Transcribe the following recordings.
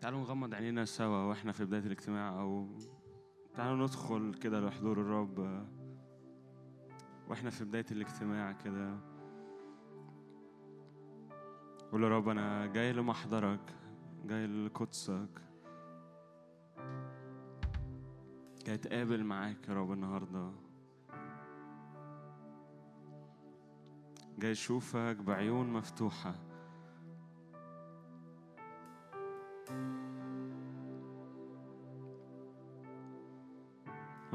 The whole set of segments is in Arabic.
تعالوا نغمض عينينا سوا وإحنا في بداية الاجتماع أو تعالوا ندخل كده لحضور الرب وإحنا في بداية الاجتماع كده. قول يا رب أنا جاي لمحضرك جاي لقدسك. جاي اتقابل معاك يا رب النهارده. جاي اشوفك بعيون مفتوحة.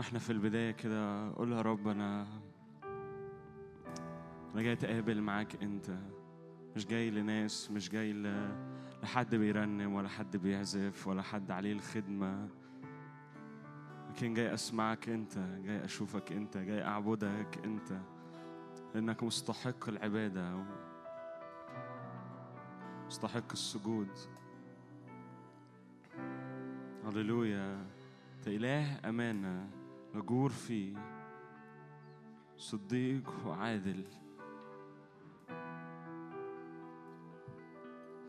وإحنا في البداية كده قول يا رب أنا أنا جاي أتقابل معاك أنت. مش جاي لناس مش جاي ل... لحد بيرنم ولا حد بيعزف ولا حد عليه الخدمة. لكن جاي أسمعك أنت جاي أشوفك أنت جاي أعبدك أنت. لأنك مستحق العبادة مستحق السجود. هللويا. أنت إله أمانة. مجور فيه صديق وعادل.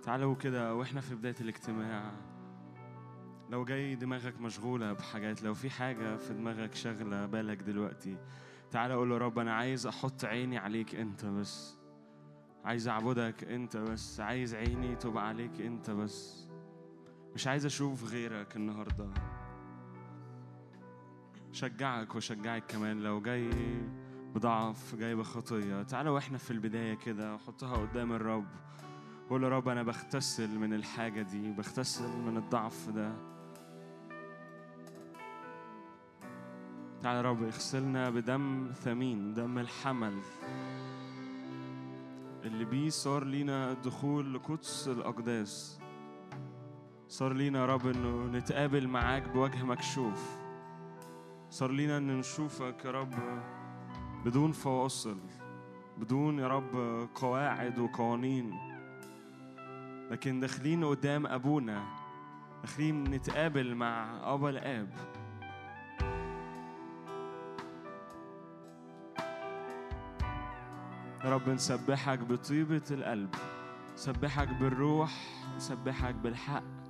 تعالوا كده وإحنا في بداية الاجتماع. لو جاي دماغك مشغولة بحاجات لو في حاجة في دماغك شغلة بالك دلوقتي تعالى قول يا رب أنا عايز أحط عيني عليك أنت بس. عايز أعبدك أنت بس. عايز عيني تبقى عليك أنت بس. مش عايز أشوف غيرك النهارده. شجعك وشجعك كمان لو جاي بضعف جاي بخطية. تعالى وإحنا في البداية كده حطها قدام الرب. قول يا رب أنا بغتسل من الحاجة دي بغتسل من الضعف ده. تعالى يا رب اغسلنا بدم ثمين دم الحمل. اللي بيه صار لينا دخول لقدس الأقداس. صار لينا يا رب إنه نتقابل معاك بوجه مكشوف. صار لينا إن نشوفك يا رب بدون فواصل بدون يا رب قواعد وقوانين. لكن داخلين قدام أبونا داخلين نتقابل مع أبا الآب. يا رب نسبحك بطيبة القلب نسبحك بالروح نسبحك بالحق.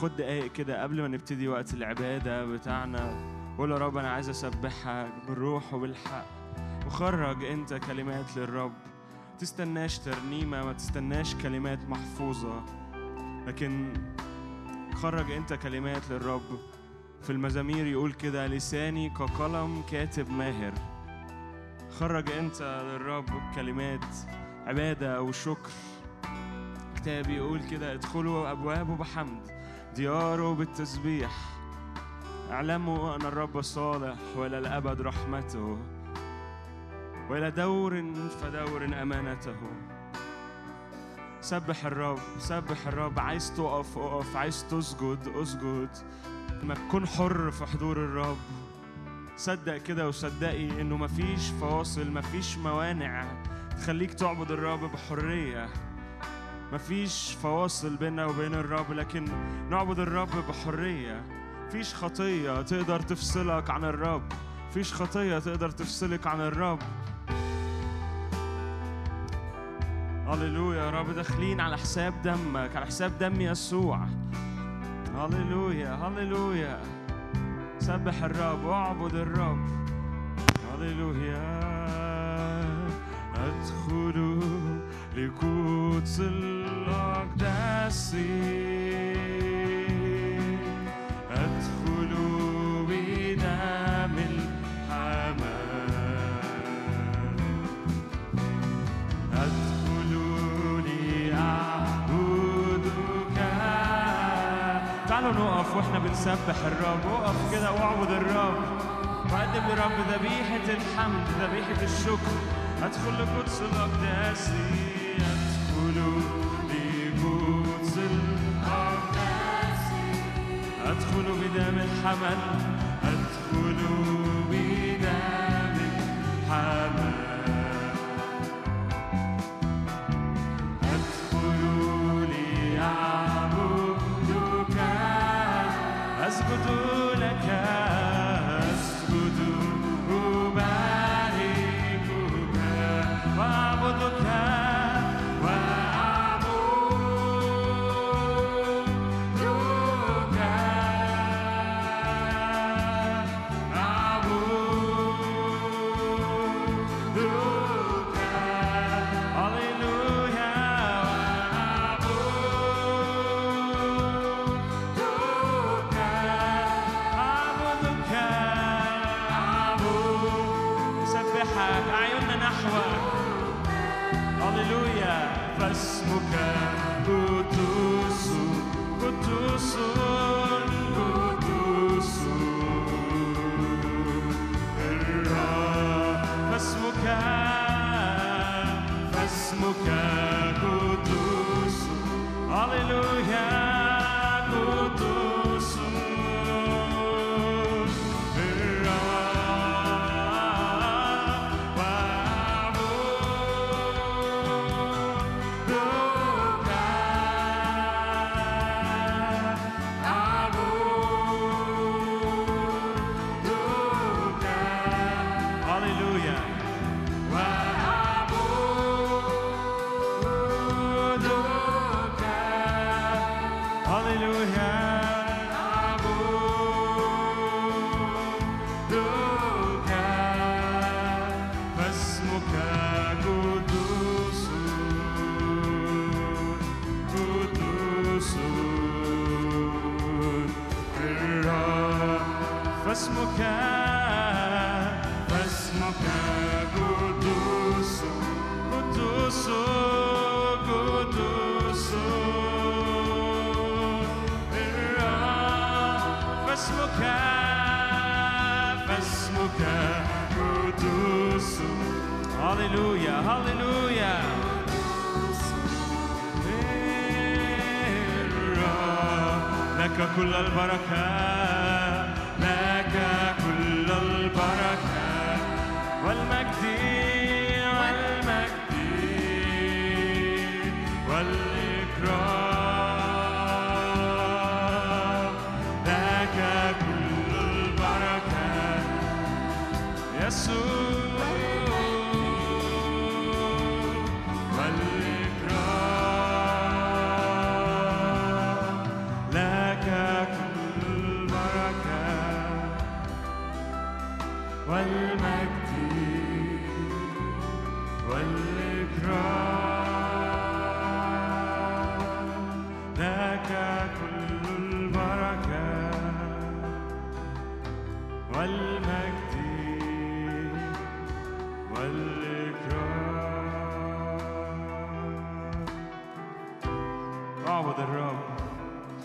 خد دقايق كده قبل ما نبتدي وقت العبادة بتاعنا. قول يا رب أنا عايز أسبحك بالروح وبالحق. وخرج أنت كلمات للرب. تستناش ترنيمة ما تستناش كلمات محفوظة. لكن خرج أنت كلمات للرب. في المزامير يقول كده لساني كقلم كاتب ماهر. خرج أنت للرب كلمات عبادة وشكر. كتاب يقول كده ادخلوا أبوابه بحمد. دياره بالتسبيح. اعلموا أن الرب صالح وإلى الأبد رحمته وإلى دور فدور أمانته. سبح الرب سبح الرب. عايز تقف اقف. عايز تسجد اسجد. لما تكون حر في حضور الرب. صدق كده وصدقي إنه مفيش فواصل مفيش موانع تخليك تعبد الرب بحرية. مفيش فواصل بيننا وبين الرب لكن نعبد الرب بحرية. مفيش خطية تقدر تفصلك عن الرب. مفيش خطية تقدر تفصلك عن الرب. هللويا يا رب داخلين على حساب دمك على حساب دم يسوع. هللويا هللويا. سبح الرب واعبد الرب. هللويا. أدخل لقدس الأقداس أدخل بدم الحمام أدخل لأعبدك تعالوا نقف وإحنا بنسبح الرب وقف كده واعبد الرب وقدم لرب ذبيحة الحمد ذبيحة الشكر أدخل لقدس الأقداس أدخل بدم الحمل أدخل بدم الحمل. al-Barakat.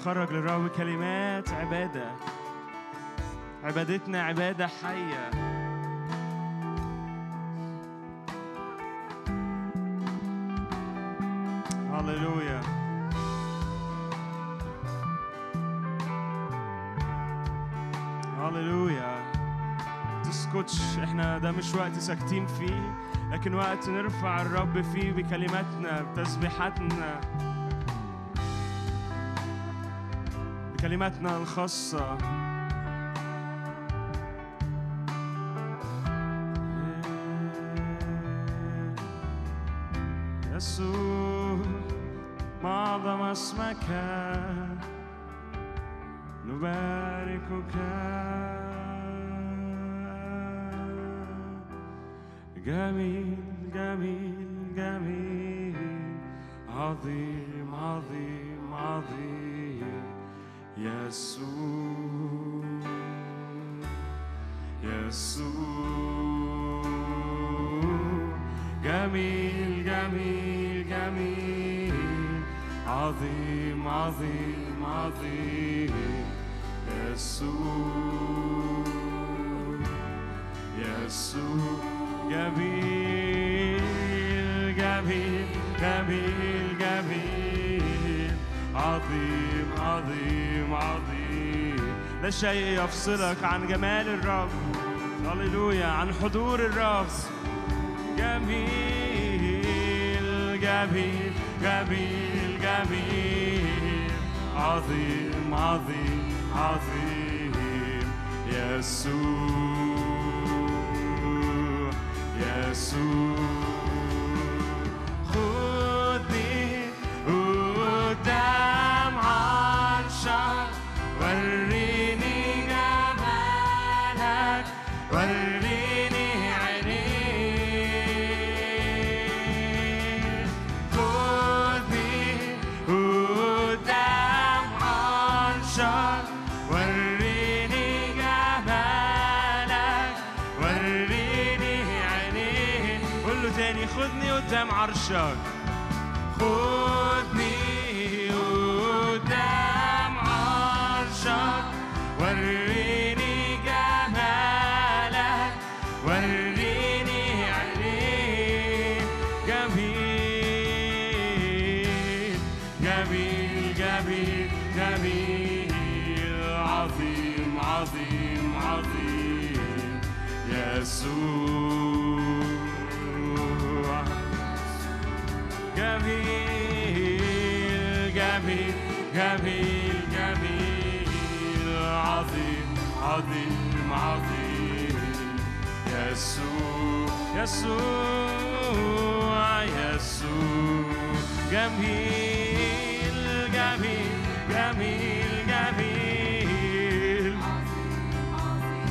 نتخرج للرب كلمات عبادة. عبادتنا عبادة حية. هللويا. هللويا. تسكتش. إحنا ده مش وقت ساكتين فيه لكن وقت نرفع الرب فيه بكلماتنا بتسبيحاتنا. كلماتنا الخاصة. يفصلك عن جمال الرب. هللويا عن حضور الرب. جميل جميل جميل جميل. عظيم عظيم عظيم. يسوع يسوع. جميل جميل جميل جميل عظيم عظيم عظيم. يسوع يسوع يسوع. جميل جميل جميل جميل.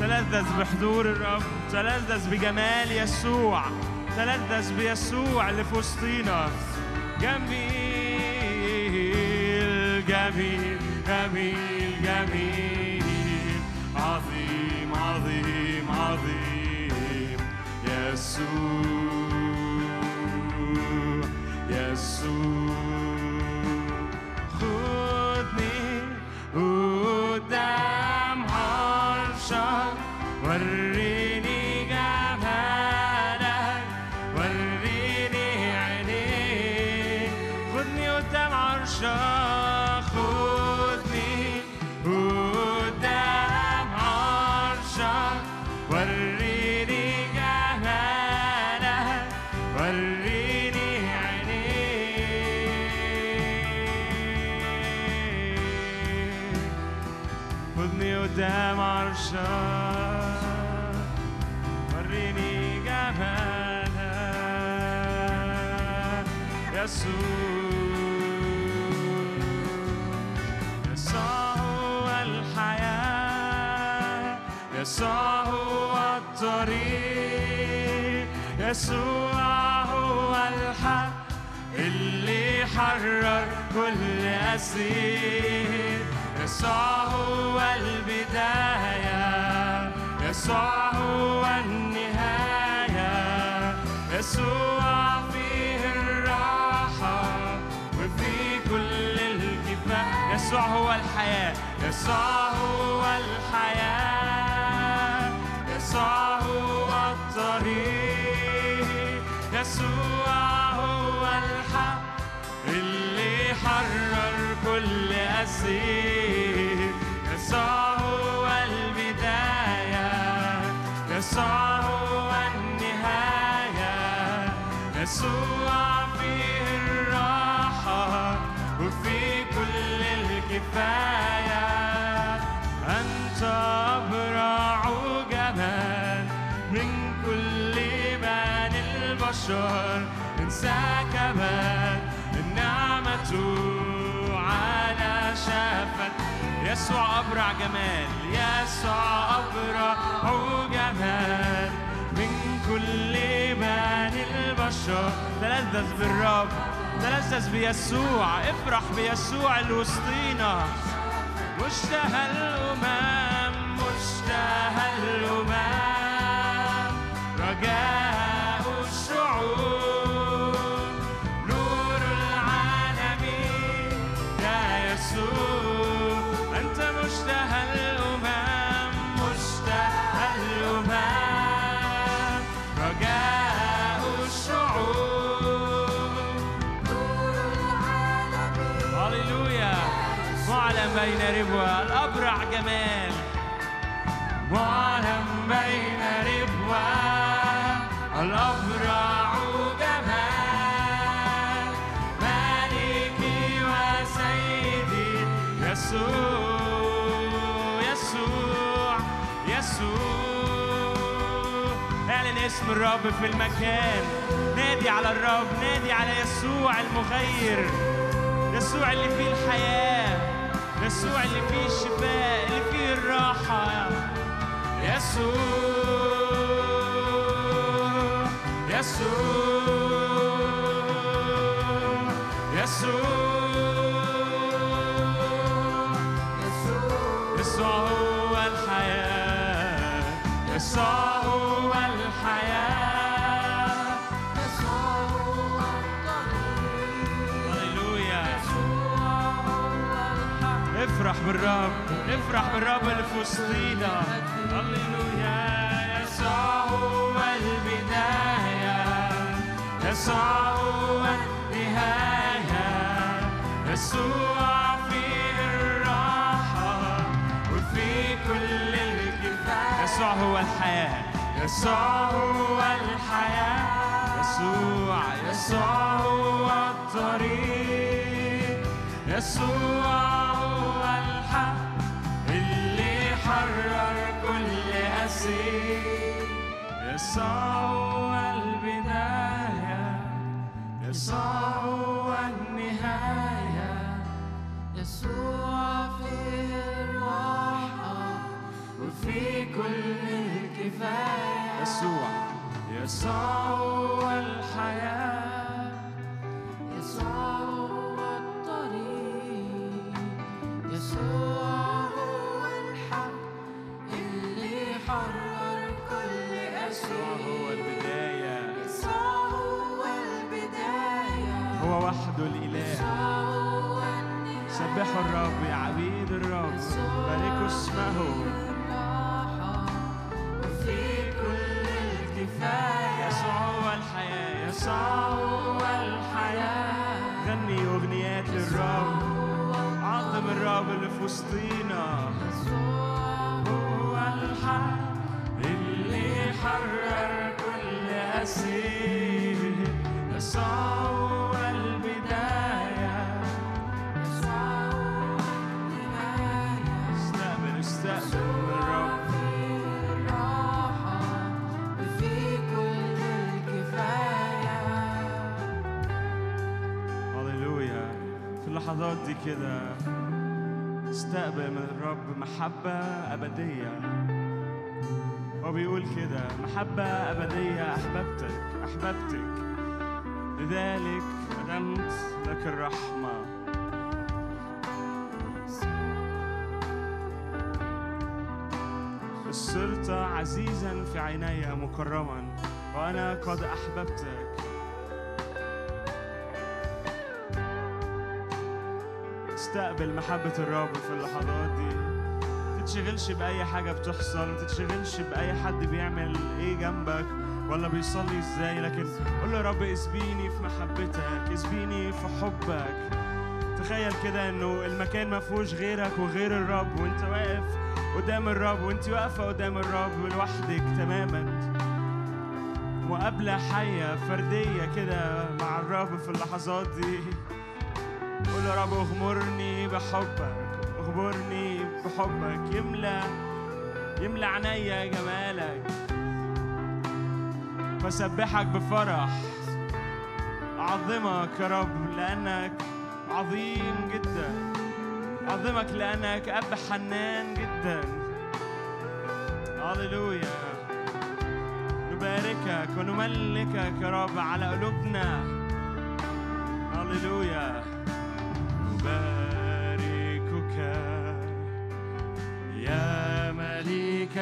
تلذذ بحضور الرب تلذذ بجمال يسوع تلذذ بيسوع اللي في وسطينا. جميل جميل جميل جميل. عظيم عظيم عظيم. يسوع يسوع يسوع الحياة يسوع هو الطريق يسوع هو الحق اللي حرر كل أسير يسوع هو البداية يسوع هو النهاية يسوع يسوع هو الحياة يسوع هو الحياة يسوع هو الطريق يسوع هو الحق اللي حرر كل أسير. يسوع هو البداية يسوع البشر انسى كمان النعمة على شفت. يسوع أبرع جمال يسوع أبرع جمال من كل بني البشر تلذذ بالرب تلذذ بيسوع افرح بيسوع اللي وسطينا مشتهى الأمم مشتهى الأمم. رجاء بين ربوة. الأبرع جمال. معلم بين ربوة. الأبرع اسم الرب في المكان. نادي على الرب نادي على يسوع المغير. يسوع اللي فيه الحياة يسوع اللي فيه الشفاء اللي فيه الراحة. يسوع يسوع يسوع. يسوع هو الحياة. يسوع بالرب نفرح بالرب اللي في وسطينا. هللويا يسوع هو البداية. يسوع هو النهاية. يسوع فيه الراحة وفي كل الكفاية. يسوع هو الحياة. يسوع هو الحياة. يسوع يسوع هو الطريق. يسوع هو أسير يسوع هو البداية. يسوع هو النهاية. يسوع فيه الراحة وفي كل الكفاية. يسوع. الحياة. يسوع الطريق. يسوع يسوع هو البداية. يسوع هو البداية هو وحده الإله سبحوا الرب يا عبيد الرب. باركوا اسمه. وفي كل الكفاية. يسوع هو الحياة. يسوع هو الحياة. غني أغنيات للرب. عظم الرب اللي في وسطينا يسوع هو البداية اللحظات دي كده استقبل من الرب محبة أبدية. هو بيقول كده محبة أبدية أحببتك أحببتك لذلك قدمت لك الرحمة. صرت عزيزا في عيني مكرما وأنا قد أحببتك. استقبل محبة الرب في اللحظات دي. تتشغلش بأي حاجة بتحصل ما تتشغلش بأي حد بيعمل إيه جنبك ولا بيصلي إزاي. لكن قول له يا رب اسبيني في محبتك اسبيني في حبك. تخيل كده إنه المكان ما فيهوش غيرك وغير الرب وأنت واقف قدام الرب وأنت واقفة قدام الرب لوحدك تماما. مقابلة حية فردية كده مع الرب في اللحظات دي. قول يا رب اغمرني بحبك. اغمرني بحبك. يملى يملى عينيا جمالك. فسبحك بفرح. أعظمك يا رب لأنك عظيم جدا. أعظمك لأنك أب حنان جدا. هللويا. نباركك ونملكك يا رب على قلوبنا. هللويا.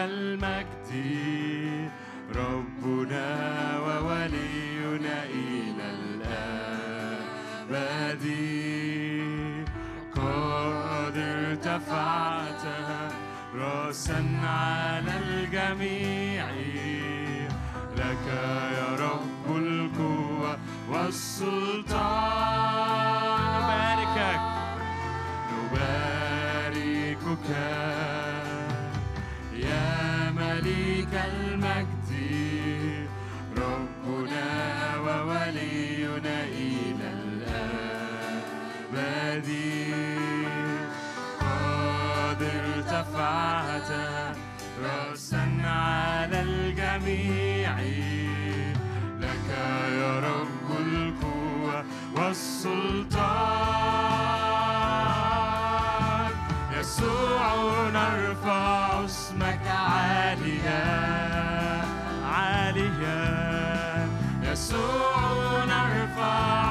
المجد. ربنا وولينا إلى الأبد. قد ارتفعت راسا على الجميع. لك يا رب القوة والسلطان. رأسا على الجميع. لك يا رب القوة والسلطان. يسوع نرفع اسمك عاليا عاليا. يسوع نرفع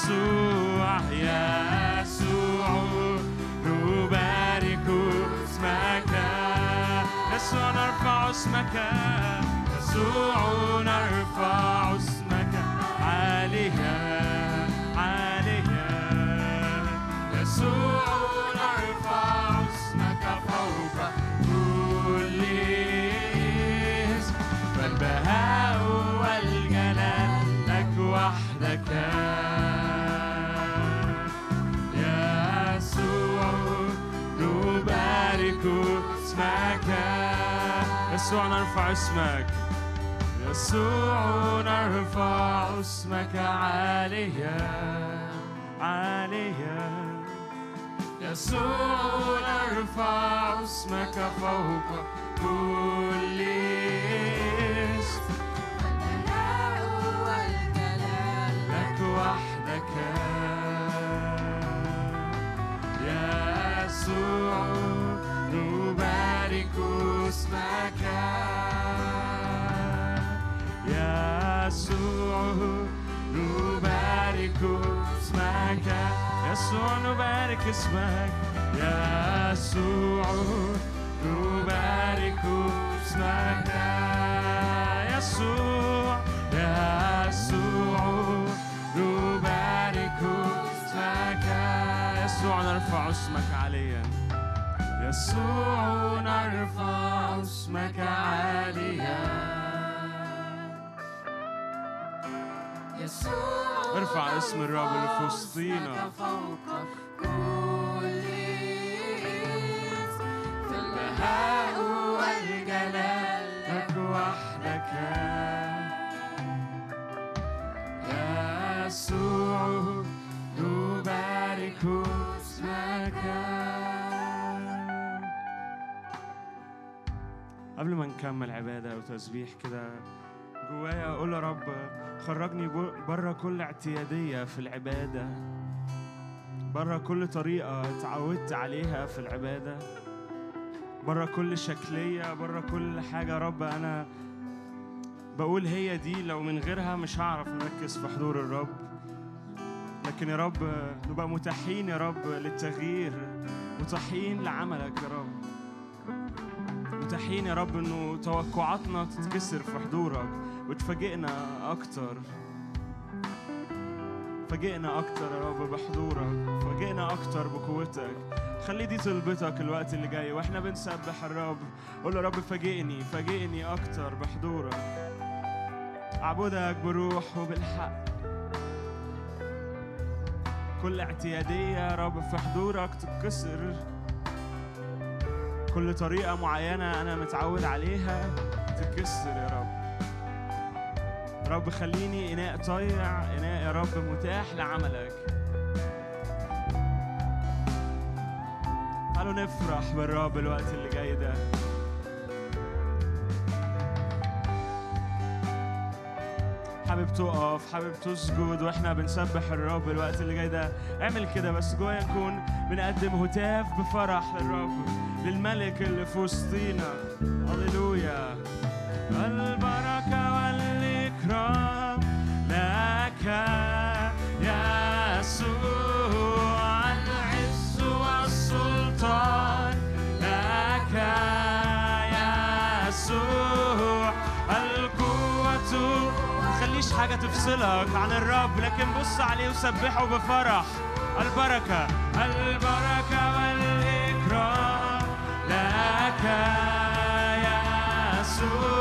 يسوع يسوع نبارك اسمك. يسوع نرفع اسمك. يسوع نرفع اسمك. عاليا عاليا يسوع نرفع اسمك فوق كل اسم. فالبهاء والجلال لك وحدك. نبارك اسمك يسوع نرفع اسمك يسوع نرفع اسمك عاليا عاليا يسوع نرفع اسمك فوق كل اسم البهاء والجلال لك وحدك يا يسوع نبارك اسمك يا يسوع نبارك اسمك يسوع نبارك اسمك يسوع نبارك اسمك يسوع يسوع نبارك اسمك يسوع نرفع اسمك عاليا يسوع نرفع اسمك عاليا. يسوع ارفع اسم الرب اللي في وسطينا. فوق كل اسم فالبهاء والجلال لك وحدك. يا يسوع قبل ما نكمل عبادة وتسبيح كده جوايا أقول يا رب خرجني بره كل اعتيادية في العبادة. بره كل طريقة اتعودت عليها في العبادة. بره كل شكلية بره كل حاجة. رب أنا بقول هي دي لو من غيرها مش هعرف نركز في حضور الرب. لكن يا رب نبقى متاحين يا رب للتغيير متاحين لعملك يا رب. متاحين يا رب إنه توقعاتنا تتكسر في حضورك. وتفاجئنا أكتر. فاجئنا أكتر يا رب بحضورك. فاجئنا أكتر بقوتك. خلي دي طلبتك الوقت اللي جاي. وإحنا بنسبح الرب. قول يا رب فاجئني. فاجئني أكتر بحضورك. اعبدك بروح وبالحق. كل اعتيادية يا رب في حضورك تتكسر. كل طريقة معينة أنا متعود عليها تتكسر يا رب. رب خليني إناء طيع إناء يا رب متاح لعملك. تعالوا نفرح بالرب الوقت اللي جاي ده. حابب تقف حابب تسجد وإحنا بنسبح الرب الوقت اللي جاي ده. اعمل كده بس جوايا نكون بنقدم هتاف بفرح للرب للملك اللي في وسطينا. هللويا حاجة تفصلك عن الرب لكن بص عليه وسبحه بفرح. البركة البركة والإكرام لك يا يسوع.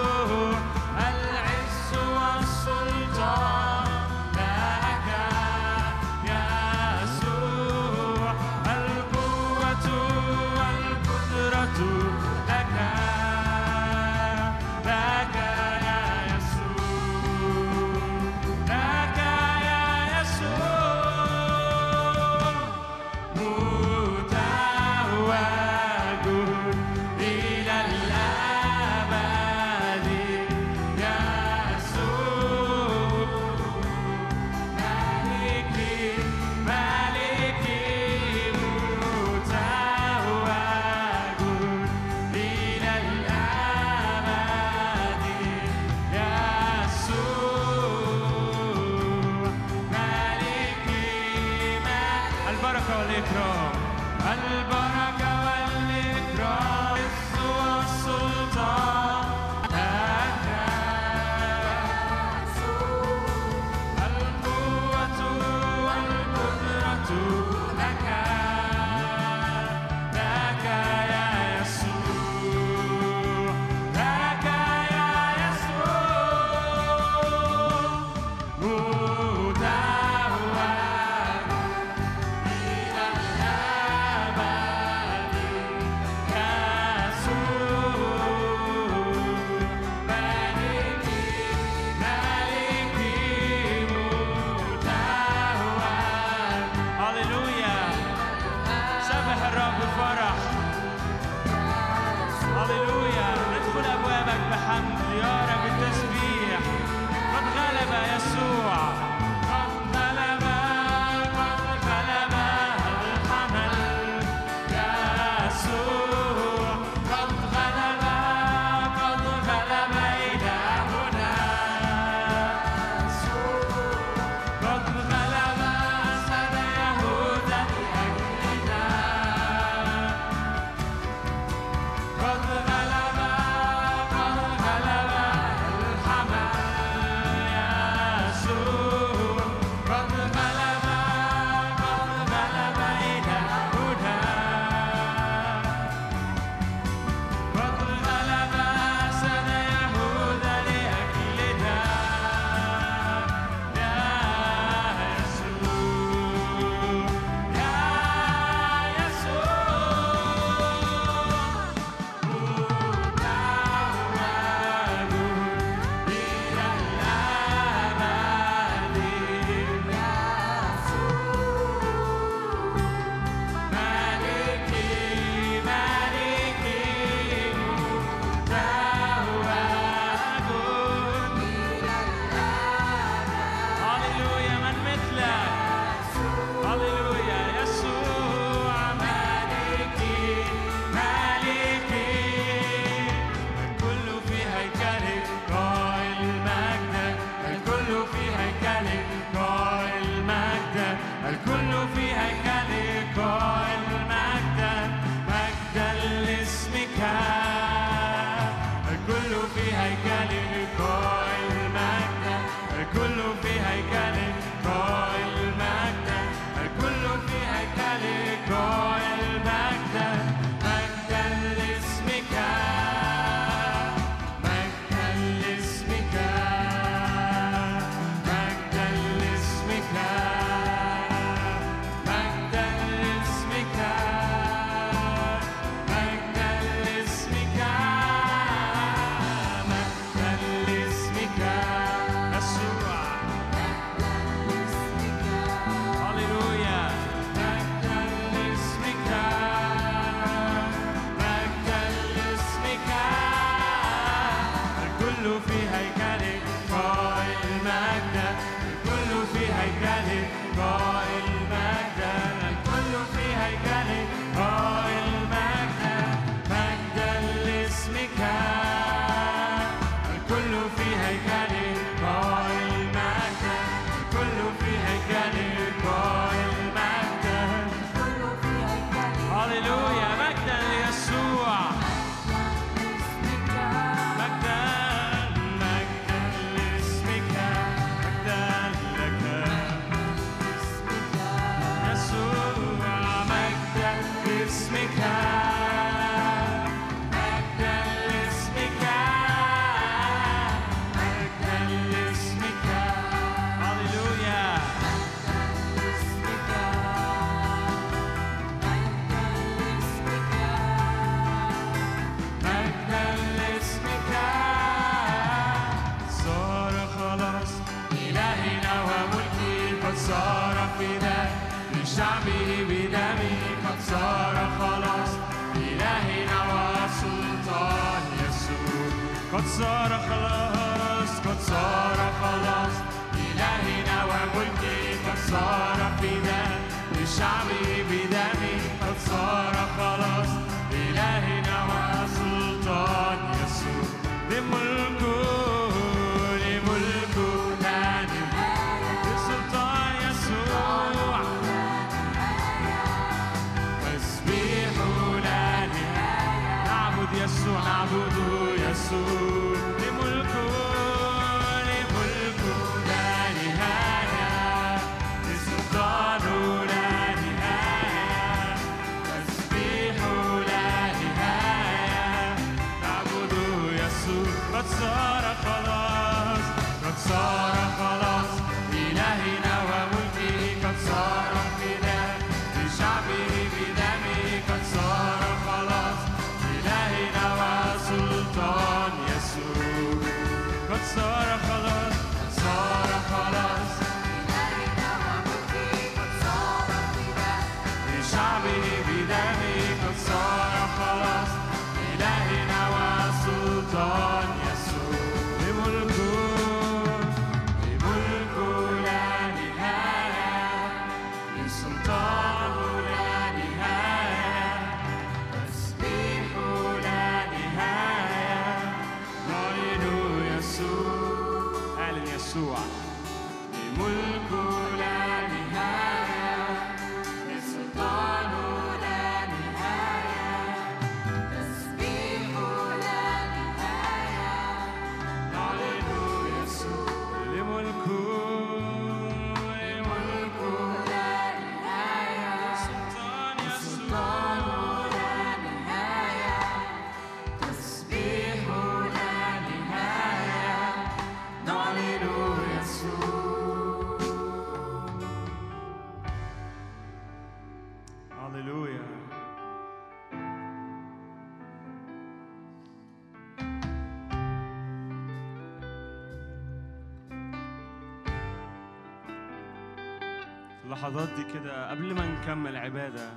اللحظات دي كده قبل ما نكمل عبادة.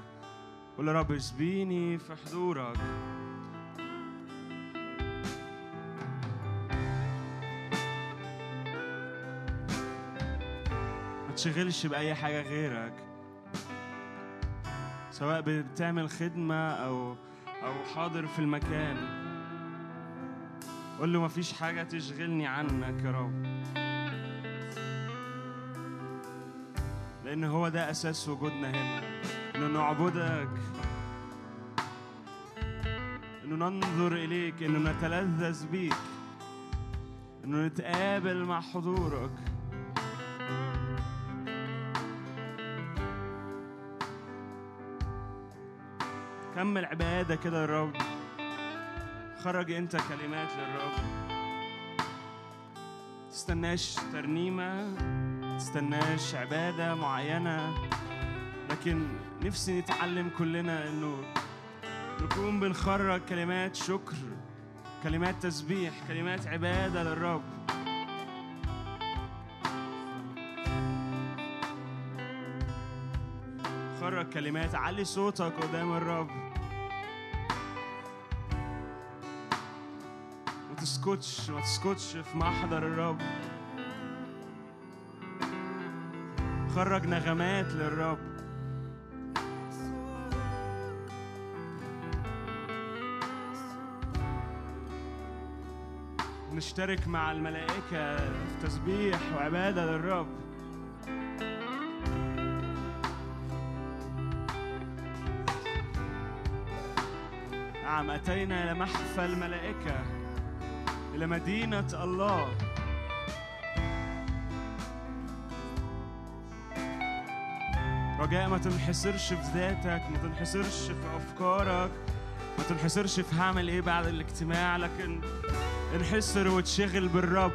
قول يا رب اسبيني في حضورك. ما تشغلش بأي حاجة غيرك. سواء بتعمل خدمة أو أو حاضر في المكان. قول له مفيش حاجة تشغلني عنك يا رب. لأن هو ده أساس وجودنا هنا. إنه نعبدك. إنه ننظر إليك إنه نتلذذ بيك. إنه نتقابل مع حضورك. كمل عبادة كده يا رب خرج أنت كلمات للرب. تستناش ترنيمة. تستناش عبادة معينة لكن نفسي نتعلم كلنا إنه نكون بنخرج كلمات شكر كلمات تسبيح كلمات عبادة للرب. خرج كلمات علي صوتك قدام الرب. ما تسكتش ما تسكتش في محضر الرب. نخرج نغمات للرب. نشترك مع الملائكة في تسبيح وعبادة للرب. نعم أتينا إلى محفل الملائكة إلى مدينة الله. رجاء ما تنحصرش في ذاتك ما تنحصرش في أفكارك ما تنحصرش في هعمل إيه بعد الاجتماع لكن انحصر وتشغل بالرب.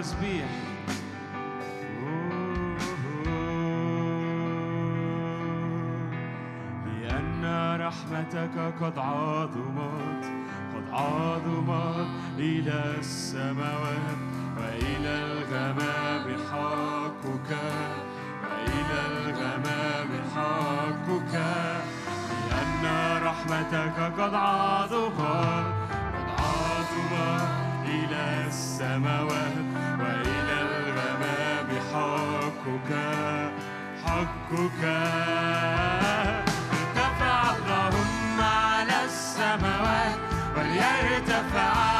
التسبيح لأن رحمتك قد عظمت قد عظمت إلى السماوات وإلى الغمام حقك وإلى الغمام حقك. لأن رحمتك قد عظمت قد عظمت إلى السماوات وإلى الغمام حقك حقك. ارتفع اللهم على السماوات وليرتفع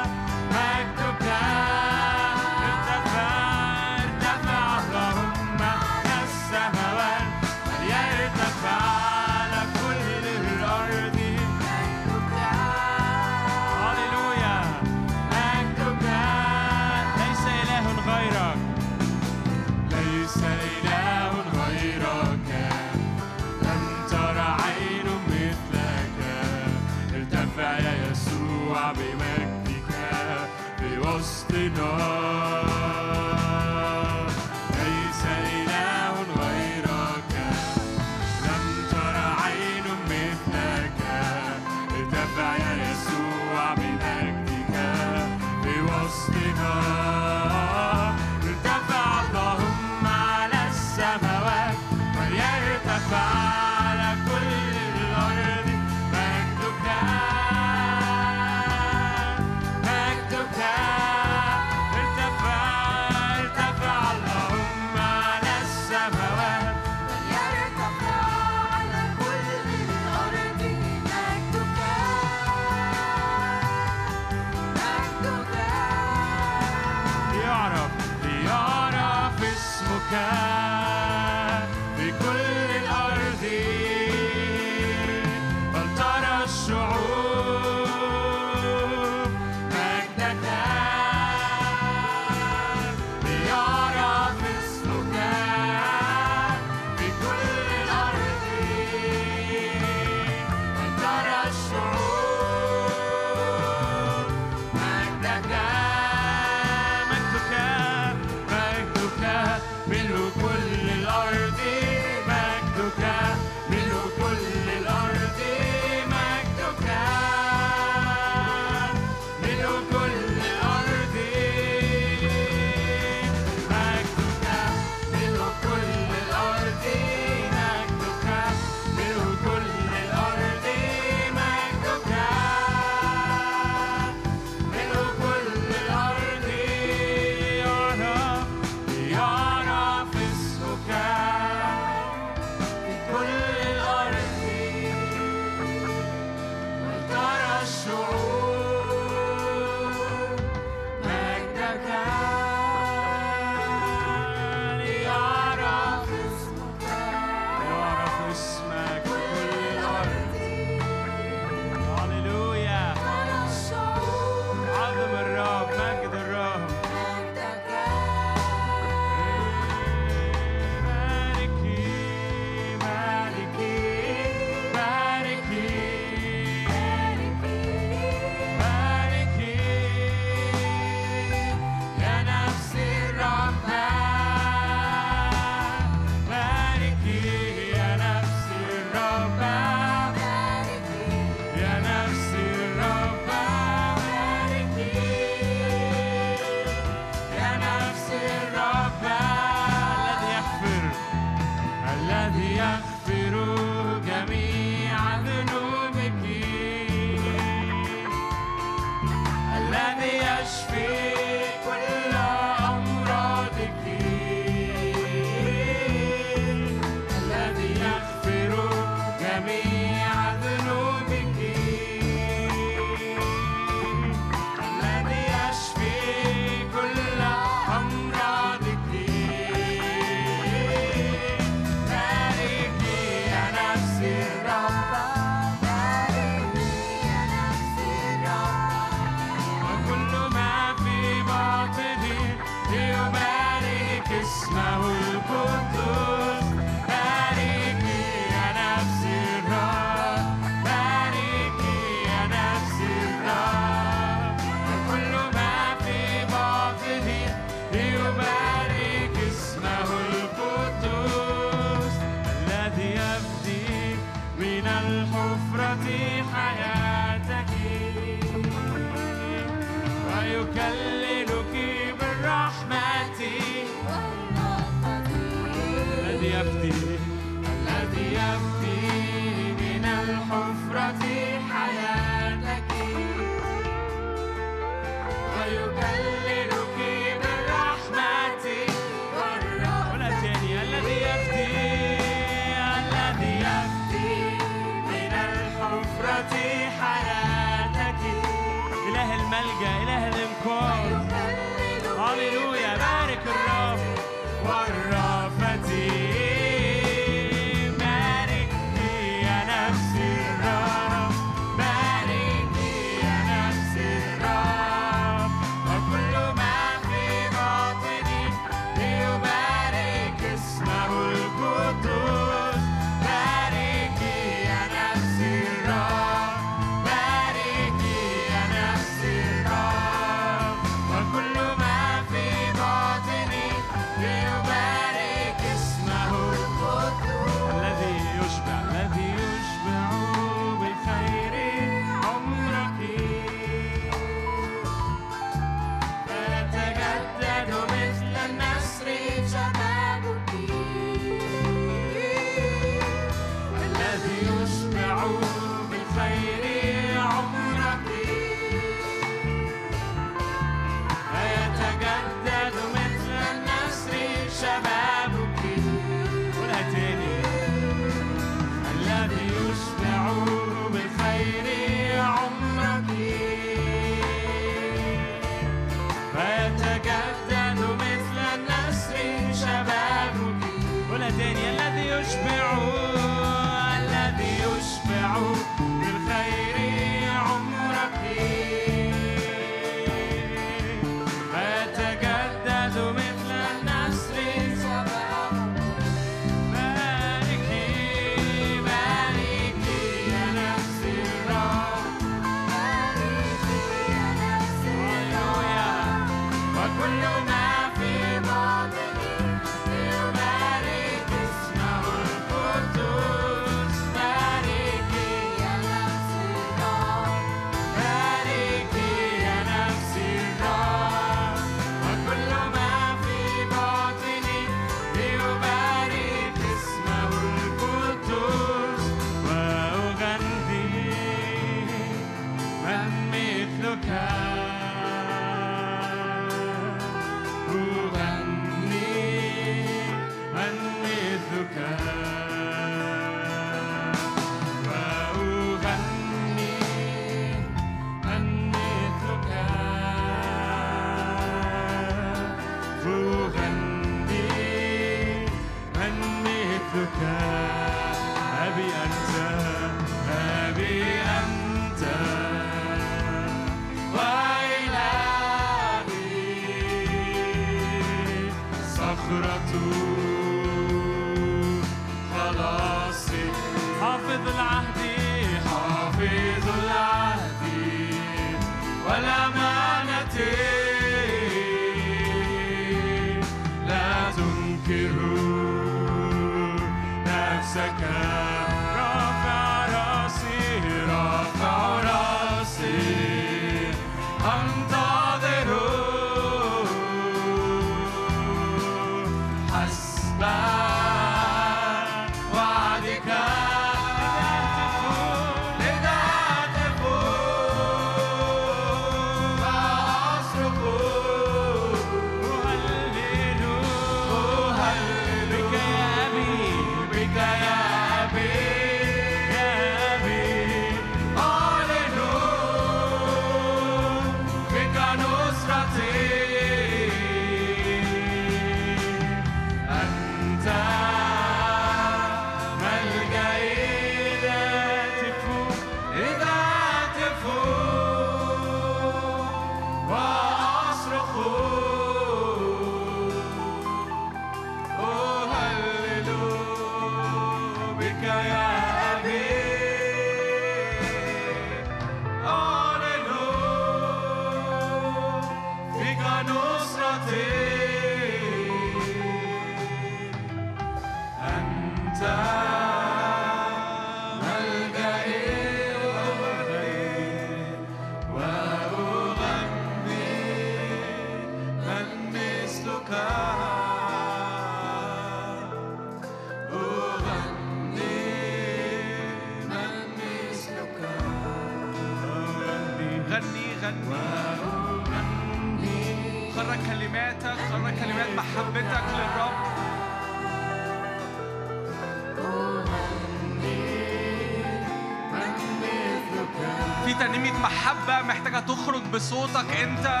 ترنيمة محبة محتاجة تخرج بصوتك أنت.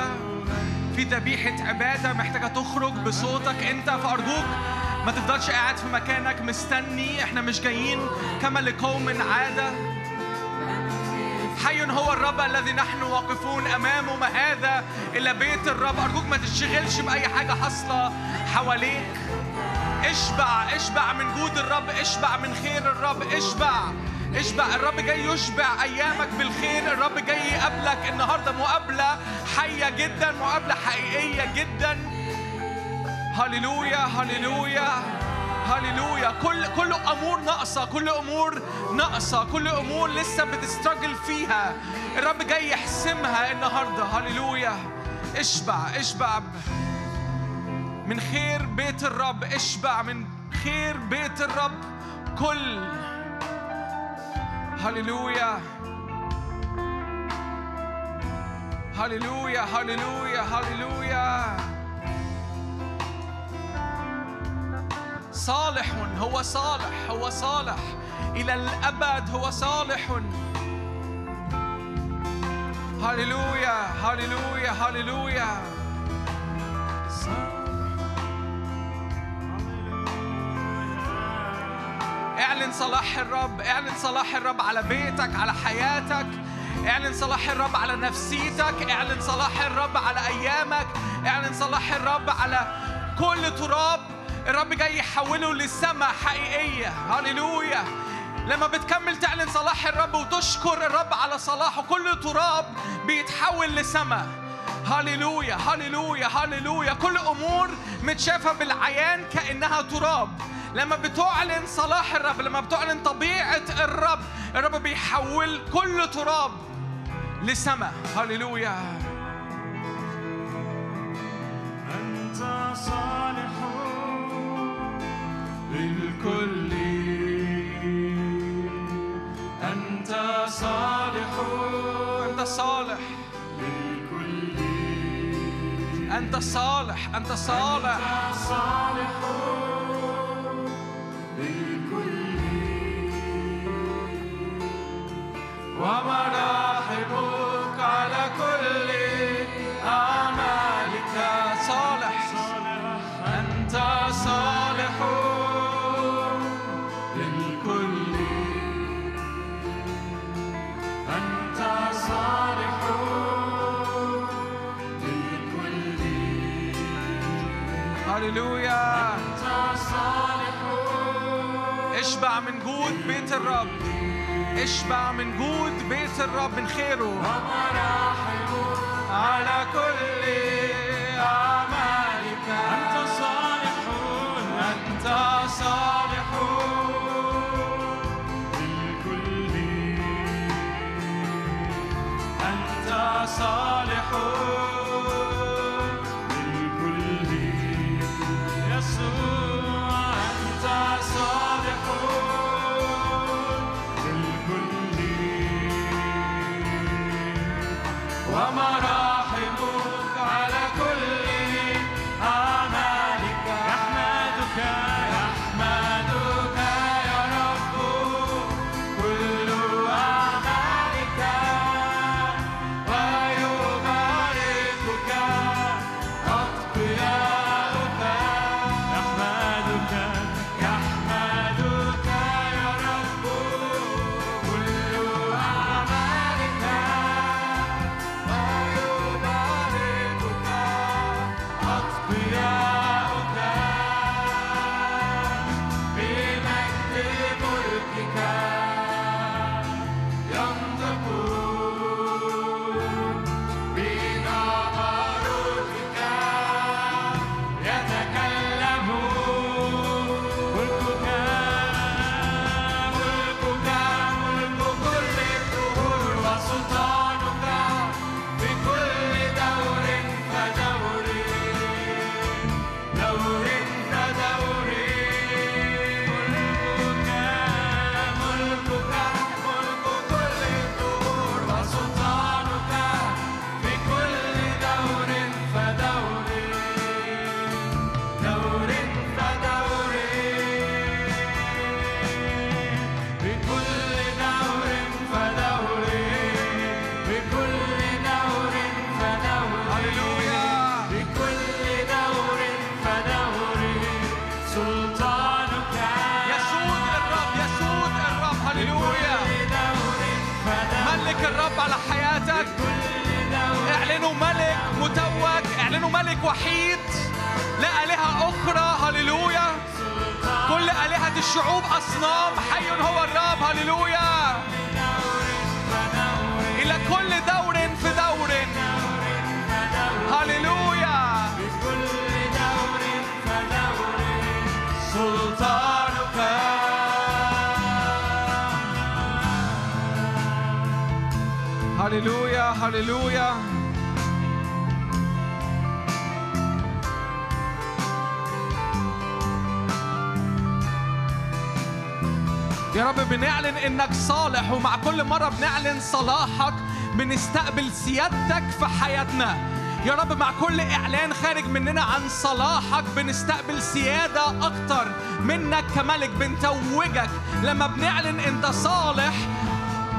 في ذبيحة عبادة محتاجة تخرج بصوتك أنت. فأرجوك ما تفضلش قاعد في مكانك مستني. إحنا مش جايين كما لقوم عادة. حي هو الرب الذي نحن واقفون أمامه. ما هذا إلا بيت الرب. أرجوك ما تشتغلش بأي حاجة حاصلة حواليك. اشبع اشبع من جود الرب اشبع من خير الرب اشبع. اشبع الرب جاي يشبع أيامك بالخير الرب جاي يقابلك. النهارده مقابلة حية جدا مقابلة حقيقية جدا. هللويا هللويا هللويا. كل كل أمور ناقصة كل أمور ناقصة كل أمور لسه بتستراجل فيها. الرب جاي يحسمها النهارده. هللويا. اشبع اشبع من خير بيت الرب اشبع من خير بيت الرب. كل هللويا هللويا هللويا هللويا صالح هو صالح هو صالح. إلى الأبد هو صالح. هللويا هللويا هللويا اعلن صلاح الرب اعلن صلاح الرب على بيتك على حياتك. اعلن صلاح الرب على نفسيتك. اعلن صلاح الرب على ايامك. اعلن صلاح الرب على كل تراب الرب جاي يحوله لسماء حقيقية. هللويا. لما بتكمل تعلن صلاح الرب وتشكر الرب على صلاحه كل تراب بيتحول لسماء. هللويا هللويا هللويا. كل أمور متشافة بالعيان كأنها تراب. لما بتعلن صلاح الرب لما بتعلن طبيعة الرب الرب بيحول كل تراب لسماء. هللويا. أنت صالح للكل. أنت صالح أنت صالح. للكل. أنت صالح أنت صالح. صالح. ومراحمك على كل أعمالك صالح. أنت صالح للكل. أنت صالح للكل. هللويا. أنت صالح. اشبع من جود بيت الرب. اشبع من جود بيت الرب من خيره. ومراحمك على كل أعمالك. أنت صالح أنت صالح. للكل أنت صالح. ومراحمك الشعوب أصنام حي هو الرب هللويا. إلى كل دور في دور. هللويا. سلطانك. هللويا هللويا. يا رب بنعلن إنك صالح ومع كل مرة بنعلن صلاحك بنستقبل سيادتك في حياتنا. يا رب مع كل إعلان خارج مننا عن صلاحك بنستقبل سيادة أكتر منك كملك بنتوجك. لما بنعلن انت صالح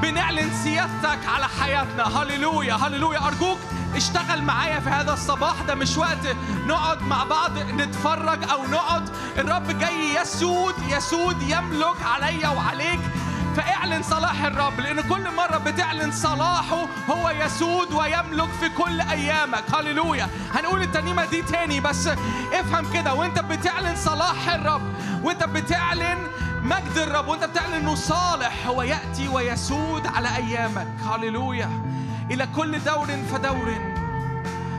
بنعلن سيادتك على حياتنا. هللويا هللويا. أرجوك اشتغل معايا في هذا الصباح. ده مش وقت نقعد مع بعض نتفرج أو نقعد. الرب جاي يسود يسود يملك عليا وعليك. فاعلن صلاح الرب لأن كل مرة بتعلن صلاحه هو يسود ويملك في كل أيامك. هللويا. هنقول الترنيمه دي تاني بس افهم كده. وانت بتعلن صلاح الرب وانت بتعلن مجد الرب وانت بتعلن إنه صالح هو ياتي ويسود على أيامك. هللويا إلى كل دور فدور.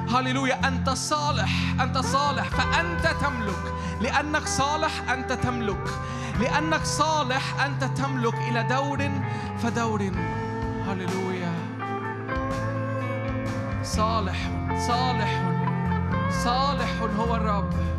هللويا أنت صالح أنت صالح فأنت تملك. لأنك صالح أنت تملك. لأنك صالح أنت تملك. إلى دور فدور. هللويا صالح صالح صالح هو الرب.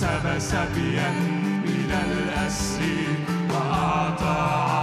سب سبيا من الأسر وأعطى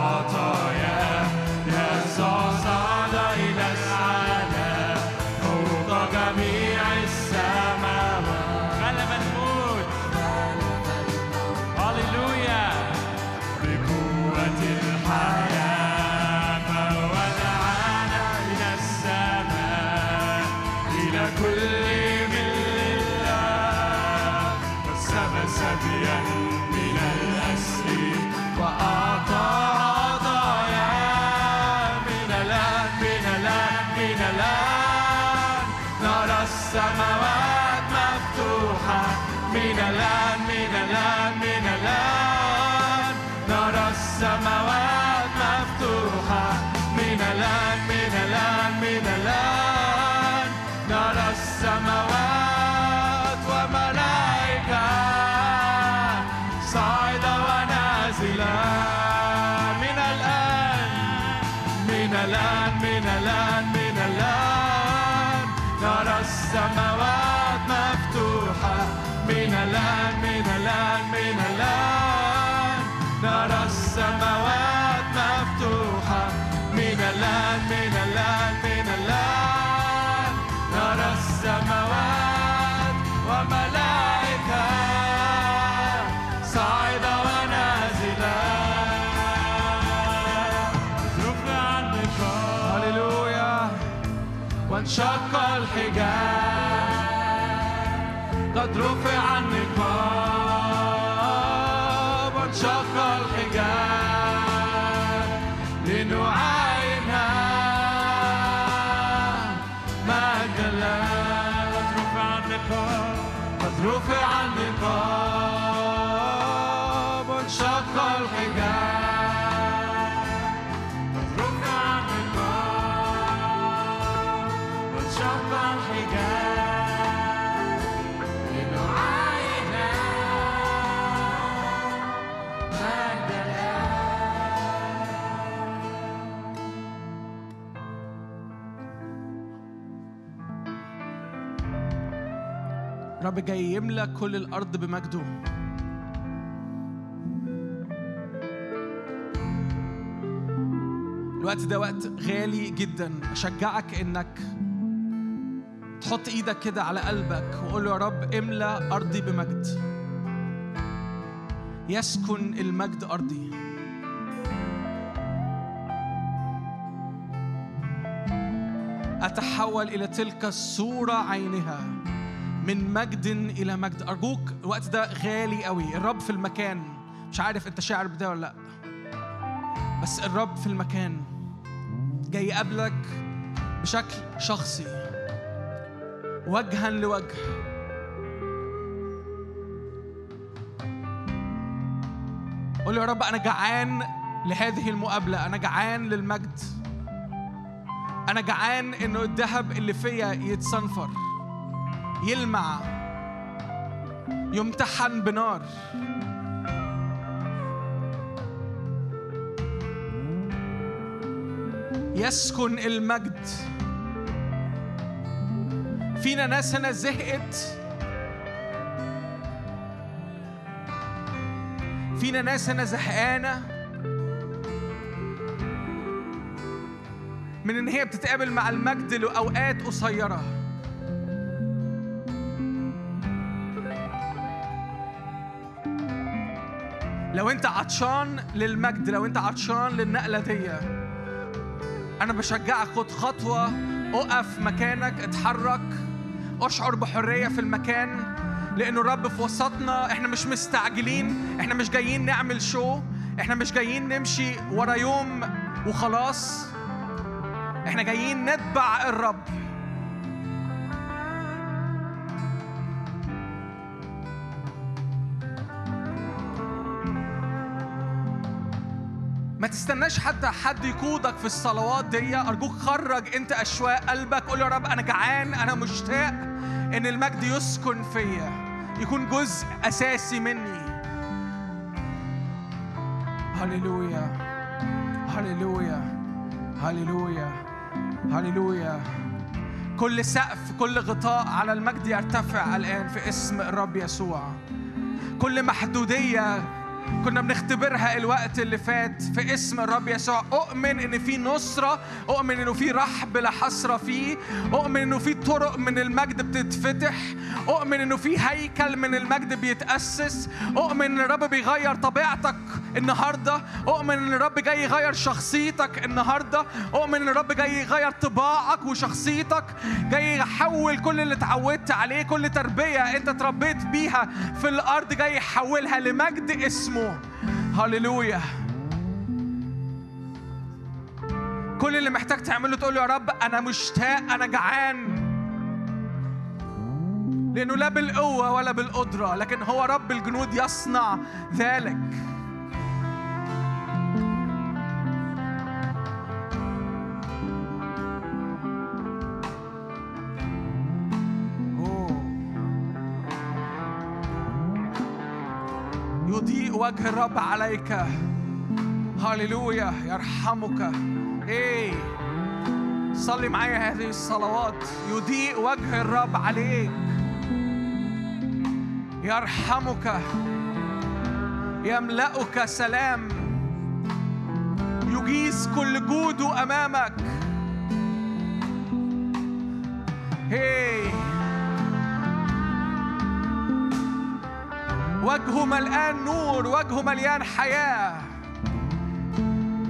الرب جاي يملى كل الأرض بمجده الوقت ده وقت غالي جدا. أشجعك إنك تحط إيدك كده على قلبك وقول يا رب املى أرضي بمجد. يسكن المجد أرضي. أتحول إلى تلك الصورة عينها. من مجد إلى مجد. أرجوك الوقت ده غالي قوي. الرب في المكان. مش عارف أنت شاعر بده ولا لأ. بس الرب في المكان. جاي يقابلك بشكل شخصي. وجها لوجه. قول يا رب أنا جعان لهذه المقابلة. أنا جعان للمجد. أنا جعان إنه الذهب اللي فيا يتصنفر. يلمع. يمتحن بنار. يسكن المجد. فينا ناس هنا زهقت. فينا ناس هنا زهقانة. من إن هي بتتقابل مع المجد لأوقات قصيرة. لو انت عطشان للمجد لو انت عطشان للنقلة دي. أنا بشجعك خد خطوة أقف مكانك اتحرك. أشعر بحرية في المكان لأنه الرب في وسطنا. إحنا مش مستعجلين إحنا مش جايين نعمل شو إحنا مش جايين نمشي ورا يوم وخلاص. إحنا جايين نتبع الرب. ما تستناش حتى حد يقودك في الصلوات دي. أرجوك خرج أنت أشواق قلبك. قول يا رب أنا جعان أنا مشتاق إن المجد يسكن فيا يكون جزء أساسي مني. هللويا هللويا هللويا هللويا. كل سقف كل غطاء على المجد يرتفع الآن في اسم الرب يسوع. كل محدودية كنا بنختبرها الوقت اللي فات في اسم الرب يسوع. أؤمن إن في نصرة أؤمن إنه في رحب لا حصر فيه أؤمن إنه في طرق من المجد بتتفتح أؤمن إنه في هيكل من المجد بيتأسس أؤمن إن الرب بيغير طبيعتك النهارده أؤمن إن الرب جاي يغير شخصيتك النهارده أؤمن إن الرب جاي يغير طباعك وشخصيتك جاي يحول كل اللي اتعودت عليه كل تربية أنت اتربيت بيها في الأرض جاي يحولها لمجد اسمه. هللويا. كل اللي محتاج تعمله تقول يا رب أنا مشتاق أنا جعان. لأنه لا بالقوة ولا بالقدرة لكن هو رب الجنود يصنع ذلك. يضيء وجه الرب عليك. هللويا يرحمك. إيه. صلي معايا هذه الصلوات. يضيء وجه الرب عليك. يرحمك. يملأك سلام. يجيز كل جوده أمامك. هي وجهه ملآن نور وجهه مليان حياة.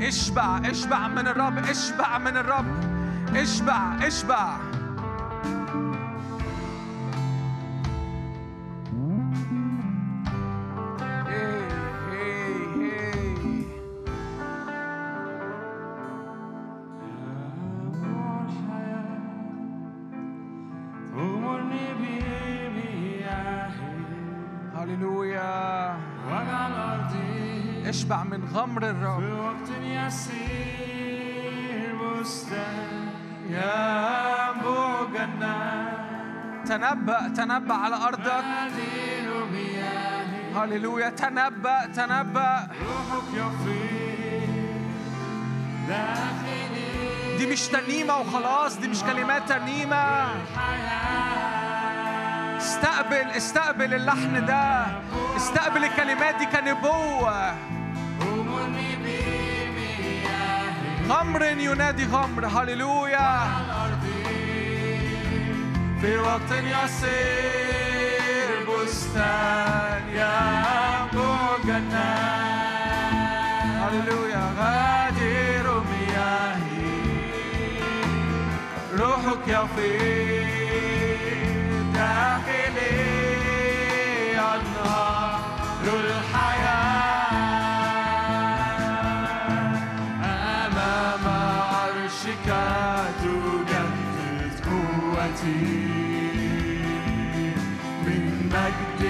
اشبع اشبع من الرب اشبع من الرب. اشبع اشبع. هي تنبأ تنبأ على أرضك. هللويا تنبأ تنبأ. روحك يفيض دي مش ترنيمة وخلاص دي مش كلمات ترنيمة استقبل استقبل اللحن ده. استقبل الكلمات دي كنبوة. غمر ينادي غمر هللويا. في وقت يصير بستان ينبوع جنات هللويا غادر مياهي. روحك يفيض داخلي. أنهار الحياة. أمام مجد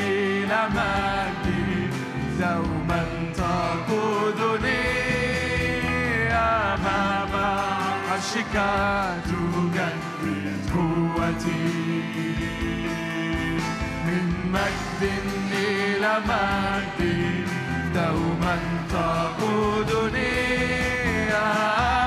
إلى مجد دوما تقودني أمام عرشك تجدد قوتي. من مجد إلى مجد دوما تقودني. أنبوع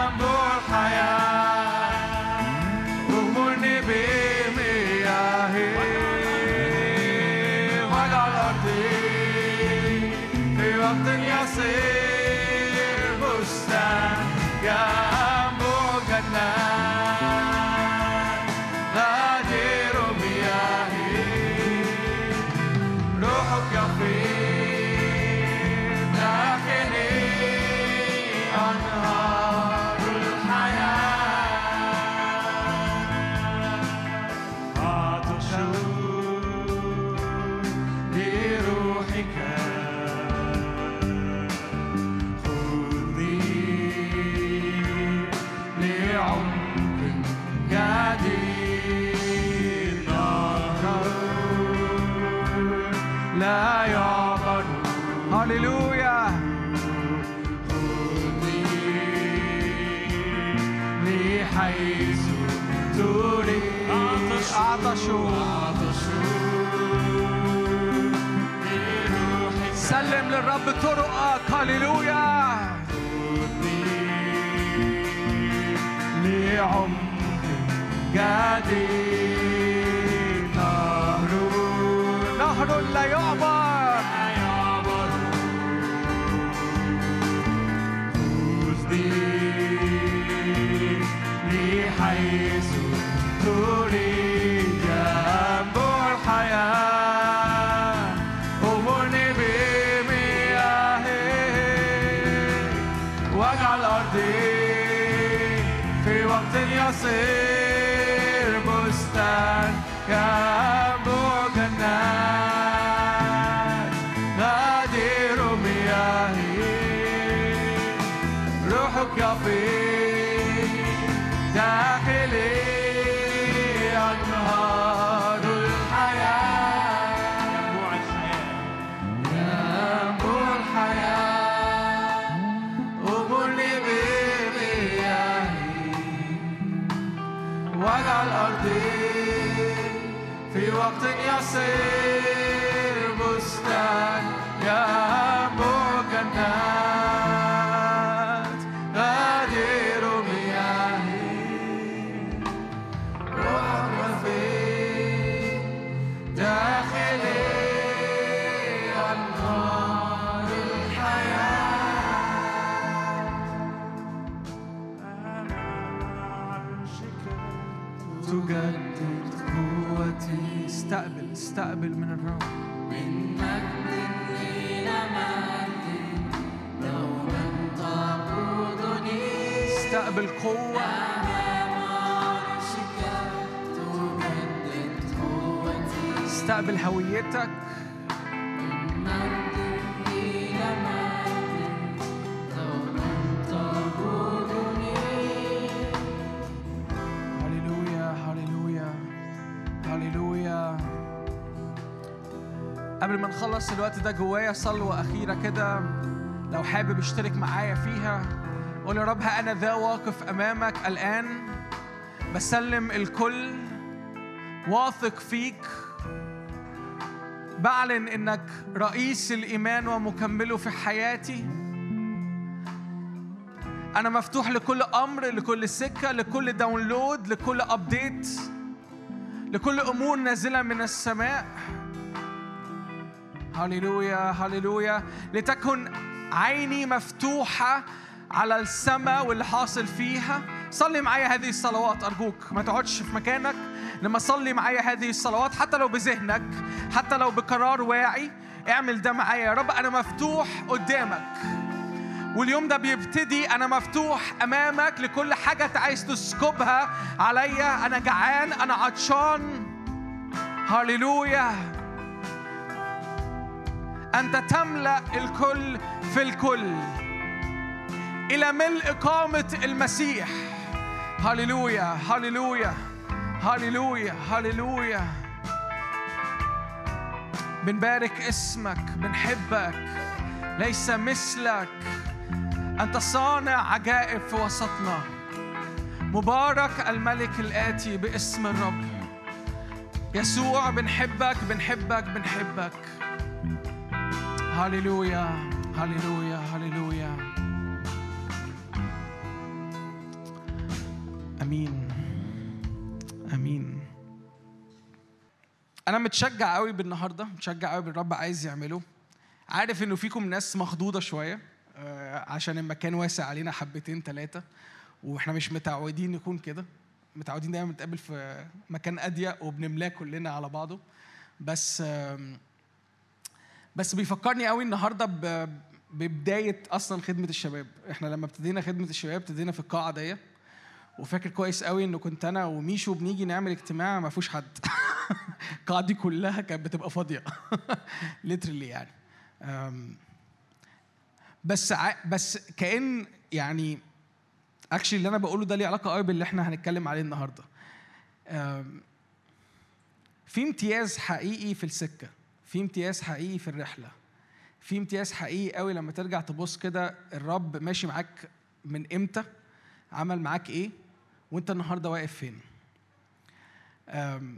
لروحك سلم للرب طرقك هللويا. لعمق جديد نهر. نهر لا يعبر هللويا هللويا هللويا. قبل ما نخلص الوقت ده جوايا صلوة أخيرة كده. لو حابب اشترك معايا فيها. قول يا رب أنا ذا واقف أمامك الآن بسلم الكل واثق فيك بعلن إنك رئيس الإيمان ومكمله في حياتي. أنا مفتوح لكل أمر لكل سكة لكل داونلود لكل أبديت لكل أمور نازلة من السماء. هللويا هللويا. لتكن عيني مفتوحة على السماء واللي حاصل فيها. صلي معايا هذه الصلوات أرجوك ما تقعدش في مكانك. لما صلي معايا هذه الصلوات حتى لو بذهنك حتى لو بقرار واعي اعمل ده معايا. يا رب أنا مفتوح قدامك. واليوم ده بيبتدي أنا مفتوح أمامك لكل أنت عايز تسكبها عليا. أنا جعان أنا عطشان. هللويا أنت تملأ الكل في الكل. إلى ملء قامه المسيح. هللويا هللويا هللويا هللويا. بنبارك اسمك بنحبك ليس مثلك. أنت صانع عجائب في وسطنا. مبارك الملك الآتي باسم الرب. يسوع بنحبك بنحبك بنحبك. هللويا هللويا هللويا. أمين. أمين. أنا متشجع قوي بالنهاردة. متشجع قوي بالرب عايز يعمله. عارف إنه فيكم ناس مخضوضة شوية. آه، عشان المكان واسع علينا حبتين ثلاثة وإحنا مش متعودين نكون كده. متعودين دايما نتقابل في مكان أضيق وبنملاه كلنا على بعضه. بس بس بيفكرني قوي النهارده ببداية أصلا خدمة الشباب. إحنا لما ابتدينا خدمة الشباب ابتدينا في القاعة دي وفاكر كويس قوي إنه كنت أنا وميشو بنيجي نعمل اجتماع ما فيهوش حد. القاعة دي كلها كانت بتبقى فاضية. literally يعني. بس. بس كأن يعني actually اللي أنا بقوله ده ليه علاقة قوي باللي إحنا هنتكلم عليه النهارده. في امتياز حقيقي في السكة. في امتياز حقيقي في الرحلة. في امتياز حقيقي قوي لما ترجع تبص كده الرب ماشي معاك من إمتى؟ عمل معاك إيه؟ وانت النهارده واقف فين؟ أنا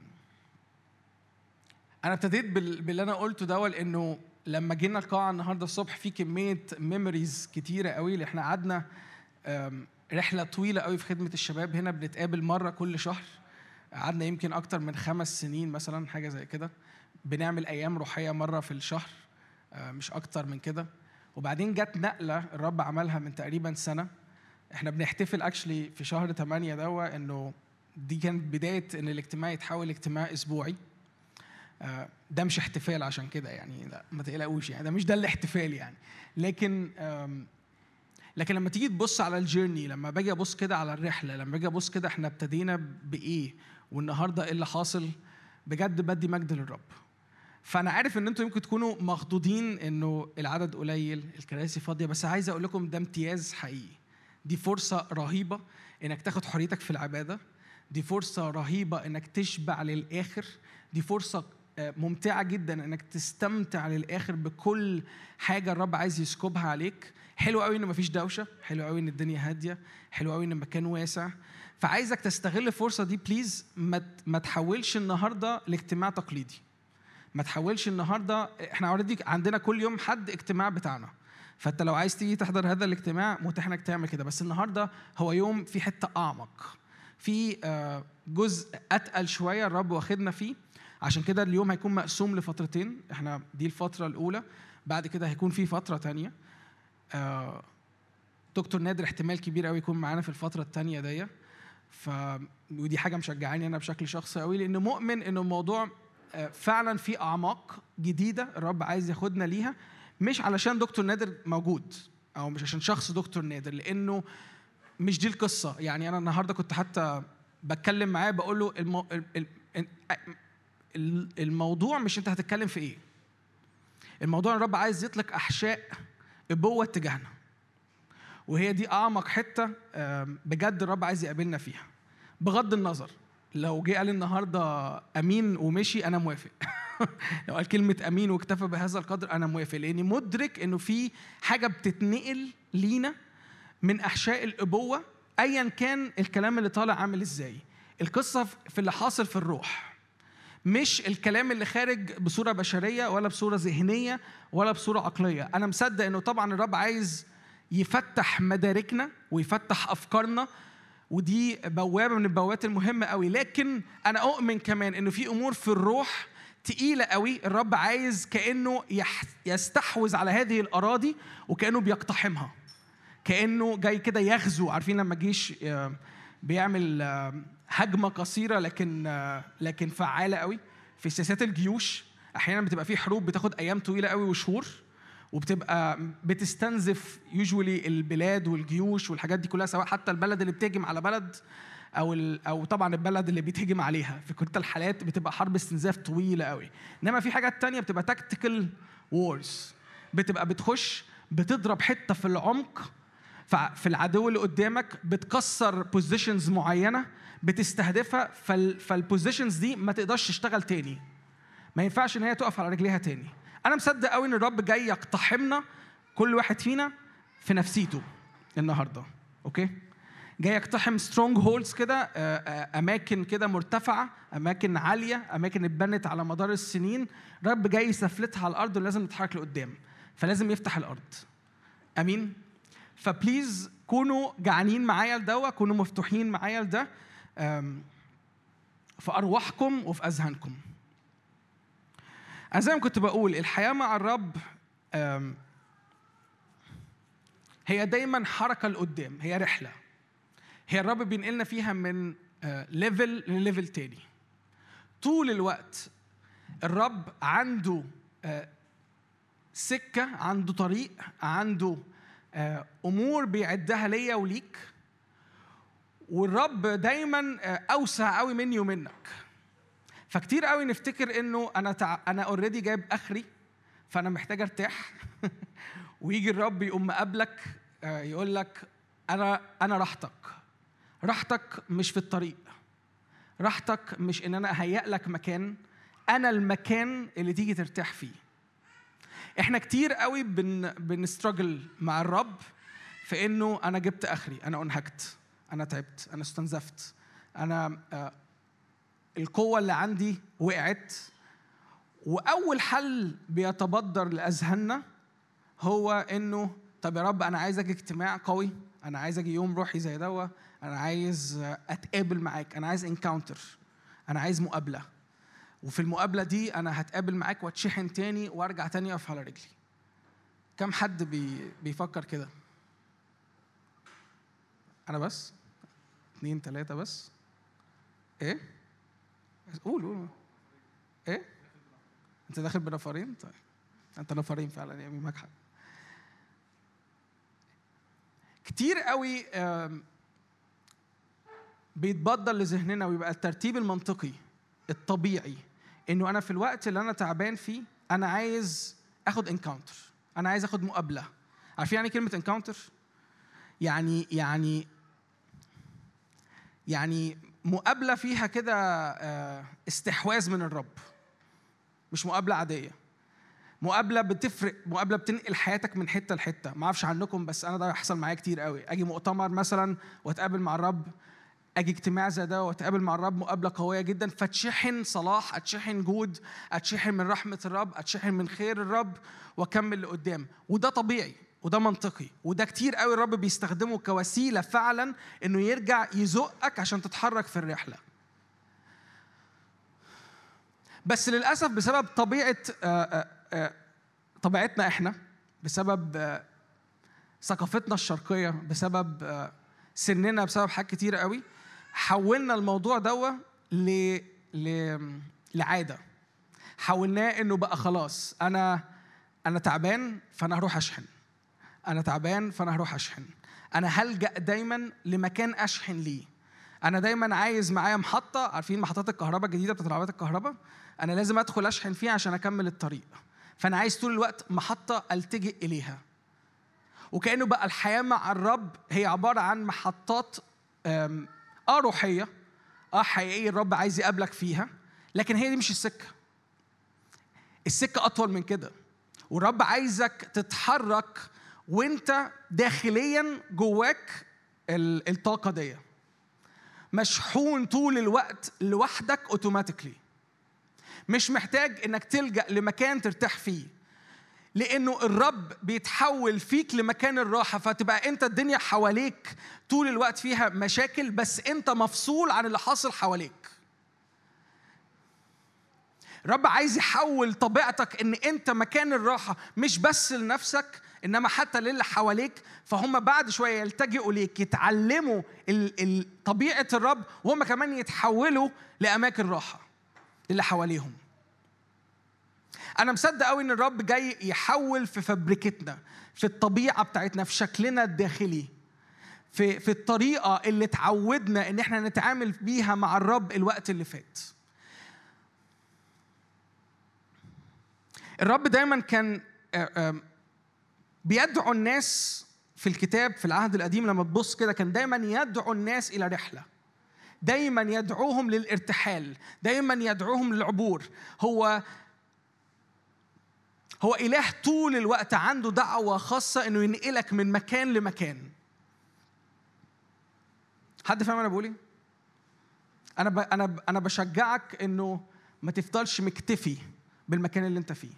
ابتديت بال- باللي أنا قلته ده لأنه لما جينا القاعة النهارده الصبح في كمية ميموريز كتيرة قوي اللي إحنا قعدنا رحلة طويلة قوي في خدمة الشباب. هنا بنتقابل مرة كل شهر. قعدنا يمكن أكتر من خمس سنين مثلا حاجة زي كده. بنعمل أيام روحية مرة في الشهر آه، مش أكتر من كده. وبعدين جت نقلة الرب عملها من تقريبا سنة. إحنا بنحتفل اكشلي في شهر 8 دوا انه دي كانت بداية إن الاجتماع يتحول لاجتماع أسبوعي. آه، ده مش احتفال عشان كده يعني لا ما تقلقوش يعني ده مش ده الاحتفال يعني. لكن لكن لما تيجي تبص على الجيرني لما باجي أبص كده على الرحلة لما باجي أبص كده إحنا ابتدينا بإيه والنهاردة إيه اللي حاصل بجد بدي مجد للرب. فأنا عارف إن أنتوا يمكن تكونوا مخضوضين إنه العدد قليل الكراسي فاضية بس عايز أقول لكم ده امتياز حقيقي. دي فرصة رهيبة إنك تاخد حريتك في العبادة. دي فرصة رهيبة إنك تشبع للآخر. دي فرصة آه، ممتعة جدا إنك تستمتع للآخر بكل حاجة الرب عايز يسكبها عليك. حلو قوي إن مفيش دوشة. حلو قوي إن الدنيا هادية. حلو قوي إن المكان واسع. فعايزك تستغل الفرصة دي please ما تحولش النهارده لاجتماع تقليدي. ما تحولش النهارده إحنا already عندنا كل يوم حد اجتماع بتاعنا. فانت لو عايز تيجي تحضر هذا الاجتماع متاح انك تعمل كده. بس النهارده هو يوم في حتة أعمق. في آه، جزء أتقل شوية الرب واخدنا فيه. عشان كده اليوم هيكون مقسوم لفترتين. إحنا دي الفترة الأولى. بعد كده هيكون في فترة تانية. آه، دكتور نادر احتمال كبير قوي يكون معانا في الفترة التانية دي ف ودي حاجة مشجعاني أنا بشكل شخصي قوي لأن مؤمن ان الموضوع آه، فعلا في أعماق جديدة الرب عايز ياخدنا ليها. مش علشان دكتور نادر موجود أو مش عشان شخص دكتور نادر لأنه مش دي القصة. يعني أنا النهارده كنت حتى بتكلم معاه بقول له المو... ال- ال- ال- الموضوع مش أنت هتتكلم في إيه. الموضوع الرب عايز يطلق أحشاء ابوه تجاهنا. وهي دي أعمق حتة بجد الرب عايز يقابلنا فيها. بغض النظر لو جه قال النهارده أمين ومشي أنا موافق. لو قال كلمة أمين واكتفى بهذا القدر أنا موافق. لأني مدرك إنه في حاجة بتتنقل لينا من أحشاء الأبوة ايا كان الكلام اللي طالع عامل إزاي. القصة في اللي حاصل في الروح. مش الكلام اللي خارج بصورة بشرية ولا بصورة ذهنية ولا بصورة عقلية. أنا مصدق إنه طبعا الرب عايز يفتح مداركنا ويفتح أفكارنا ودي بوابة من البوابات المهمة قوي. لكن أنا أؤمن كمان إنه في أمور في الروح تقيلة قوي الرب عايز كأنه يستحوذ على هذه الأراضي وكأنه بيقتحمها. كأنه جاي كده يغزو. عارفين لما الجيش بيعمل هجمة قصيرة لكن لكن فعالة قوي في سياسات الجيوش. أحيانا بتبقى في حروب بتاخد أيام طويلة قوي وشهور وبتبقى بتستنزف usually البلاد والجيوش والحاجات دي كلها سواء حتى البلد اللي بتهجم على بلد أو أو طبعا البلد اللي بيتهجم عليها. في كلتا الحالات بتبقى حرب استنزاف طويلة قوي إنما في حاجات تانية بتبقى tactical wars بتبقى بتخش بتضرب حتة في العمق في العدو اللي قدامك بتكسر positions معينة بتستهدفها فال فال positions دي ما تقدرش تشتغل تاني. ما ينفعش إن هي تقف على رجليها تاني. أنا مصدق قوي إن الرب جاي يقتحمنا كل واحد فينا في نفسيته النهارده. okay؟ جاي يقتحم strongholds كده آه، آه، أماكن كده مرتفعة أماكن عالية أماكن اتبنت على مدار السنين. الرب جاي يسفلتها على الأرض ولازم نتحرك لقدام فلازم يفتح الأرض. أمين؟ ف please كونوا جعانين معايا لده كونوا مفتوحين معايا لده في أرواحكم وفي أذهانكم. أنا زي ما كنت بقول الحياة مع الرب هي دايما حركة لقدام هي رحلة. هي الرب بينقلنا فيها من level ل level تاني. طول الوقت الرب عنده آه، سكة عنده طريق عنده آه، أمور بيعدها ليا وليك والرب دايما آه، أوسع قوي مني ومنك. فكتير قوي نفتكر إنه أنا تع... أنا اوريدي جايب آخري فأنا محتاج أرتاح. ويجي الرب يقوم مقابلك آه، يقول لك أنا أنا راحتك. راحتك مش في الطريق. راحتك مش إن أنا اهيئ لك مكان أنا المكان اللي تيجي ترتاح فيه. إحنا كتير قوي بن بنستراجل مع الرب في إنه أنا جبت آخري أنا أنهكت أنا تعبت أنا استنزفت أنا آه، القوة اللي عندي وقعت. وأول حل بيتبدر لأذهاننا هو إنه طب يا رب أنا عايز أجي اجتماع قوي أنا عايز أجي يوم روحي زي ده أنا عايز أتقابل معاك أنا عايز encounter أنا عايز مقابلة. وفي المقابلة دي أنا هتقابل معاك واتشحن تاني وأرجع تاني أقف على رجلي. كم حد بي بيفكر كده؟ أنا بس؟ اتنين تلاتة بس؟ إيه؟ قول قول. إيه؟ أنت داخل بنفرين؟ طيب. أنت نفرين فعلا امين معاك كتير قوي بيتبدل لذهننا ويبقى الترتيب المنطقي الطبيعي إنه أنا في الوقت اللي أنا تعبان فيه أنا عايز آخد encounter أنا عايز آخد مقابلة. عارفين يعني إيه كلمة encounter يعني يعني يعني مقابلة فيها كده آه، استحواذ من الرب مش مقابلة عادية. مقابلة بتفرق مقابلة بتنقل حياتك من حتة لحتة. ما أعرفش عنكم بس أنا ده يحصل معايا كتير قوي. أجي مؤتمر مثلا وأتقابل مع الرب أجي اجتماع زي ده وأتقابل مع الرب مقابلة قوية جدا فاتشحن صلاح أتشحن جود أتشحن من رحمة الرب أتشحن من خير الرب وأكمل لقدام وده طبيعي وده منطقي وده كتير قوي الرب بيستخدمه كوسيلة فعلا إنه يرجع يزقك عشان تتحرك في الرحلة. بس للأسف بسبب طبيعة آه، آه، آه، طبيعتنا إحنا بسبب ثقافتنا الشرقية بسبب سننا بسبب حاجات كتير قوي حولنا الموضوع دوا ل... ل... لعادة. حولناه إنه بقى خلاص أنا أنا تعبان فأنا هروح أشحن. أنا تعبان فأنا هروح أشحن. أنا هلجأ دايما لمكان أشحن ليه. أنا دايما عايز معايا محطة عارفين محطات الكهرباء الجديدة بتاعت عربيات الكهرباء؟ أنا لازم أدخل أشحن فيها عشان أكمل الطريق. فأنا عايز طول الوقت محطة ألتجئ إليها. وكأنه بقى الحياة مع الرب هي عبارة عن محطات آه روحية. آه حقيقية الرب عايز يقابلك فيها. لكن هي دي مش السكة. السكة أطول من كده. والرب عايزك تتحرك وانت داخليا جواك ال- الطاقة دي. مشحون طول الوقت لوحدك اوتوماتيكلي مش محتاج إنك تلجأ لمكان ترتاح فيه. لأنه الرب بيتحول فيك لمكان الراحة. فتبقى انت الدنيا حواليك طول الوقت فيها مشاكل بس انت مفصول عن اللي حاصل حواليك. الرب عايز يحول طبيعتك ان انت مكان الراحة مش بس لنفسك انما حتى للي حواليك. فهم بعد شوية يلتجئوا ليك يتعلموا طبيعة الرب وهم كمان يتحولوا لأماكن راحة اللي حواليهم. أنا مصدق قوي إن الرب جاي يحول في فبركتنا في الطبيعة بتاعتنا في شكلنا الداخلي في في الطريقة اللي اتعودنا إن إحنا نتعامل بيها مع الرب الوقت اللي فات. الرب دايما كان آه، آم، بيدعو الناس في الكتاب في العهد القديم لما تبص كده كان دايما يدعو الناس إلى رحلة. دايما يدعوهم للارتحال دايما يدعوهم للعبور. هو هو إله طول الوقت عنده دعوة خاصة إنه ينقلك من مكان لمكان. حد فاهم أنا بقول إيه؟ أنا ب... أنا ب... أنا بشجعك إنه ما تفضلش مكتفي بالمكان اللي أنت فيه.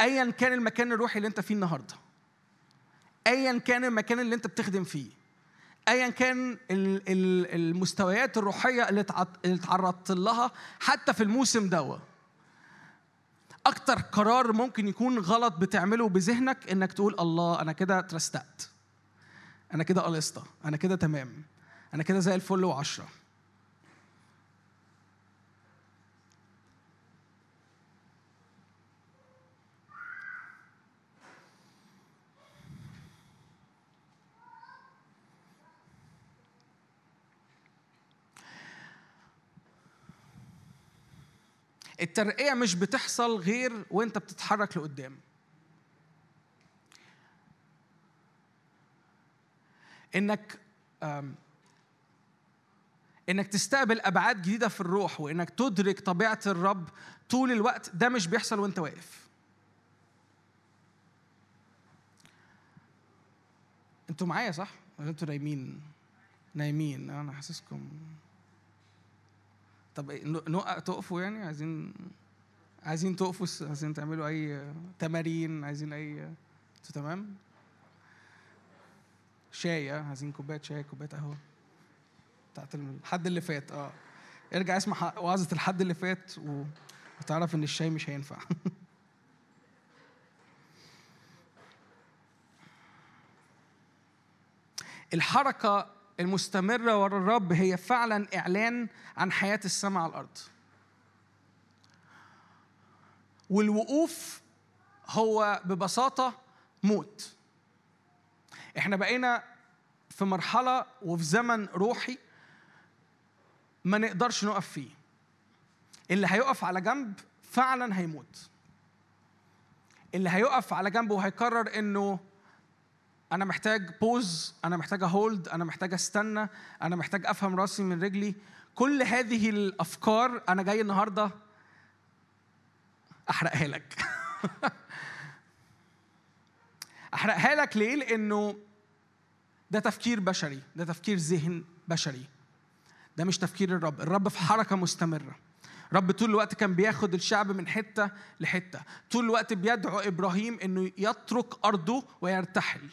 ايا كان المكان الروحي اللي أنت فيه النهارده. ايا كان المكان اللي أنت بتخدم فيه. ايا كان ال- ال- المستويات الروحية اللي اتعرضت لها حتى في الموسم دوت أكتر قرار ممكن يكون غلط بتعمله بذهنك إنك تقول الله أنا كده اترستقت. أنا كده قلصت أنا كده تمام. أنا كده زي الفل وعشرة. الترقية مش بتحصل غير وانت بتتحرك لقدام. إنك إنك تستقبل أبعاد جديدة في الروح وإنك تدرك طبيعة الرب طول الوقت ده مش بيحصل وانت واقف. أنتوا معايا صح؟ أنتوا نايمين؟ نايمين. أنا حاسسكم طب إيه، نق- نقع تقفوا يعني؟ عايزين عايزين تقفوا عايزين تعملوا أي تمارين عايزين اي أنتوا تمام؟ شاي آه عايزين كوباية شاي كوباية قهوة بتاعت الحد اللي فات آه. ارجع اسمع وعظة الحد اللي فات. وتعرف إن الشاي مش هينفع. الحركة المستمرة ورا الرب هي فعلا إعلان عن حياة السماء على الأرض. والوقوف هو ببساطة موت. إحنا بقينا في مرحلة وفي زمن روحي ما نقدرش نقف فيه. اللي هيقف على جنب فعلا هيموت. اللي هيقف على جنب وهيقرر إنه أنا محتاج بوز أنا محتاج هولد أنا محتاج أستنى أنا محتاج أفهم راسي من رجلي. كل هذه الأفكار أنا جاي النهارده أحرقها لك. أحرقها لك ليه؟ لأنه ده تفكير بشري ده تفكير ذهن بشري. ده مش تفكير الرب. الرب في حركة مستمرة. رب طول الوقت كان بياخد الشعب من حتة لحتة. طول الوقت بيدعو إبراهيم أنه يترك أرضه ويرتحل.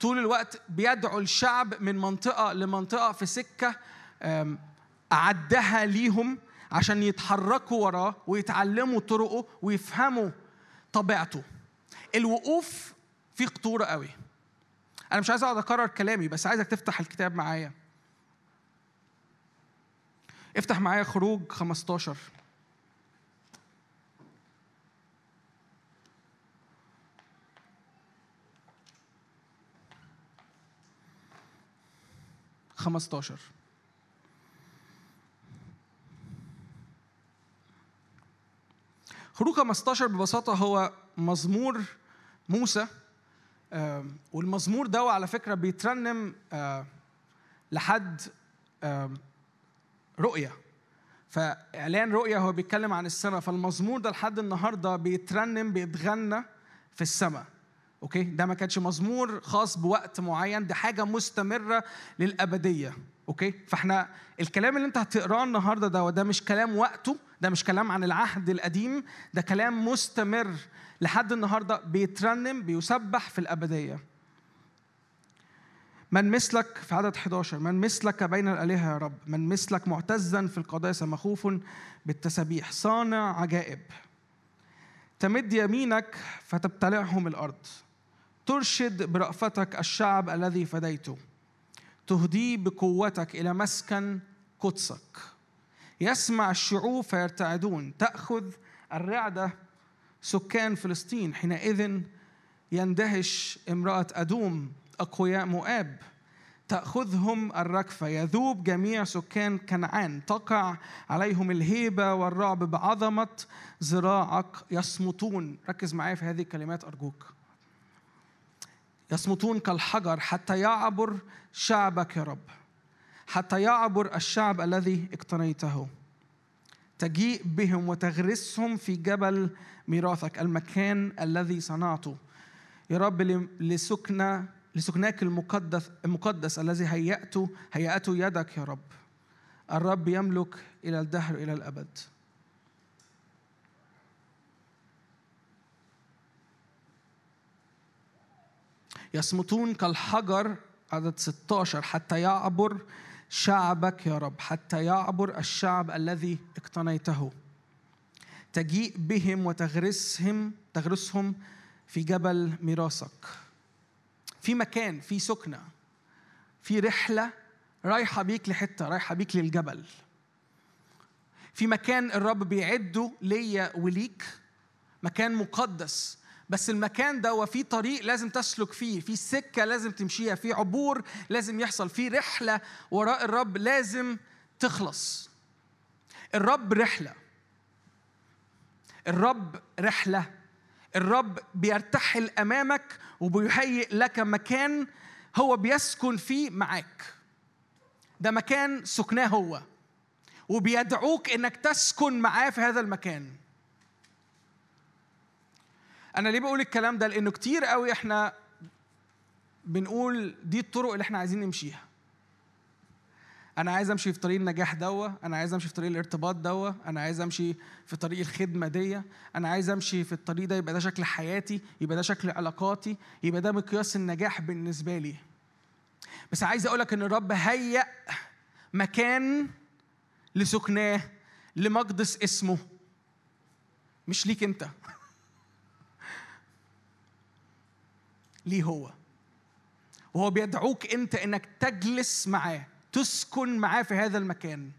طول الوقت بيدعو الشعب من منطقة لمنطقة في سكة أعدها ليهم عشان يتحركوا وراه ويتعلموا طرقه ويفهموا طبيعته. الوقوف فيه خطورة قوي. أنا مش عايز أقعد أكرر كلامي بس عايزك تفتح الكتاب معايا. افتح معايا خروج 15 15 خروج 15 ببساطة هو مزمور موسى والمزمور ده على فكرة بيترنم لحد رؤية فإعلان رؤية هو بيتكلم عن السماء فالمزمور ده لحد النهاردة بيترنم بيتغنى في السماء. okay؟ ده ما كانش مزمور خاص بوقت معين ده حاجة مستمرة للأبدية okay؟ فإحنا الكلام اللي أنت هتقراه النهارده ده وده مش كلام وقته ده مش كلام عن العهد القديم ده كلام مستمر لحد النهارده بيترنم بيسبح في الأبدية. من مثلك في عدد 11 من مثلك بين الآلهة يا رب من مثلك معتزا في القداسة مخوف بالتسابيح صانع عجائب. تمد يمينك فتبتلعهم الأرض. ترشد برأفتك الشعب الذي فديته. تهديه بقوتك إلى مسكن قدسك. يسمع الشعوب فيرتعدون. تأخذ الرعدة. سكان فلسطين حينئذ يندهش امرأة أدوم أقوياء مؤاب. تأخذهم الركفة. يذوب جميع سكان كنعان. تقع عليهم الهيبة والرعب بعظمة ذراعك يصمتون. ركز معايا في هذه الكلمات أرجوك. يصمتون كالحجر حتى يعبر شعبك يا رب. حتى يعبر الشعب الذي اقتنيته. تجيء بهم وتغرسهم في جبل ميراثك المكان الذي صنعته. يا رب ل- لسكنى لسكناك المقدس المقدس الذي هيأته هيأته يدك يا رب. الرب يملك إلى الدهر إلى الأبد. يصمتون كالحجر عدد 16 حتى يعبر شعبك يا رب حتى يعبر الشعب الذي اقتنيته. تجيء بهم وتغرسهم تغرسهم في جبل ميراثك. في مكان في سكنة في رحلة رايحة بيك لحتة رايحة بيك للجبل. في مكان الرب بيعده ليا وليك مكان مقدس. بس المكان ده وفي طريق لازم تسلك فيه في سكة لازم تمشيها في عبور لازم يحصل في رحلة وراء الرب لازم تخلص. الرب رحلة. الرب رحلة. الرب بيرتحل أمامك وبيهيئ لك مكان هو بيسكن فيه معاك. ده مكان سكناه هو. وبيدعوك إنك تسكن معاه في هذا المكان. أنا ليه بقول الكلام ده؟ لأنه كتير قوي إحنا بنقول دي الطرق اللي إحنا عايزين نمشيها. أنا عايز أمشي في طريق النجاح دوا أنا عايز أمشي في طريق الارتباط دوا أنا عايز أمشي في طريق الخدمة دي أنا عايز أمشي في الطريق ده يبقى ده شكل حياتي يبقى ده شكل علاقاتي يبقى ده مقياس النجاح بالنسبة لي. بس عايز أقولك إن الرب هيأ مكان لسكناه لمقدس اسمه. مش ليك أنت. ليه هو؟ وهو بيدعوك انت انك تجلس معاه تسكن معاه في هذا المكان.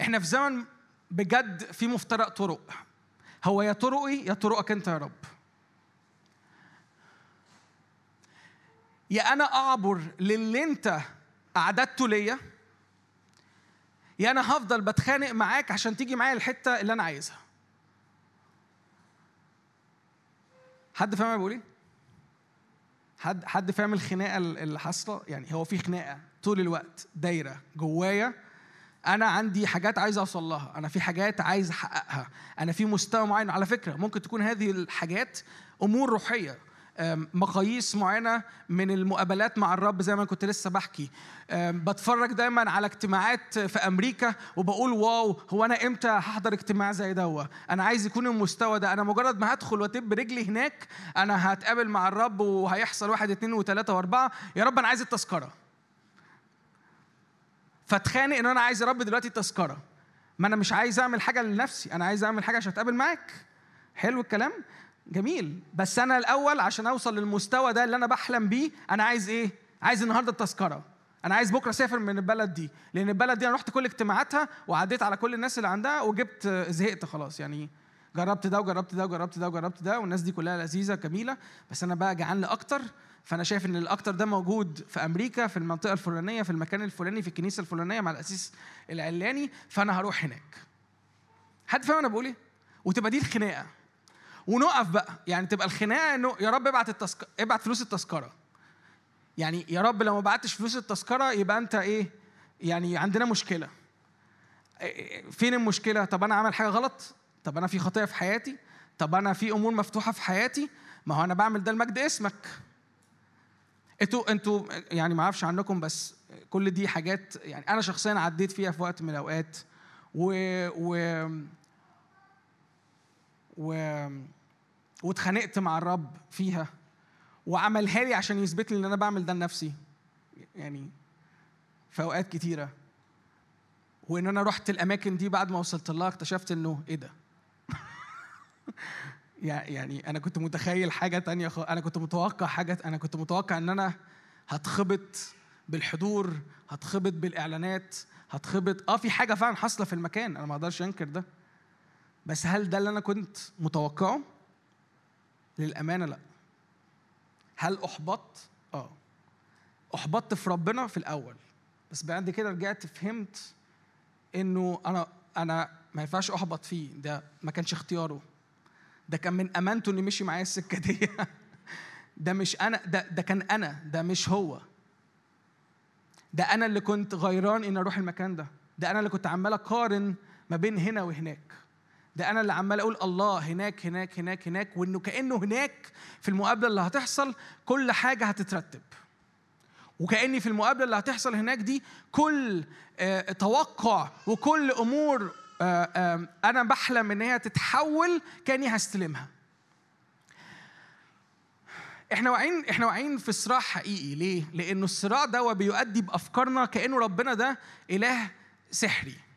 إحنا في زمن بجد في مفترق طرق. هو يا طرقي يا طرقك انت يا رب. يا أنا أعبر للي انت أعددته ليا يا أنا هفضل بتخانق معاك عشان تيجي معايا الحتة اللي أنا عايزها. حد فاهم أنا بقول إيه؟ حد حد فاهم الخناقة اللي حاصله يعني هو في خناقة طول الوقت دايرة جوايا. أنا عندي حاجات عايز أوصل لها أنا في حاجات عايز أحققها أنا في مستوى معين. على فكرة ممكن تكون هذه الحاجات أمور روحية. مقاييس معينة من المقابلات مع الرب زي ما كنت لسه بحكي. بتفرج دايما على اجتماعات في أمريكا وبقول واو هو أنا إمتى هحضر اجتماع زي دوا أنا عايز يكون المستوى ده. أنا مجرد ما هدخل واتب رجلي هناك أنا هتقابل مع الرب وهيحصل واحد اتنين وتلاتة وأربعة. يا رب أنا عايز التذكرة. فاتخانق إن أنا عايز يا رب دلوقتي تذكره ما أنا مش عايز أعمل حاجة لنفسي. أنا عايز أعمل حاجة عشان أتقابل معاك. حلو الكلام؟ جميل. بس أنا الأول عشان أوصل للمستوى ده اللي أنا بحلم بيه أنا عايز إيه؟ عايز النهارده التذكرة. أنا عايز بكرة أسافر من البلد دي. لأن البلد دي أنا رحت كل اجتماعاتها وعديت على كل الناس اللي عندها وجبت زهقت خلاص. يعني جربت ده وجربت ده وجربت ده وجربت ده والناس دي كلها لذيذة جميله بس أنا بقى جعان لأكتر. فأنا شايف إن الأكتر ده موجود في أمريكا في المنطقة الفلانية في المكان الفلاني في الكنيسة الفلانية مع الأسيس العلاني فأنا هروح هناك. حد فاهم أنا بقول إيه؟ وتبقى دي الخناقة. ونقف بقى. يعني تبقى الخناقة إنه يا رب ابعت التذكره ابعت فلوس التذكرة. يعني يا رب لو ما بعتش فلوس التذكرة يبقى أنت إيه؟ يعني عندنا مشكلة. إيه- فين المشكلة؟ طب أنا عامل حاجة غلط؟ طب أنا في خطية في حياتي؟ طب أنا في أمور مفتوحة في حياتي؟ ما هو أنا بعمل ده لمجد اسمك. أنتوا أنتوا يعني ما أعرفش عنكم بس كل دي حاجات يعني أنا شخصيا عديت فيها في وقت من الأوقات. و و و واتخانقت مع الرب فيها وعملها لي عشان يثبت لي إن أنا بعمل ده لنفسي. يعني في أوقات كتيرة. وإن أنا رحت الأماكن دي بعد ما وصلت لها اكتشفت إنه إيه ده؟ يع- يعني أنا كنت متخيل حاجة تانية خ... أنا كنت متوقع حاجة أنا كنت متوقع إن أنا هتخبط بالحضور هتخبط بالإعلانات هتخبط آه في حاجة فعلا حاصلة في المكان. أنا ما أقدرش أنكر ده. بس هل ده اللي أنا كنت متوقعه؟ للأمانة لا. هل أحبطت؟ آه. أحبطت في ربنا في الأول. بس بعد كده رجعت فهمت إنه أنا أنا ما ينفعش أحبط فيه. ده ما كانش اختياره. ده كان من أمانته إنه مشي معايا السكة دي. ده مش أنا ده ده كان أنا. ده مش هو. ده أنا اللي كنت غيران ان أروح المكان ده. ده أنا اللي كنت عمال أقارن ما بين هنا وهناك. ده أنا اللي عمال أقول الله هناك هناك هناك هناك وإنه كأنه هناك في المقابلة اللي هتحصل كل حاجة هتترتب. وكأني في المقابلة اللي هتحصل هناك دي كل آه، توقع وكل أمور آه، أنا بحلم إن هي تتحول كأني هستلمها. إحنا واقعين إحنا واقعين في صراع حقيقي. ليه؟ لأنه الصراع ده بيؤدي بأفكارنا كأنه ربنا ده إله سحري.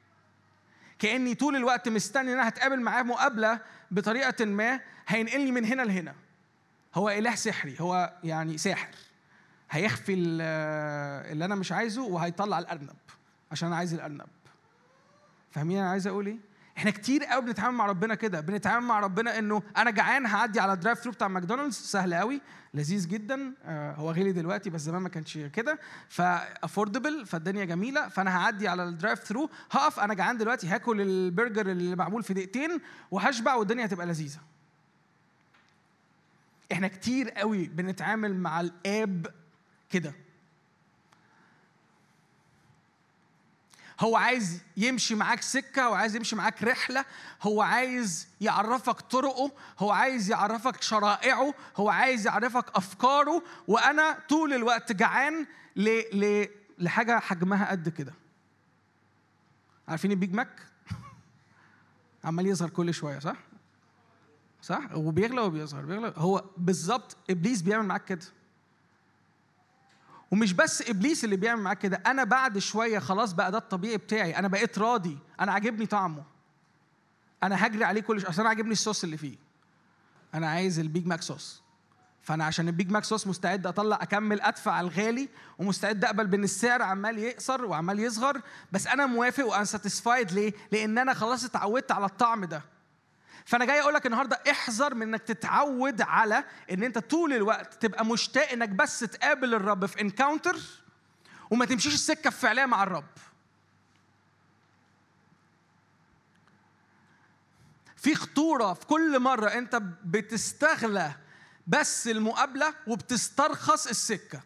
كأني طول الوقت مستني إن أنا هتقابل معاه مقابلة بطريقة ما هينقلني من هنا لهنا. هو إله سحري هو يعني ساحر. هيخفي ال- اللي أنا مش عايزه وهيطلع الأرنب عشان أنا عايز الأرنب. فاهمين أنا عايز أقول إيه؟ إحنا كتير قوي بنتعامل مع ربنا كده. بنتعامل مع ربنا انه أنا جعان هعدي على ال drive-through بتاع ماكدونالدز سهل قوي. لذيذ جدا. آه، هو غالي دلوقتي بس زمان ما كانش كده. ف affordable فالدنيا جميلة. فأنا هعدي على ال drive-through هقف أنا جعان دلوقتي هاكل البرجر اللي معمول في دقيقتين وهشبع والدنيا هتبقى لذيذة. إحنا كتير قوي بنتعامل مع الآب كده. هو عايز يمشي معاك سكة هو عايز يمشي معاك رحلة. هو عايز يعرفك طرقه هو عايز يعرفك شرائعه هو عايز يعرفك أفكاره. وأنا طول الوقت جعان ل... ل... لحاجة حجمها قد كده. عارفين البيج ماك؟ عمال يظهر كل شوية صح؟ صح؟ وبيغلى وبيظهر بيغلى. هو بالظبط إبليس بيعمل معاك كده. ومش بس إبليس اللي بيعمل معاك كده أنا بعد شوية خلاص بقى ده الطبيعي بتاعي أنا بقيت راضي أنا عاجبني طعمه. أنا هجري عليه كل شوية أصل أنا عاجبني الصوص اللي فيه. أنا عايز البيج ماك صوص. فأنا عشان البيج ماك صوص مستعد أطلع أكمل أدفع الغالي ومستعد أقبل بأن السعر عمال يقصر وعمال يصغر بس أنا موافق وأنا satisfied ليه؟ لأن أنا خلاص اتعودت على الطعم ده. فانا جاي أقول لك النهارده احذر من انك تتعود على ان انت طول الوقت تبقى مشتاق انك بس تقابل الرب في encounter وما تمشيش السكة الفعليه مع الرب. في خطورة في كل مرة انت بتستغلى بس المقابلة وبتسترخص السكة.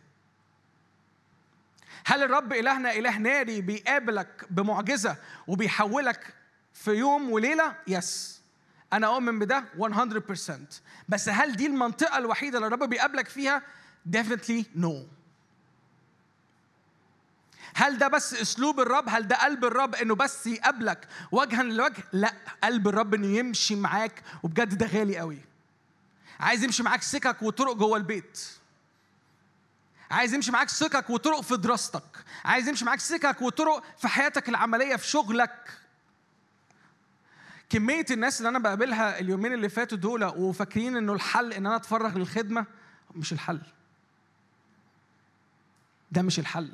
هل الرب إلهنا إله ناري بيقابلك بمعجزة وبيحولك في يوم وليلة؟ يس أنا اؤمن بده 100% بس هل دي المنطقة الوحيدة اللي الرب بيقابلك فيها؟ Definitely no. هل ده بس اسلوب الرب؟ هل ده قلب الرب انه بس يقابلك وجها لوجه؟ لا قلب الرب انه يمشي معاك وبجد ده غالي قوي. عايز يمشي معاك سكك وطرق جوه البيت. عايز يمشي معاك سكك وطرق في دراستك. عايز يمشي معاك سكك وطرق في حياتك العملية في شغلك. كمية الناس اللي أنا بقابلها اليومين اللي فاتوا دول وفاكرين إنه الحل إن أنا أتفرغ للخدمة مش الحل. ده مش الحل.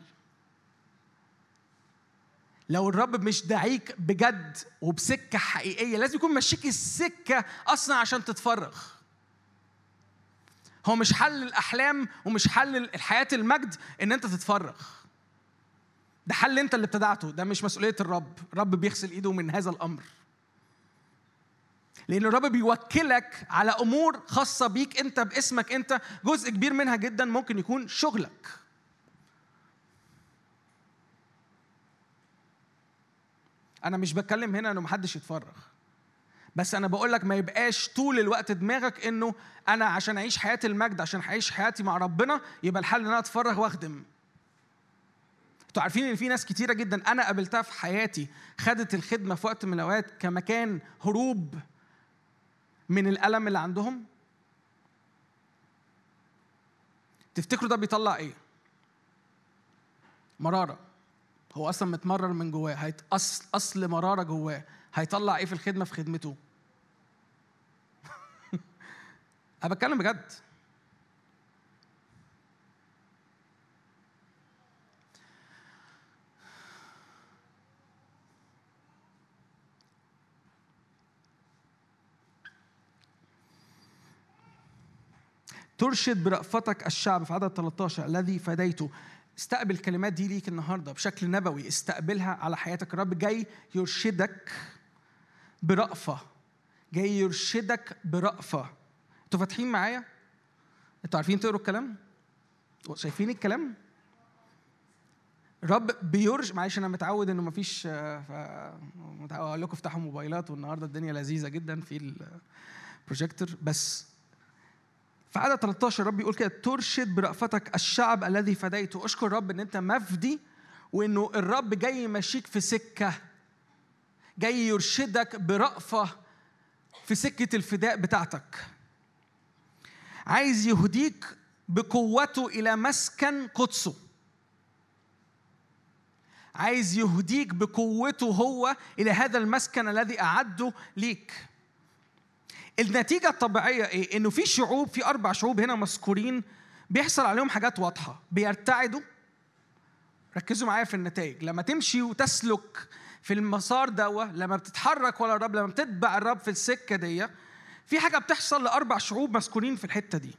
لو الرب مش داعيك بجد وبسكة حقيقية لازم يكون ماشيك السكة أصلا عشان تتفرغ. هو مش حل الأحلام ومش حل الحياة المجد إن أنت تتفرغ. ده حل أنت اللي ابتدعته، ده مش مسؤولية الرب، الرب بيغسل إيده من هذا الأمر. لأن الرب بيوكلك على أمور خاصة بيك أنت باسمك أنت جزء كبير منها جدا ممكن يكون شغلك. أنا مش بتكلم هنا إنه محدش يتفرغ. بس أنا بقول لك ما يبقاش طول الوقت دماغك إنه أنا عشان أعيش حياة المجد عشان أعيش حياتي مع ربنا يبقى الحل إن أنا أتفرغ وأخدم. أنتوا عارفين إن في ناس كتيرة جدا أنا قابلتها في حياتي خدت الخدمة في وقت من الأوقات كمكان هروب من الألم اللي عندهم؟ تفتكروا ده بيطلع إيه؟ مرارة. هو أصلا متمرر من جواه هيت اصل أصل مرارة جواه. هيطلع إيه في الخدمة؟ في خدمته. أنا بتكلم بجد. ترشد برأفتك الشعب في عدد 13 الذي فديته استقبل الكلمات دي ليك النهارده بشكل نبوي استقبلها على حياتك الرب جاي يرشدك برأفة جاي يرشدك برأفة أنتوا فاتحين معايا؟ أنتوا عارفين تقروا الكلام؟ شايفين الكلام؟ رب بيرش معلش أنا متعود إنه مفيش آه، ف أقول لكم افتحوا موبايلات والنهاردة الدنيا لذيذة جدا في البروجيكتور بس في عدد 13 رب يقول كده ترشد برأفتك الشعب الذي فديته. اشكر رب إن أنت مفدي وإنه الرب جاي يمشيك في سكة جاي يرشدك برأفة في سكة الفداء بتاعتك. عايز يهديك بقوته إلى مسكن قدسه. عايز يهديك بقوته هو إلى هذا المسكن الذي أعده ليك. النتيجة الطبيعية إيه؟ إنه في شعوب في أربع شعوب هنا مذكورين بيحصل عليهم حاجات واضحة. بيرتعدوا. ركزوا معايا في النتائج. لما تمشي وتسلك في المسار دوا لما بتتحرك ورا الرب لما بتتبع الرب في السكة دي في حاجة بتحصل لأربع شعوب مذكورين في الحتة دي.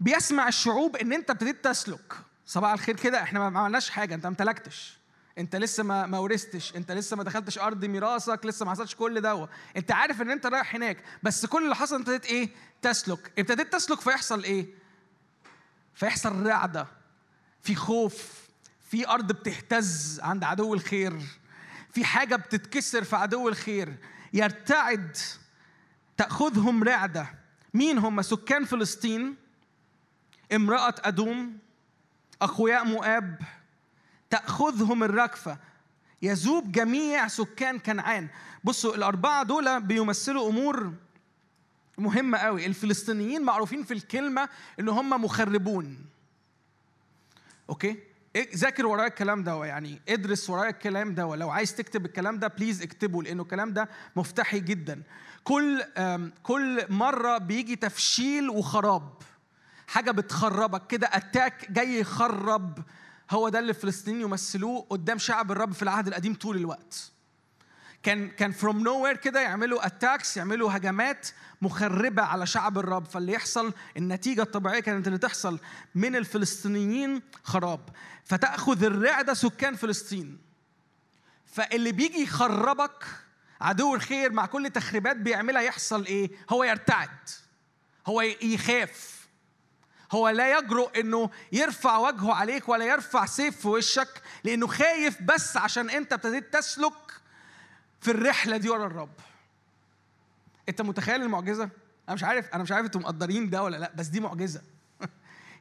بيسمع الشعوب إن أنت ابتديت تسلك. صباح الخير كده إحنا ما عملناش حاجة أنت ما امتلكتش. انت لسه ما ما ورثتش انت لسه ما دخلتش أرض ميراثك لسه ما حصلش كل ده. انت عارف ان انت رايح هناك بس كل اللي حصل انت ابتديت إيه؟ تسلك. ابتديت تسلك فيحصل إيه؟ فيحصل رعدة. في خوف. في أرض بتهتز عند عدو الخير. في حاجة بتتكسر في عدو الخير. يرتعد تأخذهم رعدة. مين هم؟ سكان فلسطين. امرأة أدوم. اخوياء مؤاب. تأخذهم الركفة. يذوب جميع سكان كنعان. بصوا الأربعة دول بيمثلوا أمور مهمة قوي. الفلسطينيين معروفين في الكلمة إن هم مخربون. okay؟ إيه، ذاكر ورايا الكلام ده يعني إدرس ورايا الكلام ده لو عايز تكتب الكلام ده please اكتبه لأنه الكلام ده مفتاحي جدا. كل كل مرة بيجي تفشيل وخراب. حاجة بتخربك كده attack جاي يخرب. هو ده اللي الفلسطينيين يمثلوه قدام شعب الرب في العهد القديم طول الوقت. كان كان from nowhere كده يعملوا attacks يعملوا هجمات مخربة على شعب الرب. فاللي يحصل النتيجة الطبيعية كانت اللي تحصل من الفلسطينيين خراب. فتأخذ الرعدة سكان فلسطين. فاللي بيجي يخربك عدو الخير مع كل تخريبات بيعملها يحصل إيه؟ هو يرتعد. هو يخاف. هو لا يجرؤ إنه يرفع وجهه عليك ولا يرفع سيف في وشك لإنه خايف بس عشان أنت ابتديت تسلك في الرحلة دي ورا الرب. أنت متخيل المعجزة؟ أنا مش عارف أنا مش عارف أنتوا مقدرين ده ولا لأ بس دي معجزة.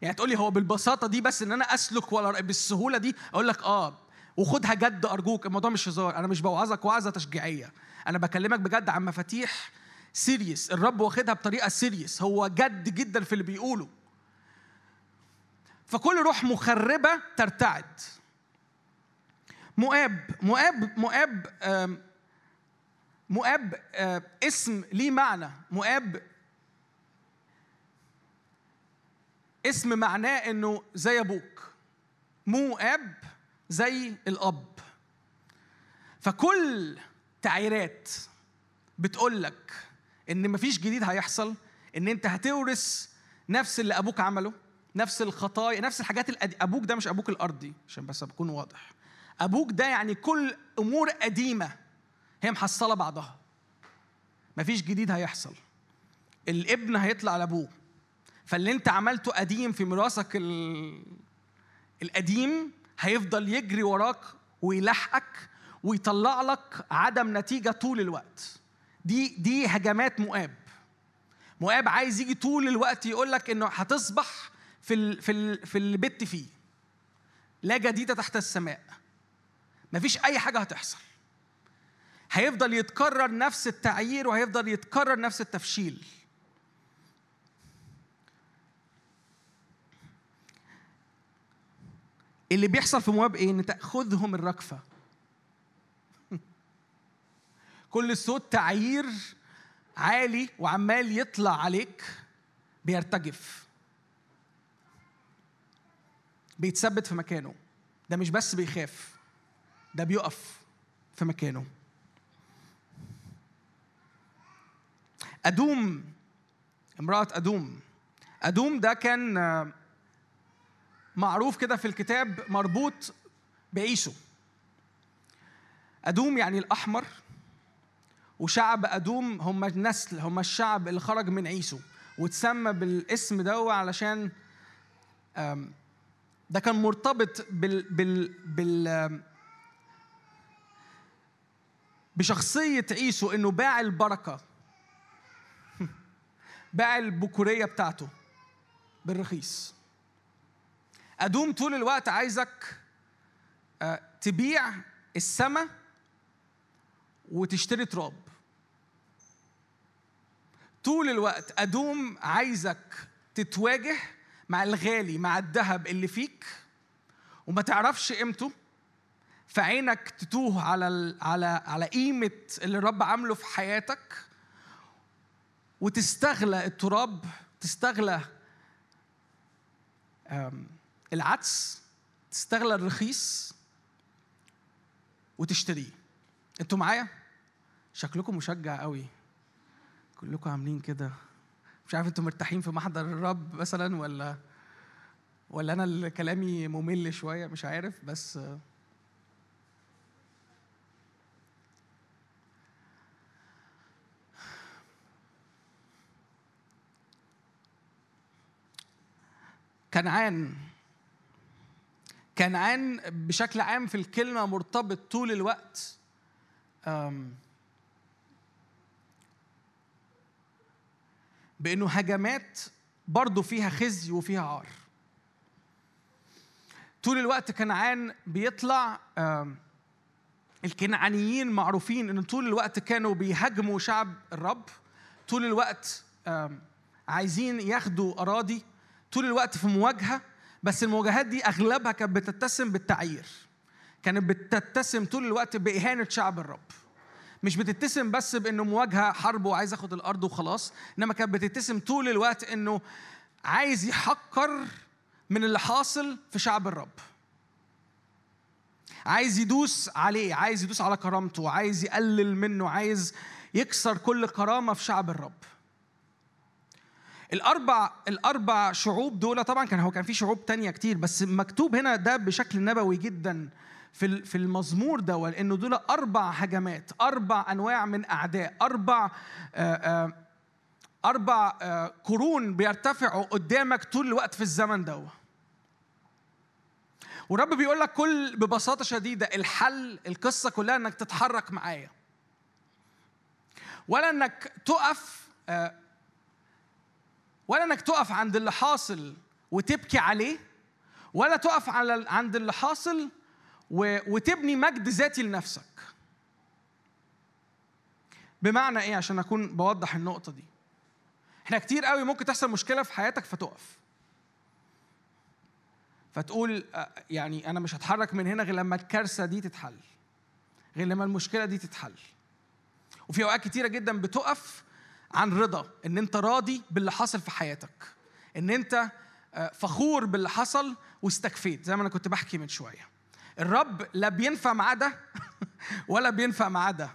يعني تقول لي هو بالبساطة دي بس إن أنا أسلك ولا بالسهولة دي أقول لك آه وخدها جد أرجوك الموضوع مش هزار أنا مش بوعظك وعظة تشجيعية. أنا بكلمك بجد عن مفاتيح serious الرب واخدها بطريقة serious هو جد جدا في اللي بيقوله. فكل روح مخربة ترتعد. مؤاب مؤاب مؤاب مؤاب اسم ليه معنى. مؤاب اسم معناه إنه زي أبوك. مؤاب زي الأب. فكل تعييرات بتقول لك إن مفيش جديد هيحصل إن أنت هتورث نفس اللي أبوك عمله نفس الخطايا نفس الحاجات الأد... أبوك ده مش أبوك الأرضي عشان بس أكون واضح. أبوك ده يعني كل أمور قديمة هي محصلة بعضها. مفيش جديد هيحصل. الابن هيطلع لأبوه. فاللي أنت عملته قديم في ميراثك ال... القديم هيفضل يجري وراك ويلحقك ويطلع لك عدم نتيجة طول الوقت. دي دي هجمات مؤاب. مؤاب عايز يجي طول الوقت يقول لك إنه هتصبح في ال... في ال... في اللي بت فيه. لا جديد تحت السماء. مفيش أي حاجة هتحصل. هيفضل يتكرر نفس التعيير وهيفضل يتكرر نفس التفشيل. اللي بيحصل في مواب إيه؟ إن تأخذهم الركفة. كل صوت تعيير عالي وعمال يطلع عليك بيرتجف. بيتثبت في مكانه. ده مش بس بيخاف ده بيقف في مكانه. أدوم امرأة أدوم. أدوم ده كان آه، معروف كده في الكتاب مربوط بعيسو. أدوم يعني الأحمر وشعب أدوم هم النسل هم الشعب اللي خرج من عيسو وتسمى بالاسم ده علشان ده كان مرتبط بال بال بال بشخصية عيسو إنه باع البركة. باع البكورية بتاعته بالرخيص. أدوم طول الوقت عايزك آه، تبيع السماء وتشتري تراب. طول الوقت أدوم عايزك تتواجه مع الغالي مع الذهب اللي فيك وما تعرفش قيمته فعينك تتوه على على على قيمة اللي الرب عامله في حياتك وتستغلى التراب تستغلى العدس تستغلى الرخيص وتشتريه. أنتوا معايا؟ شكلكم مشجع قوي. كلكم عاملين كده. مش عارف أنتوا مرتاحين في محضر الرب مثلا ولا ولا أنا اللي كلامي ممل شوية مش عارف بس كنعان كنعان بشكل عام في الكلمة مرتبط طول الوقت بأنه هجمات برضه فيها خزي وفيها عار. طول الوقت كنعان بيطلع الكنعانيين معروفين ان طول الوقت كانوا بيهاجموا شعب الرب طول الوقت عايزين ياخدوا أراضي طول الوقت في مواجهة بس المواجهات دي أغلبها كانت بتتسم بالتعيير كانت بتتسم طول الوقت بإهانة شعب الرب. مش بتتسم بس بإنه مواجهة حرب وعايز ياخد الأرض وخلاص إنما كانت بتتسم طول الوقت إنه عايز يحقر من اللي حاصل في شعب الرب. عايز يدوس عليه عايز يدوس على كرامته عايز يقلل منه عايز يكسر كل كرامة في شعب الرب. الأربع الأربع شعوب دول طبعا كان هو كان في شعوب تانية كتير بس مكتوب هنا ده بشكل نبوي جدا. في في المزمور ده لأنه دول أربع هجمات أربع أنواع من أعداء أربع آه، آه، أربع آه، قرون بيرتفعوا قدامك طول الوقت في الزمن ده والرب بيقول لك كل ببساطة شديدة الحل القصة كلها إنك تتحرك معايا. ولا إنك تقف ولا إنك تقف عند اللي حاصل وتبكي عليه ولا تقف على عند اللي حاصل وتبني مجد ذاتي لنفسك. بمعنى إيه؟ عشان أكون بوضح النقطة دي. إحنا كتير قوي ممكن تحصل مشكلة في حياتك فتقف. فتقول آه، يعني أنا مش هتحرك من هنا غير لما الكارثة دي تتحل غير لما المشكلة دي تتحل. وفي أوقات كتيرة جدا بتقف عن رضا إن أنت راضي باللي حصل في حياتك إن أنت آه، فخور باللي حصل واستكفيت زي ما أنا كنت بحكي من شوية. الرب لا بينفع معاه ده ولا بينفع معاه ده.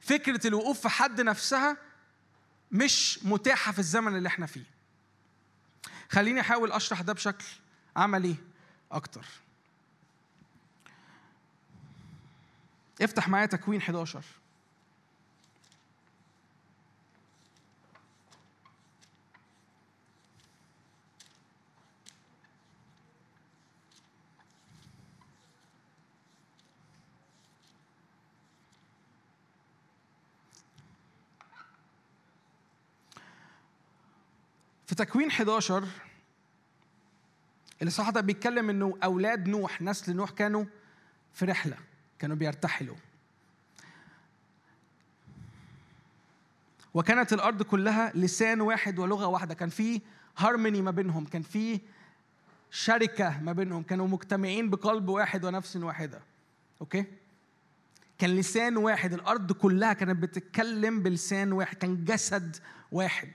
فكرة الوقوف في حد نفسها مش متاحة في الزمن اللي إحنا فيه. خليني أحاول أشرح ده بشكل عملي أكتر. افتح معايا تكوين 11 في تكوين 11 الإصحاح ده بيتكلم إنه أولاد نوح نسل نوح كانوا في رحلة كانوا بيرتحلوا. وكانت الأرض كلها لسان واحد ولغة واحدة كان في هارموني ما بينهم كان في شركة ما بينهم كانوا مجتمعين بقلب واحد ونفس واحدة. okay؟ كان لسان واحد الأرض كلها كانت بتتكلم بلسان واحد كان جسد واحد.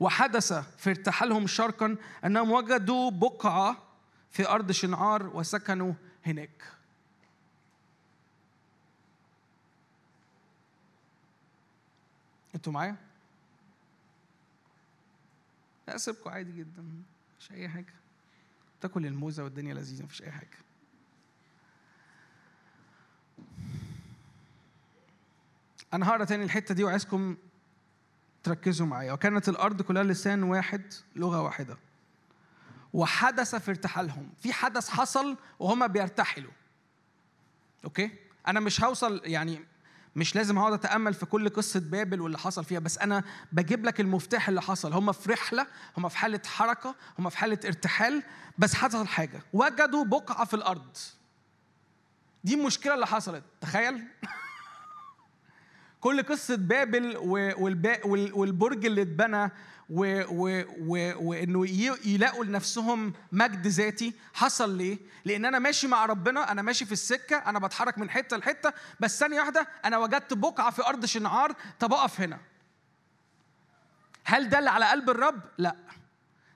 وحدث في ارتحالهم شرقا أنهم وجدوا بقعة في أرض شنعار وسكنوا هناك. أنتوا معايا؟ اسيبكم عادي جدا مش أي حاجة. تاكل الموزة والدنيا لذيذة مفيش أي حاجة. أنا هقرأ تاني الحتة دي وعايزكم تركزوا معايا. وكانت الأرض كلها لسان واحد لغة واحدة. وحدث في ارتحالهم. في حدث حصل وهما بيرتحلوا. أوكي؟ أنا مش هوصل يعني مش لازم هقعد أتأمل في كل قصة بابل واللي حصل فيها بس أنا بجيب لك المفتاح اللي حصل. هم في رحلة هم في حالة حركة هم في حالة ارتحال بس حصل حاجة. وجدوا بقعة في الأرض. دي المشكلة اللي حصلت. تخيل. كل قصة بابل والبرج اللي اتبنى وإنه يلاقوا لنفسهم مجد ذاتي حصل ليه؟ لأن أنا ماشي مع ربنا أنا ماشي في السكة أنا بتحرك من حتة لحتة بس ثانية واحدة أنا وجدت بقعة في أرض شنعار طب أقف هنا. هل ده اللي على قلب الرب؟ لا.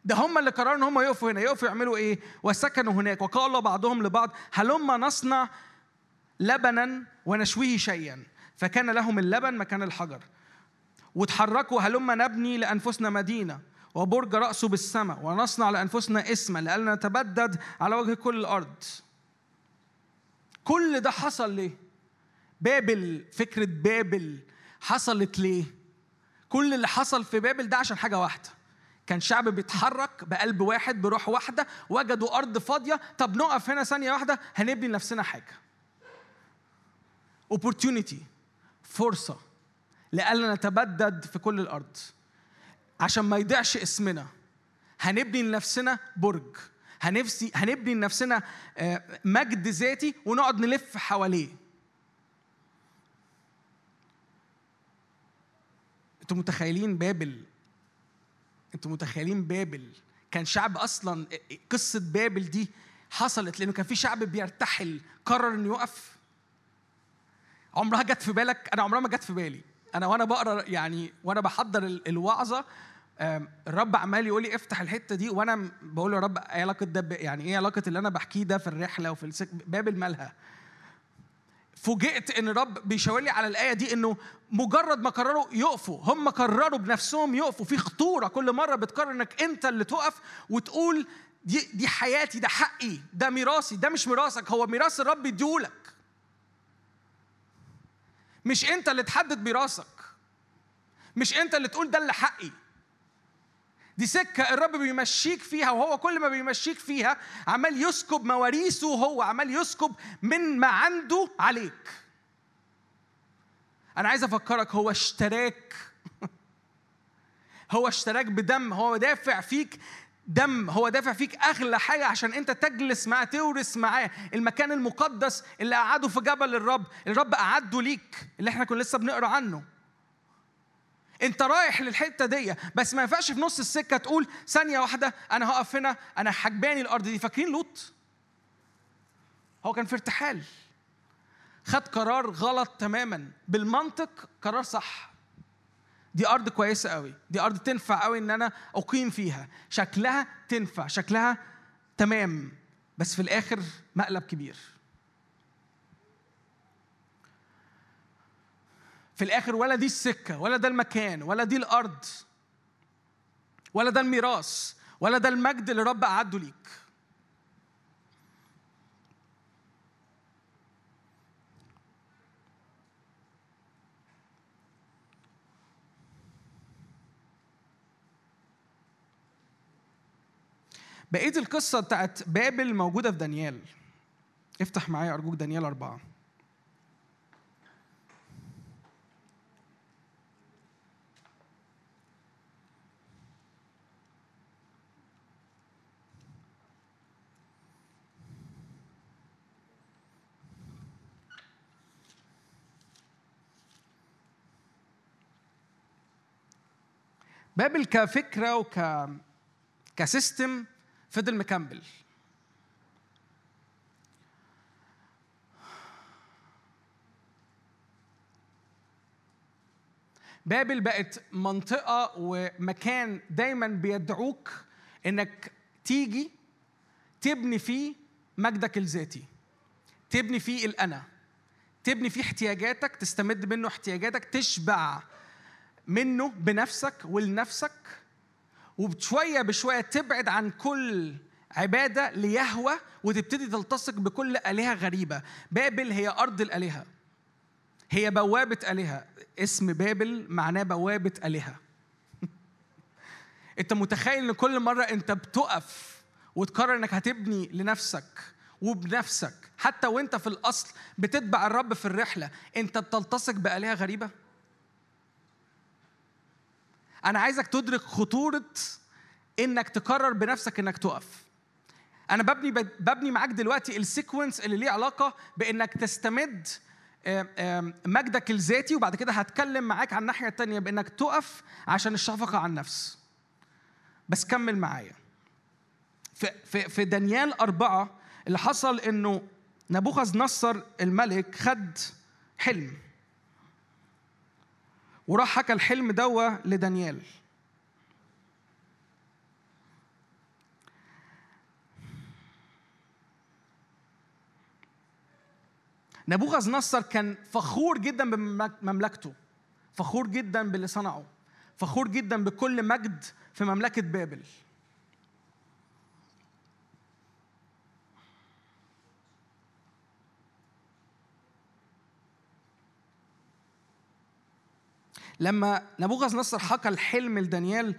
ده هم اللي قرروا إن هم يقفوا هنا، يقفوا يعملوا إيه؟ وسكنوا هناك وقال بعضهم لبعض هلما نصنع لبنا ونشويه شيئا فكان لهم اللبن مكان الحجر. وتحركوا هلما نبني لأنفسنا مدينة وبرج رأسه بالسماء ونصنع لأنفسنا اسما لئلا نتبدد على وجه كل الأرض. كل ده حصل ليه؟ بابل فكرة بابل حصلت ليه؟ كل اللي حصل في بابل ده عشان حاجة واحدة. كان شعب بيتحرك بقلب واحد بروح واحدة وجدوا أرض فاضية طب نقف هنا ثانية واحدة هنبني لنفسنا حاجة. Opportunity. فرصة لألا نتبدد في كل الأرض. عشان ما يضيعش اسمنا. هنبني لنفسنا برج. هنفسي هنبني لنفسنا آه، مجد ذاتي ونقعد نلف حواليه. أنتوا متخيلين بابل؟ أنتوا متخيلين بابل؟ كان شعب أصلا قصة بابل دي حصلت لأنه كان في شعب بيرتحل قرر إنه يقف عمرها جت في بالك؟ أنا عمرها ما جت في بالي. أنا وأنا بقرأ يعني وأنا بحضر ال- الوعظة الرب عمال يقول لي افتح الحتة دي وأنا بقول له يا رب إيه علاقة ده يعني إيه علاقة اللي أنا بحكيه ده في الرحلة وفي السك... بابل مالها فوجئت إن الرب بيشاور لي على الآية دي إنه مجرد ما قرروا يقفوا هم قرروا بنفسهم يقفوا. في خطورة كل مرة بتقرر إنك أنت اللي تقف وتقول دي دي حياتي ده حقي ده ميراثي ده مش ميراثك هو ميراث الرب يديهولك مش انت اللي تحدد ميراثك مش انت اللي تقول ده اللي حقي. دي سكة الرب بيمشيك فيها وهو كل ما بيمشيك فيها عمال يسكب مواريثه هو عمال يسكب من ما عنده عليك. أنا عايز أفكرك هو اشتراك. هو اشتراك بدم هو دافع فيك دم هو دافع فيك أغلى حاجة عشان أنت تجلس معاه تورث معاه. المكان المقدس اللي قعده في جبل الرب الرب قعده ليك اللي إحنا كنا لسه بنقرأ عنه. أنت رايح للحتة دي بس ما ينفعش في نص السكة تقول ثانية واحدة أنا هقف هنا أنا حجباني الأرض دي. فاكرين لوط؟ هو كان في ارتحال. خد قرار غلط تماما. بالمنطق قرار صح. دي أرض كويسة قوي دي أرض تنفع قوي إن أنا أقيم فيها. شكلها تنفع. شكلها تمام. بس في الآخر مقلب كبير. في الآخر ولا دي السكة ولا ده المكان ولا دي الأرض ولا ده الميراث ولا ده المجد اللي رب أعده ليك. بقية القصة بتاعت بابل موجودة في دانيال. افتح معايا أرجوك دانيال أربعة. بابل كفكرة وك كسيستم فضل مكمل. بابل بقت منطقة ومكان دايما بيدعوك إنك تيجي تبني فيه مجدك الذاتي تبني فيه الأنا تبني فيه احتياجاتك تستمد منه احتياجاتك تشبع منه بنفسك ولنفسك. وبشوية بشوية تبعد عن كل عبادة ليهوى وتبتدي تلتصق بكل آلهة غريبة. بابل هي أرض الآلهة. هي بوابة آلهة. اسم بابل معناه بوابة آلهة. انت متخيل ان كل مرة انت بتقف وتقرر انك هتبني لنفسك وبنفسك حتى وانت في الأصل بتتبع الرب في الرحلة انت بتلتصق بآلهة غريبة؟ أنا عايزك تدرك خطورة إنك تقرر بنفسك إنك تقف. أنا ببني ببني معاك دلوقتي السيكونس اللي ليه علاقة بإنك تستمد آم، آم، مجدك الذاتي وبعد كده هتكلم معاك عن الناحية التانية بإنك تقف عشان الشفقة على النفس. بس كمل معايا. في في في دانيال أربعة اللي حصل إنه نبوخذ نصر الملك خد حلم. وراح حكى الحلم دوا لدانيال. نبوخذ نصر كان فخور جدا بمملكته فخور جدا باللي صنعه فخور جدا بكل مجد في مملكة بابل. لما نبوخذ نصر حكى الحلم لدانيال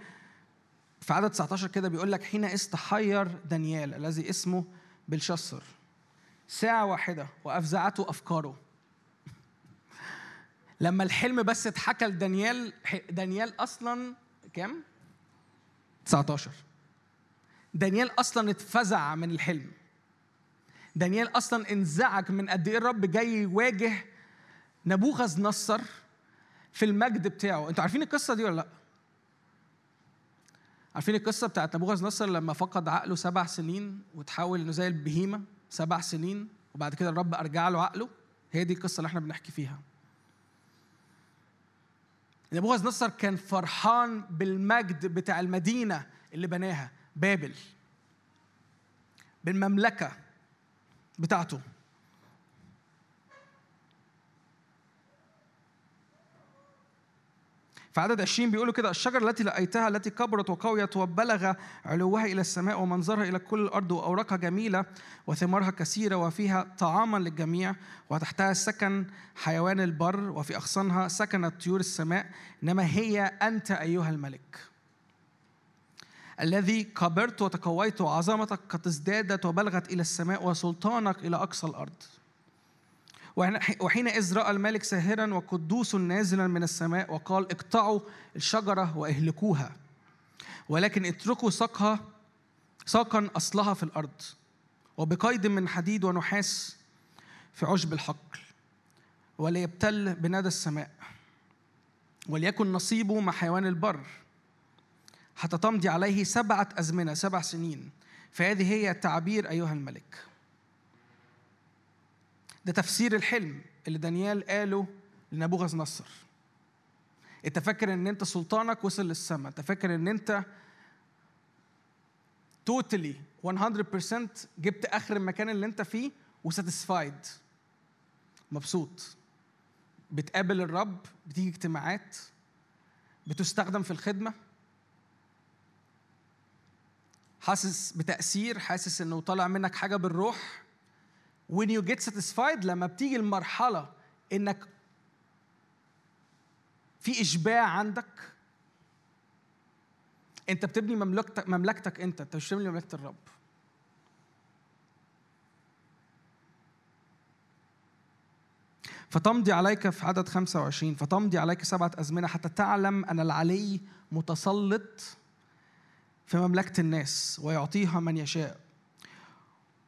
في عدد 19 كده بيقول لك حين استحير دانيال الذي اسمه بلشسر ساعة واحدة وأفزعته أفكاره. لما الحلم بس اتحكى لدانيال دانيال أصلا كام؟ 19 دانيال أصلا اتفزع من الحلم. دانيال أصلا انزعج من قد إيه الرب جاي يواجه نبوخذ نصر في المجد بتاعه. أنتوا عارفين القصة دي ولا لأ؟ عارفين القصة بتاعت نبوخذ نصر لما فقد عقله سبع سنين وتحول إنه زي البهيمة؟ سبع سنين وبعد كده الرب أرجع له عقله. هي دي القصة اللي إحنا بنحكي فيها. نبوخذ نصر كان فرحان بالمجد بتاع المدينة اللي بناها بابل بالمملكة بتاعته. في عدد 20 بيقولوا كده الشجرة التي لقيتها التي كبرت وقويت وبلغ علوها إلى السماء ومنظرها إلى كل الأرض وأوراقها جميلة وثمارها كثيرة وفيها طعاما للجميع وتحتها سكن حيوان البر وفي أغصانها سكنت طيور السماء إنما هي أنت أيها الملك. الذي كبرت وتقويت وعظمتك قد ازدادت وبلغت إلى السماء وسلطانك إلى أقصى الأرض. وحينئذ رأى الملك ساهرا وقدوس نازلا من السماء وقال اقطعوا الشجرة وأهلكوها ولكن اتركوا ساقها ساقا أصلها في الأرض وبقيد من حديد ونحاس في عشب الحقل وليبتل بندى السماء وليكن نصيبه مع حيوان البر حتى تمضي عليه سبعة أزمنة سبع سنين فهذه هي التعبير أيها الملك. ده تفسير الحلم اللي دانيال قاله لنبوخذ نصر انت فاكر ان انت سلطانك وصل للسماء؟ انت فاكر ان انت توتالي 100% جبت آخر المكان اللي انت فيه وساتيسفايد مبسوط. بتقابل الرب بتيجي اجتماعات بتستخدم في الخدمة. حاسس بتأثير حاسس إنه طالع منك حاجة بالروح. When you get satisfied لما بتيجي المرحلة إنك في إشباع عندك أنت بتبني مملكتك مملكتك أنت أنت مش بتبني مملكة الرب. فتمضي عليك في عدد 25 فتمضي عليك سبعة أزمنة حتى تعلم أن العلي متسلط في مملكة الناس ويعطيها من يشاء.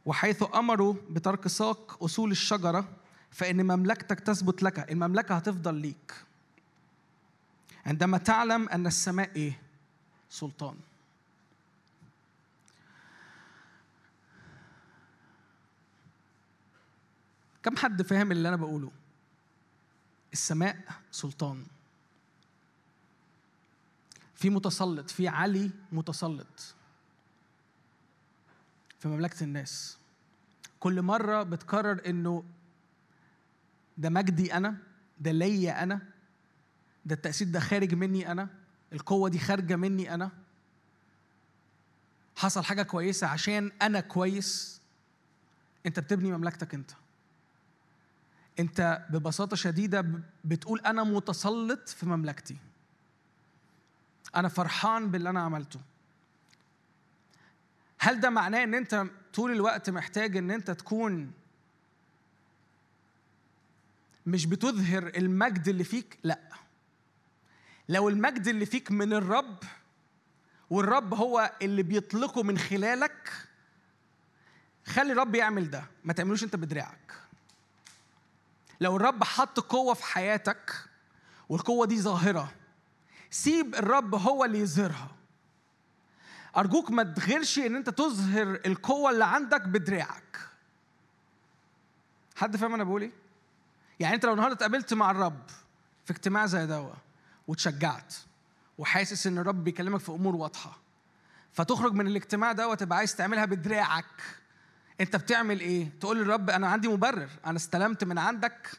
وحيث أمروا بترك ساق أصول الشجرة فإن مملكتك تثبت لك المملكه هتفضل ليك. عندما تعلم أن السماء إيه؟ سلطان. كم حد فاهم اللي أنا بقوله؟ السماء سلطان. في متسلط في علي متسلط. في مملكة الناس. كل مرة بتقرر إنه ده مجدي أنا ده ليا أنا ده التأثير ده خارج مني أنا القوة دي خارجة مني أنا. حصل حاجة كويسة عشان أنا كويس. أنت بتبني مملكتك أنت. أنت ببساطة شديدة ب- بتقول أنا متسلط في مملكتي. أنا فرحان باللي أنا عملته. هل ده معناه إن أنت طول الوقت محتاج إن أنت تكون مش بتظهر المجد اللي فيك؟ لا. لو المجد اللي فيك من الرب والرب هو اللي بيطلقه من خلالك خلي الرب يعمل ده. ما تعملوش أنت بدراعك. لو الرب حط قوة في حياتك والقوة دي ظاهرة سيب الرب هو اللي يظهرها. أرجوك ما تغيرش إن أنت تظهر القوة اللي عندك بدراعك حد فاهم أنا بقول إيه؟ يعني أنت لو النهاردة اتقابلت مع الرب في اجتماع زي دوا وتشجعت وحاسس إن الرب بيكلمك في أمور واضحة فتخرج من الاجتماع ده وتبقى عايز تعملها بدراعك أنت بتعمل إيه تقول للرب أنا عندي مبرر أنا استلمت من عندك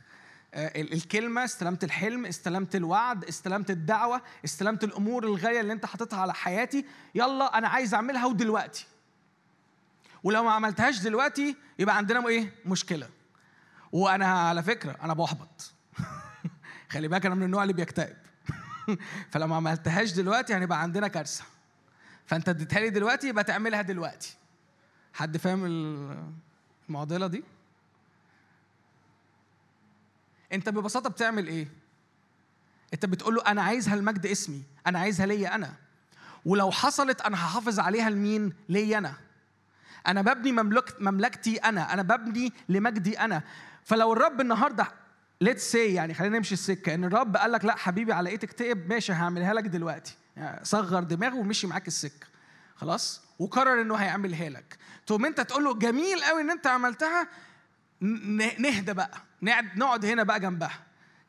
الكلمة استلمت الحلم استلمت الوعد استلمت الدعوة استلمت الأمور الغالية اللي أنت حاططها على حياتي. يلا أنا عايز أعملها ودلوقتي. ولو ما عملتهاش دلوقتي يبقى عندنا إيه؟ مشكلة. وأنا على فكرة أنا بحبط. خلي بالك أنا من النوع اللي بيكتئب. فلو ما عملتهاش دلوقتي هنبقى عندنا كارثة. فأنت اديتها لي دلوقتي يبقى تعملها دلوقتي. حد فاهم ال- المعضلة دي؟ انت ببساطة بتعمل إيه؟ انت بتقول له أنا عايزها المجد اسمي أنا عايزها ليا أنا. ولو حصلت أنا هحافظ عليها لمين؟ ليا أنا. أنا ببني مملكت مملكتي أنا أنا ببني لمجدي أنا. فلو الرب النهارده let's say يعني خلينا نمشي السكة ان الرب قال لك لا حبيبي على إيه تكتئب ماشي هعملها لك دلوقتي. يعني صغر دماغه ومشي معاك السكة. خلاص؟ وقرر انه هيعملها لك. تقوم انت تقول له جميل قوي ان انت عملتها نهدى بقى. نقعد هنا بقى جنبها.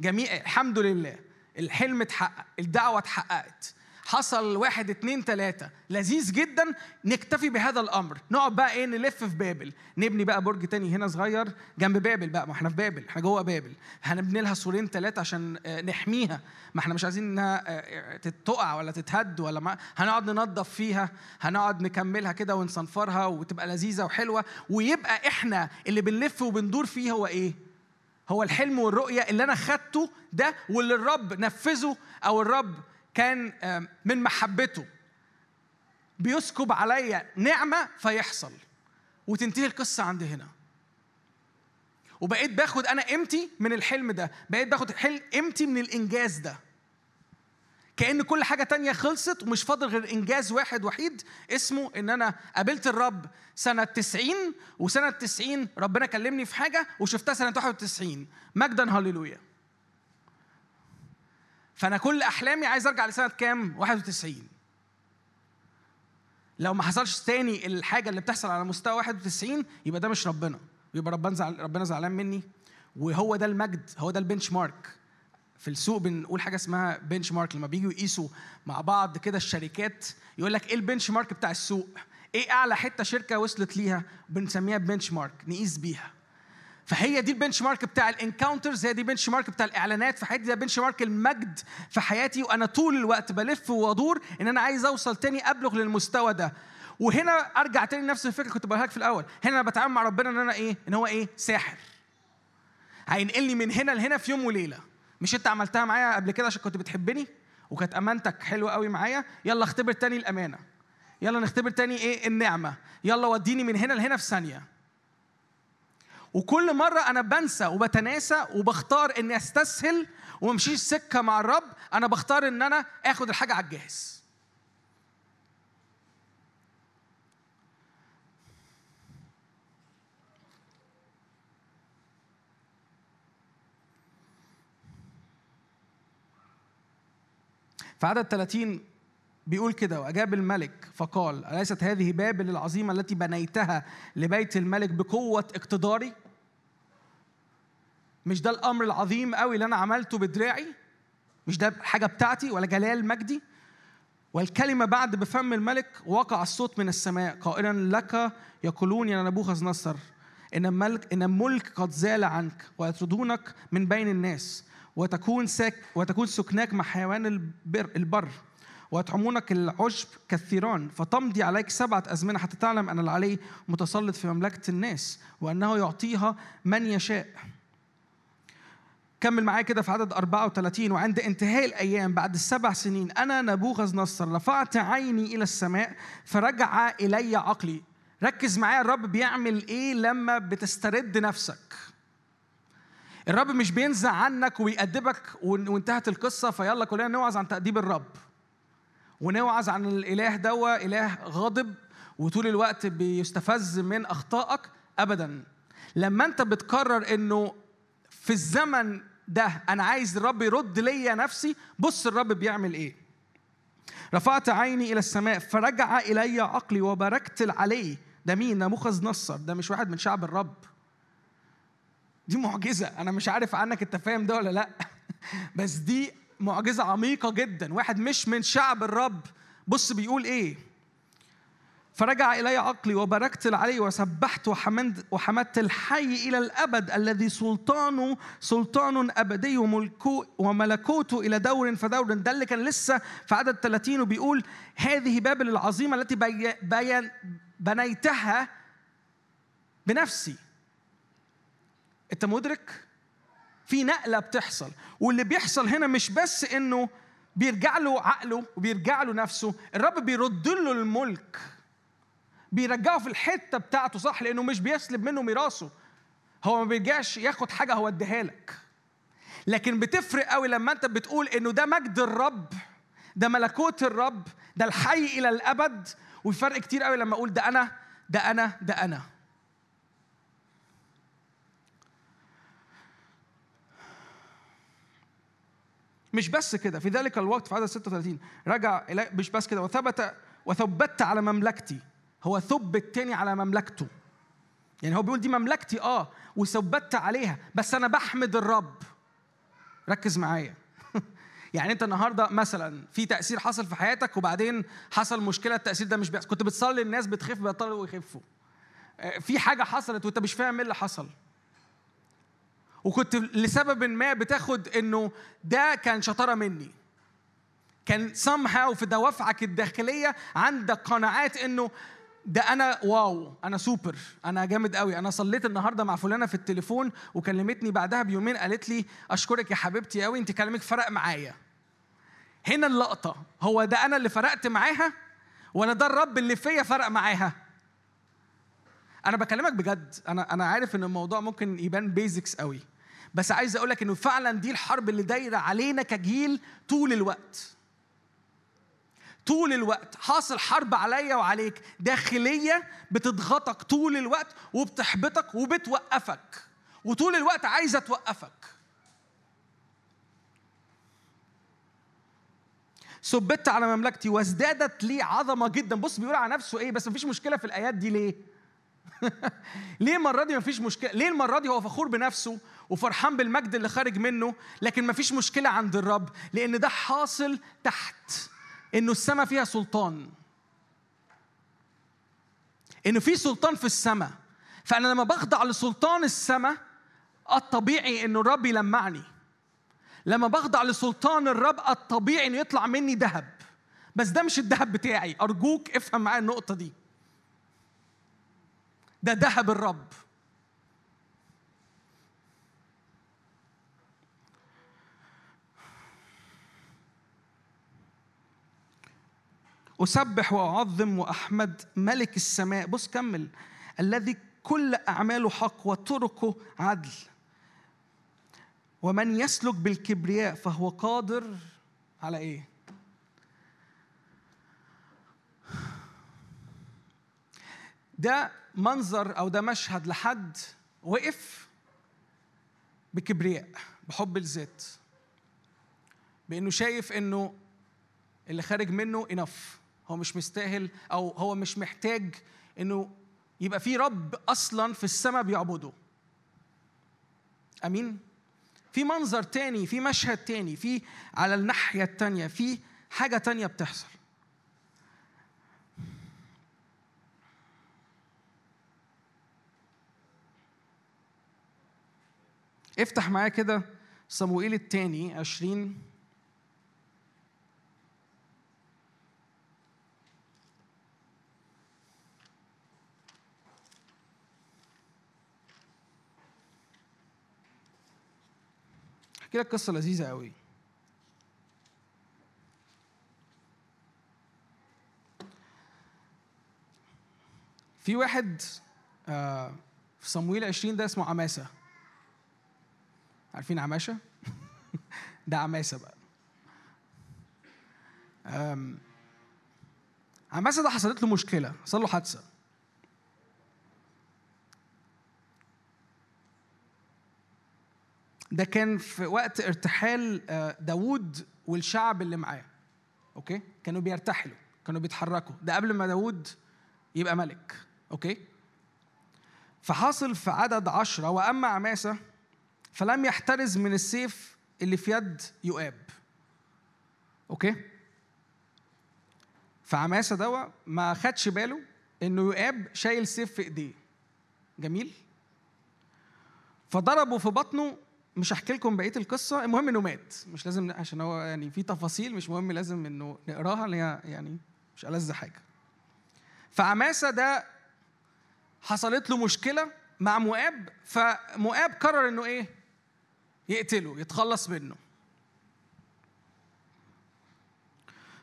جميل الحمد لله. الحلم اتحقق. الدعوة اتحققت. حصل واحد اتنين تلاتة. لذيذ جدا نكتفي بهذا الأمر. نقعد بقى إيه نلف في بابل. نبني بقى برج تاني هنا صغير جنب بابل بقى. ما إحنا في بابل إحنا جوه بابل. هنبني لها سورين ثلاثة عشان آه، نحميها. ما إحنا مش عايزين إنها آه، تقع ولا تتهد ولا ما. هنقعد ننظف فيها هنقعد نكملها كده ونصنفرها وتبقى لذيذة وحلوة. ويبقى إحنا اللي بنلف وبندور فيه هو إيه؟ هو الحلم والرؤية اللي أنا خدته ده واللي الرب نفذه أو الرب كان من محبته بيسكب عليا نعمة فيحصل. وتنتهي القصة عند هنا. وبقيت باخد أنا قيمتي من الحلم ده. بقيت باخد قيمتي من الإنجاز ده. كأن كل حاجة تانية خلصت ومش فاضل غير إنجاز واحد وحيد اسمه إن أنا قابلت الرب سنة 90 وسنة 90 ربنا كلمني في حاجة وشفتها سنة 91 مجدا هللويا. فأنا كل أحلامي عايز أرجع لسنة كام؟ 91 لو ما حصلش تاني الحاجة اللي بتحصل على مستوى 91 يبقى ده مش ربنا. يبقى ربنا زعل ربنا زعلان مني. وهو ده المجد هو ده ال benchmark في السوق بنقول حاجة اسمها benchmark لما بييجوا يقيسوا مع بعض كده الشركات يقول لك إيه ال benchmark بتاع السوق؟ إيه أعلى حتة شركة وصلت ليها؟ بنسميها benchmark نقيس بيها. فهي دي ال benchmark بتاع ال encounters هي دي ال benchmark بتاع الاعلانات في حياتي ده benchmark المجد في حياتي وأنا طول الوقت بلف وادور ان أنا عايز اوصل تاني ابلغ للمستوى ده. وهنا ارجع تاني لنفس الفكرة كنت بقولها لك في الأول هنا أنا بتعامل مع ربنا ان أنا إيه؟ ان هو إيه؟ ساحر. هينقلني من هنا لهنا في يوم وليلة. مش انت عملتها معايا قبل كده عشان كنت بتحبني؟ وكانت أمانتك حلوة قوي معايا؟ يلا اختبر تاني الأمانة. يلا نختبر تاني إيه؟ النعمة. يلا وديني من هنا لهنا في ثانية. وكل مرة أنا بنسى وبتناسى وبختار إني أستسهل وممشيش سكة مع الرب أنا بختار إن أنا آخد الحاجة على الجاهز. في عدد 30 بيقول كده وأجاب الملك فقال أليست هذه بابل العظيمة التي بنيتها لبيت الملك بقوة اقتداري؟ مش ده الأمر العظيم قوي اللي أنا عملته بدراعي؟ مش ده حاجة بتاعتي ولا جلال مجدي؟ والكلمة بعد بفم الملك وقع الصوت من السماء قائلا لك يقولون يا نبوخذ نصر إن الملك إن الملك قد زال عنك ويطردونك من بين الناس وتكون ساك وتكون سكناك مع حيوان البر, البر ويطعمونك العشب كالثيران فتمضي عليك سبعة أزمنة حتى تعلم أن العلي متسلط في مملكة الناس وأنه يعطيها من يشاء. كمل معايا كده في عدد 34 وعند انتهاء الأيام بعد السبع سنين أنا نبوخذ نصر رفعت عيني إلى السماء فرجع إلي عقلي. ركز معايا الرب بيعمل إيه لما بتسترد نفسك؟ الرب مش بينزع عنك ويأدبك وان- وانتهت القصة فيلا كلنا نوعظ عن تأديب الرب. ونوعظ عن الإله دوا إله غاضب وطول الوقت بيستفز من أخطائك ابدا. لما أنت بتقرر إنه في الزمن ده أنا عايز الرب يرد ليا نفسي. بص الرب بيعمل إيه؟ رفعت عيني إلى السماء فرجع إلي عقلي وباركت عليه. ده مين؟ نبوخذ نصر ده مش واحد من شعب الرب. دي معجزة. أنا مش عارف عنك أنت فاهم ده ولا لأ. بس دي معجزة عميقة جدا. واحد مش من شعب الرب. بص بيقول إيه؟ فرجع إلي عقلي وباركت عليه وسبحت وحمد وحمدت الحي إلى الأبد الذي سلطانه سلطان أبدي وملكو وملكوته إلى دور فدور. ده اللي كان لسه في عدد 30 وبيقول هذه بابل العظيمة التي بنيتها بنفسي. أنت مدرك؟ في نقلة بتحصل. واللي بيحصل هنا مش بس إنه بيرجع له عقله وبيرجع له نفسه الرب بيرد له الملك. بيرجعه في الحتة بتاعته صح؟ لأنه مش بيسلب منه ميراثه. هو ما بيرجعش ياخد حاجة هو اديها لك. لكن بتفرق قوي لما أنت بتقول إنه ده مجد الرب ده ملكوت الرب ده الحي إلى الأبد. وفي فرق كتير قوي لما أقول ده أنا ده أنا ده أنا. مش بس كده في ذلك الوقت في عدد 36 رجع إلى مش بس كده وثبت وثبت على مملكتي. هو ثبت تاني على مملكته. يعني هو بيقول دي مملكتي آه وثبت عليها بس أنا بحمد الرب. ركز معايا. يعني أنت النهارده مثلا في تأثير حصل في حياتك وبعدين حصل مشكلة التأثير ده مش بيحصل. كنت بتصلي الناس بتخف بيبطلوا يخفوا. آه، في حاجة حصلت وأنت مش فاهم إيه اللي حصل. وكنت لسبب ما بتاخد إنه ده كان شطارة مني. كان somehow في دوافعك الداخلية عندك قناعات إنه ده أنا واو أنا سوبر أنا جامد قوي أنا صليت النهارده مع فلانة في التليفون وكلمتني بعدها بيومين قالت لي أشكرك يا حبيبتي قوي أنت كلامك فرق معايا. هنا اللقطة. هو ده أنا اللي فرقت معاها ولا ده الرب اللي فيا فرق معاها؟ أنا بكلمك بجد. أنا أنا عارف إن الموضوع ممكن يبان بيزكس قوي بس عايز أقول لك إنه فعلا دي الحرب اللي دايرة علينا كجيل طول الوقت. طول الوقت. حاصل حرب عليا وعليك. داخلية بتضغطك طول الوقت وبتحبطك وبتوقفك. وطول الوقت عايزة توقفك. ثبت على مملكتي وازدادت لي عظمة جدا. بص بيقول على نفسه إيه بس مفيش مشكلة في الآيات دي ليه؟ ليه المرة دي مفيش مشكلة؟ ليه المرة دي هو فخور بنفسه وفرحان بالمجد اللي خارج منه لكن مفيش مشكلة عند الرب؟ لأن ده حاصل تحت. إنه السماء فيها سلطان. إنه في سلطان في السماء فأنا لما بخضع لسلطان السماء الطبيعي إنه الرب يلمعني. لما بخضع لسلطان الرب الطبيعي إنه يطلع مني ذهب. بس ده مش الذهب بتاعي. أرجوك افهم معايا النقطة دي. ده ذهب الرب. أسبح وأعظم وأحمد ملك السماء. بص كمل. الذي كل أعماله حق وطرقه عدل. ومن يسلك بالكبرياء فهو قادر على إيه؟ ده منظر أو ده مشهد لحد وقف بكبرياء بحب الذات. بأنه شايف إنه اللي خارج منه انف هو مش مستاهل أو هو مش محتاج إنه يبقى في رب أصلا في السماء بيعبده. أمين؟ في منظر تاني في مشهد تاني في على الناحية التانية في حاجة تانية بتحصل. افتح معايا كده صموئيل الثاني 20 احكي لك قصة لذيذة قوي. في واحد آه، في صمويل 20 ده اسمه عماسة. عارفين عماشة؟ ده عماسة بقى. آم، عماسة ده حصلت له مشكلة حصل له حادثة. ده كان في وقت ارتحال آه، داوود والشعب اللي معاه. okay؟ كانوا بيرتحلوا كانوا بيتحركوا. ده قبل ما داوود يبقى ملك. okay؟ فحاصل في عدد عشرة وأما عماسة فلم يحترز من السيف اللي في يد يؤاب. okay؟ فعماسة دوت ما خدش باله إنه يؤاب شايل سيف في إيديه. جميل؟ فضربه في بطنه مش هحكي لكم بقية القصة المهم إنه مات. مش لازم عشان هو يعني في تفاصيل مش مهم لازم إنه نقراها اللي هي يعني مش ألذ حاجة. فعماسه ده حصلت له مشكلة مع مؤاب فمؤاب قرر إنه إيه؟ يقتله يتخلص منه.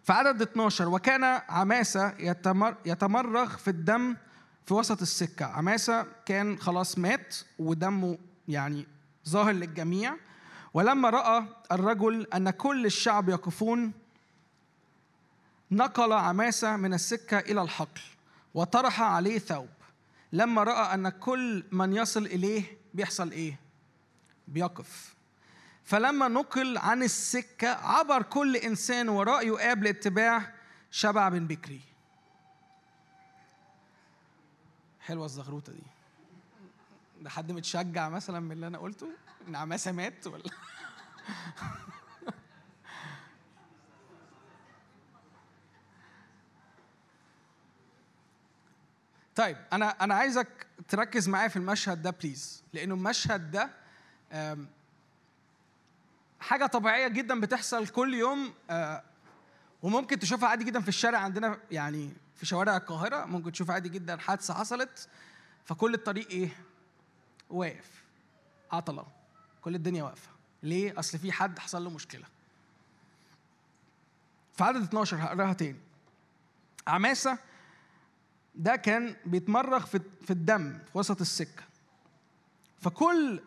في عدد 12 وكان عماسة يتمر يتمرغ في الدم في وسط السكة. عماسة كان خلاص مات ودمه يعني ظاهر للجميع. ولما رأى الرجل أن كل الشعب يقفون نقل عماسة من السكة إلى الحقل وطرح عليه ثوب. لما رأى أن كل من يصل إليه بيحصل إيه؟ بيقف. فلما نقل عن السكة عبر كل إنسان وراء يؤاب لاتباع شبع بن بكري. حلوة الزغروطة دي. ده حد متشجع مثلا من اللي أنا قلته؟ إن عماسة مات ولا؟ طيب أنا أنا عايزك تركز معايا في المشهد ده بليز لأنه المشهد ده حاجة طبيعية جدا بتحصل كل يوم آه، وممكن تشوفها عادي جدا في الشارع عندنا يعني في شوارع القاهرة ممكن تشوف عادي جدا حادثة حصلت. فكل الطريق إيه؟ واقف عطله كل الدنيا واقفة. ليه؟ أصل في حد حصل له مشكلة. في عدد 12 هقراها تاني. عماسة ده كان بيتمرغ في الدم في وسط السكة. فكل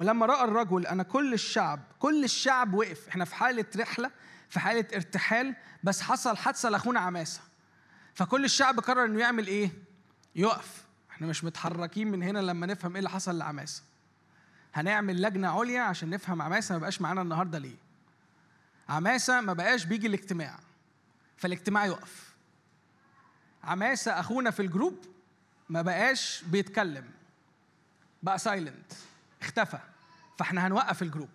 ولما رأى الرجل أن كل الشعب كل الشعب وقف إحنا في حالة رحلة في حالة ارتحال بس حصل حادثة لأخونا عماسة. فكل الشعب قرر إنه يعمل إيه؟ يقف. إحنا مش متحركين من هنا لما نفهم إيه اللي حصل لعماسة. هنعمل لجنة عليا عشان نفهم عماسة ما بقاش معانا النهارده ليه. عماسة ما بقاش بيجي الاجتماع فالاجتماع يقف. عماسة أخونا في ال group ما بقاش بيتكلم بقى silent اختفى فاحنا هنوقف ال group.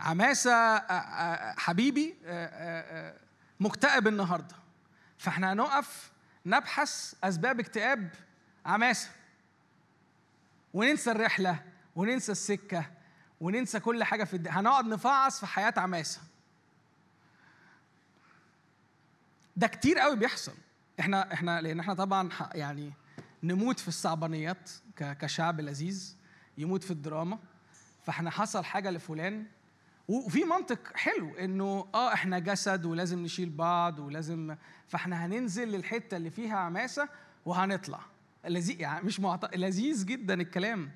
عماسة آه، آه، حبيبي آه، مكتئب النهاردة فاحنا هنقف نبحث أسباب اكتئاب عماسة وننسى الرحلة وننسى السكة وننسى كل حاجة في الدنيا هنقعد نفعص في حياة عماسة ده كتير قوي بيحصل. إحنا إحنا لأن إحنا طبعا يعني نموت في الصعبانيات كشعب لذيذ يموت في الدراما. فاحنا حصل حاجة لفلان. وفي منطق حلو إنه آه إحنا جسد ولازم نشيل بعض ولازم فاحنا هننزل للحتة اللي فيها عماسة وهنطلع. لذيذ يعني مش معط... لذيذ جدا الكلام.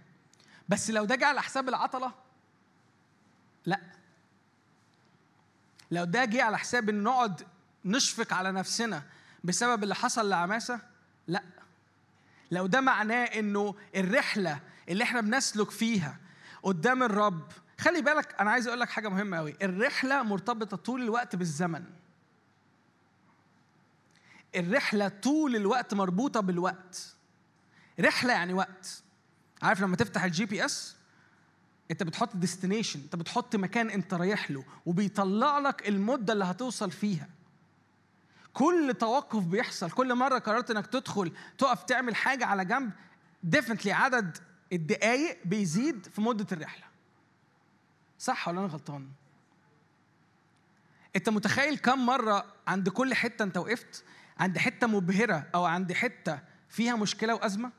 بس لو ده جه على حساب العطلة لا. لو ده جه على حساب إن نقعد نشفق على نفسنا بسبب اللي حصل لعماسة لا. لو ده معناه إنه الرحلة اللي إحنا بنسلك فيها قدام الرب خلي بالك أنا عايز أقول لك حاجة مهمة قوي الرحلة مرتبطة طول الوقت بالزمن. الرحلة طول الوقت مربوطة بالوقت. رحلة يعني وقت. عارف لما تفتح ال GPS انت بتحط destination انت بتحط مكان انت رايح له وبيطلع لك المدة اللي هتوصل فيها. كل توقف بيحصل كل مرة قررت انك تدخل تقف تعمل حاجة على جنب ديفنتلي عدد الدقايق بيزيد في مدة الرحلة. صح ولا أنا غلطان؟ انت متخيل كم مرة عند كل حتة انت وقفت عند حتة مبهرة أو عند حتة فيها مشكلة وأزمة؟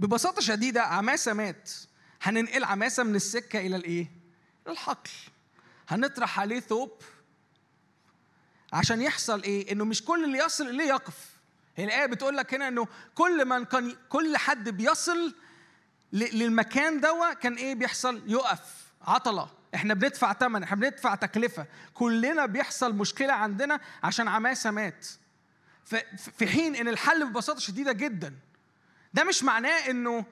ببساطة شديدة عماسة مات. هننقل عماسة من السكة إلى الإيه؟ الحقل. هنطرح عليه ثوب عشان يحصل إيه؟ إنه مش كل اللي يصل إليه يقف. هي الآية بتقول لك هنا إنه كل من كان كل حد بيصل للمكان دوا كان إيه؟ بيحصل يقف. عطلة. إحنا بندفع ثمن إحنا بندفع تكلفة. كلنا بيحصل مشكلة عندنا عشان عماسة مات. في حين إن الحل ببساطة شديدة جدا. ده مش معناه إنه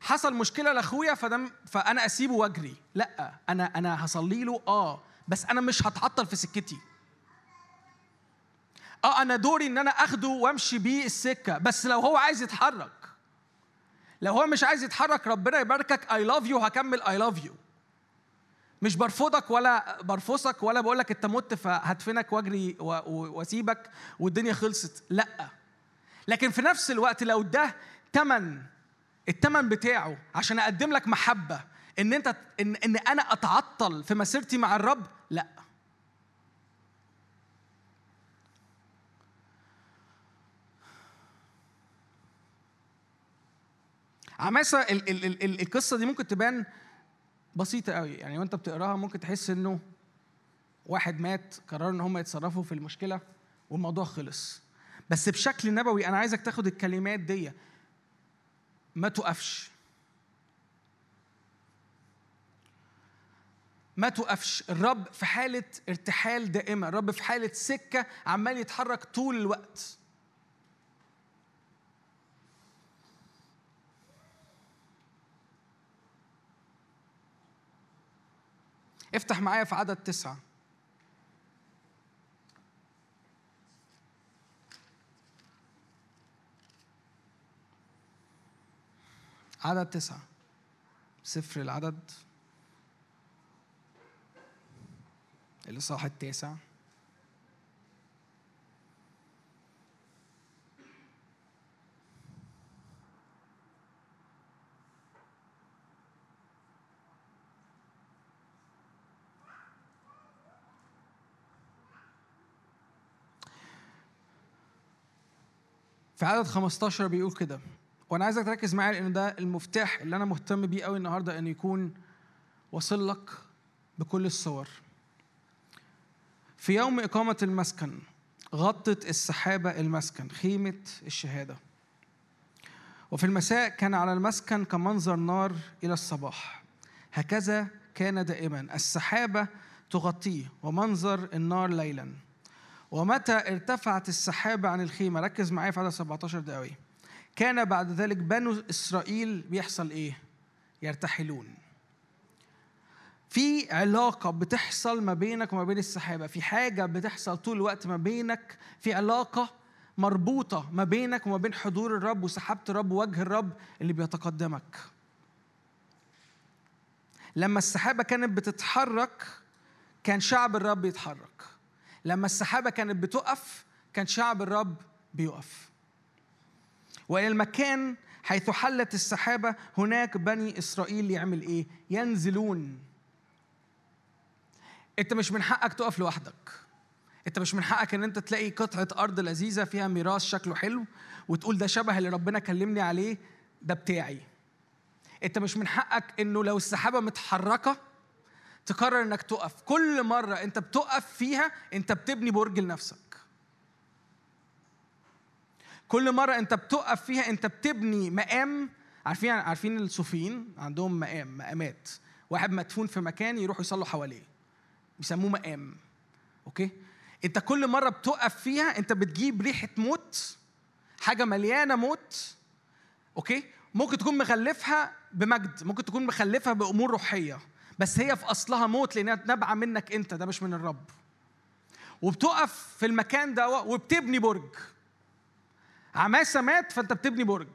حصل مشكلة لأخويا فده فأنا أسيبه وأجري. لأ أنا أنا هصلي له آه بس أنا مش هتعطل في سكتي. آه أنا دوري إن أنا آخده وأمشي بيه السكة بس لو هو عايز يتحرك. لو هو مش عايز يتحرك ربنا يباركك I love you هكمل I love you مش برفضك ولا برفصك ولا بقول لك أنت مت فهدفنك وأجري وأسيبك والدنيا خلصت. لأ. لكن في نفس الوقت لو ده تمن التمن بتاعه عشان أقدم لك محبة إن أنت إن إن أنا أتعطل في مسيرتي مع الرب لأ. عماسة ال ال ال ال القصة دي ممكن تبان بسيطة قوي يعني وأنت بتقراها ممكن تحس إنه واحد مات قرروا إن هم يتصرفوا في المشكلة والموضوع خلص. بس بشكل نبوي أنا عايزك تاخد الكلمات دي. ما تقفش. ما توقفش الرب في حالة ارتحال دائمة الرب في حالة سكة عمال يتحرك طول الوقت. افتح معايا في عدد تسعة. عدد تسعة. سفر العدد. الإصحاح التاسع في عدد 15 بيقول كده. وأنا عايزك تركز معايا لأن ده المفتاح اللي أنا مهتم بيه قوي النهارده انه يكون واصل لك بكل الصور. في يوم إقامة المسكن غطت السحابة المسكن خيمة الشهادة. وفي المساء كان على المسكن كمنظر نار إلى الصباح. هكذا كان دائما. السحابة تغطيه ومنظر النار ليلا. ومتى ارتفعت السحابة عن الخيمة؟ ركز معايا في عدد 17 دقاوي كان بعد ذلك بنو إسرائيل بيحصل إيه؟ يرتحلون. في علاقة بتحصل ما بينك وما بين السحابة. في حاجة بتحصل طول الوقت ما بينك في علاقة مربوطة ما بينك وما بين حضور الرب وسحابة الرب ووجه الرب اللي بيتقدمك. لما السحابة كانت بتتحرك كان شعب الرب يتحرك. لما السحابة كانت بتقف كان شعب الرب بيقف. وإلى المكان حيث حلت السحابة هناك بني إسرائيل يعمل إيه؟ ينزلون. أنت مش من حقك تقف لوحدك. أنت مش من حقك إن أنت تلاقي قطعة أرض لذيذة فيها ميراث شكله حلو وتقول ده شبه اللي ربنا كلمني عليه ده بتاعي. أنت مش من حقك إنه لو السحابة متحركة تقرر إنك تقف. كل مرة أنت بتقف فيها أنت بتبني برج لنفسك. كل مرة انت بتقف فيها انت بتبني مقام. عارفين عارفين الصوفيين عندهم مقام مقامات. واحد مدفون في مكان يروحوا يصلوا حواليه. بيسموه مقام. أوكي؟ انت كل مرة بتقف فيها انت بتجيب ريحة موت حاجة مليانة موت. أوكي؟ ممكن تكون مغلفها بمجد ممكن تكون مخلفها بأمور روحية بس هي في أصلها موت لأنها نابعة منك أنت ده مش من الرب. وبتقف في المكان ده وبتبني برج. عماسه مات فأنت بتبني برج.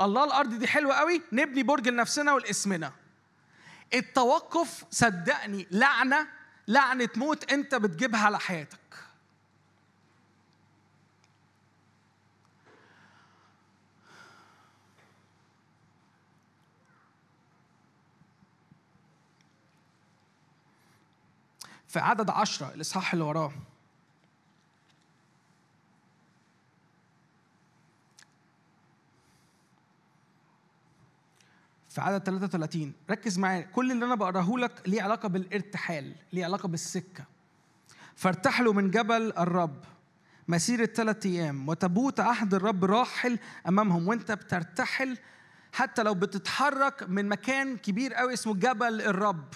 الله الأرض دي حلوة قوي نبني برج لنفسنا ولاسمنا. التوقف صدقني لعنة لعنة موت أنت بتجيبها على حياتك. في عدد عشرة الإصحاح اللي وراه في عدد 33 ركز معايا كل اللي أنا بقراه لك ليه علاقة بالارتحال ليه علاقة بالسكة. فارتحلوا من جبل الرب. مسيرة ثلاثة أيام. وتبوت عهد الرب راحل أمامهم. وأنت بترتحل حتى لو بتتحرك من مكان كبير قوي اسمه جبل الرب.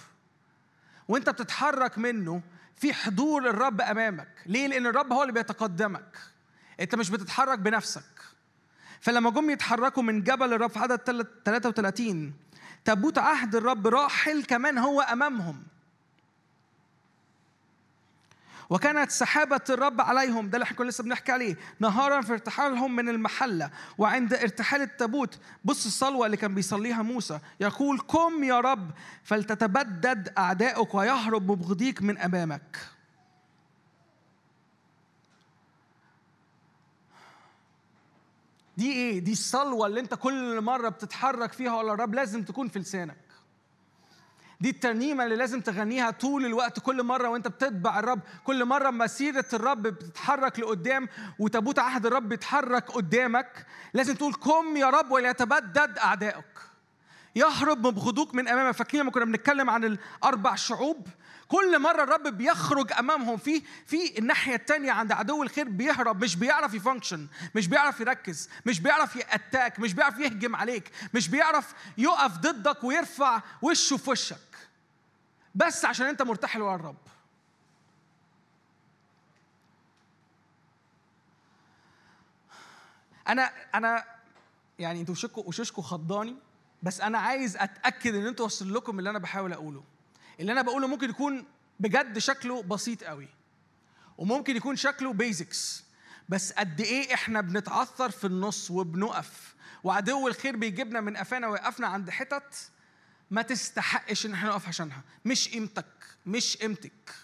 وأنت بتتحرك منه في حضور الرب أمامك. ليه؟ لأن الرب هو اللي بيتقدمك. أنت مش بتتحرك بنفسك. فلما جم يتحركوا من جبل الرب في عدد 33 تابوت عهد الرب راحل كمان هو أمامهم. وكانت سحابة الرب عليهم ده اللي إحنا كنا لسه بنحكي عليه نهارا في ارتحالهم من المحلة. وعند ارتحال التابوت بص الصلوة اللي كان بيصليها موسى يقول قم يا رب فلتتبدد أعدائك ويهرب مبغضيك من أمامك. دي إيه؟ دي الصلوة اللي انت كل مرة بتتحرك فيها ولا الرب لازم تكون في لسانك. دي الترنيمة اللي لازم تغنيها طول الوقت كل مرة وانت بتتبع الرب، كل مرة مسيرة الرب بتتحرك لقدام وتابوت عهد الرب بيتحرك قدامك، لازم تقول قم يا رب وليتبدد أعدائك. يهرب مبغضوك من أمامك فاكرين لما كنا بنتكلم عن الأربع شعوب كل مرة الرب بيخرج أمامهم في في الناحية الثانية عند عدو الخير بيهرب مش بيعرف يفانكشن مش بيعرف يركز مش بيعرف يأتاك مش بيعرف يهجم عليك مش بيعرف يقف ضدك ويرفع وشه في وشك. بس عشان أنت مرتحل ورا الرب. أنا أنا يعني أنتوا وشكوا وشوشكوا خضاني بس أنا عايز أتأكد إن أنتوا وصل لكم اللي أنا بحاول أقوله. اللي أنا بقوله ممكن يكون بجد شكله بسيط قوي وممكن يكون شكله بيزكس بس قد إيه إحنا بنتعثر في النص وبنقف وعدو الخير بيجيبنا من قفانا ويقفنا عند حتت ما تستحقش إن إحنا نقف عشانها مش قيمتك مش قيمتك.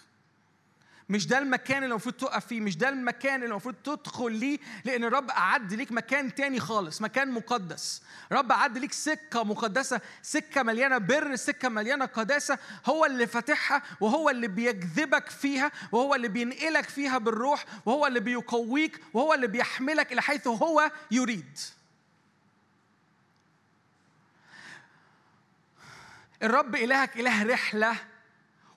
مش ده المكان اللي المفروض تقف فيه مش ده المكان اللي المفروض تدخل ليه لأن الرب أعد ليك مكان تاني خالص مكان مقدس. رب أعد ليك سكة مقدسة سكة مليانة بر سكة مليانة قداسة هو اللي فاتحها وهو اللي بيجذبك فيها وهو اللي بينقلك فيها بالروح وهو اللي بيقويك وهو اللي بيحملك إلى حيث هو يريد. الرب إلهك إله رحلة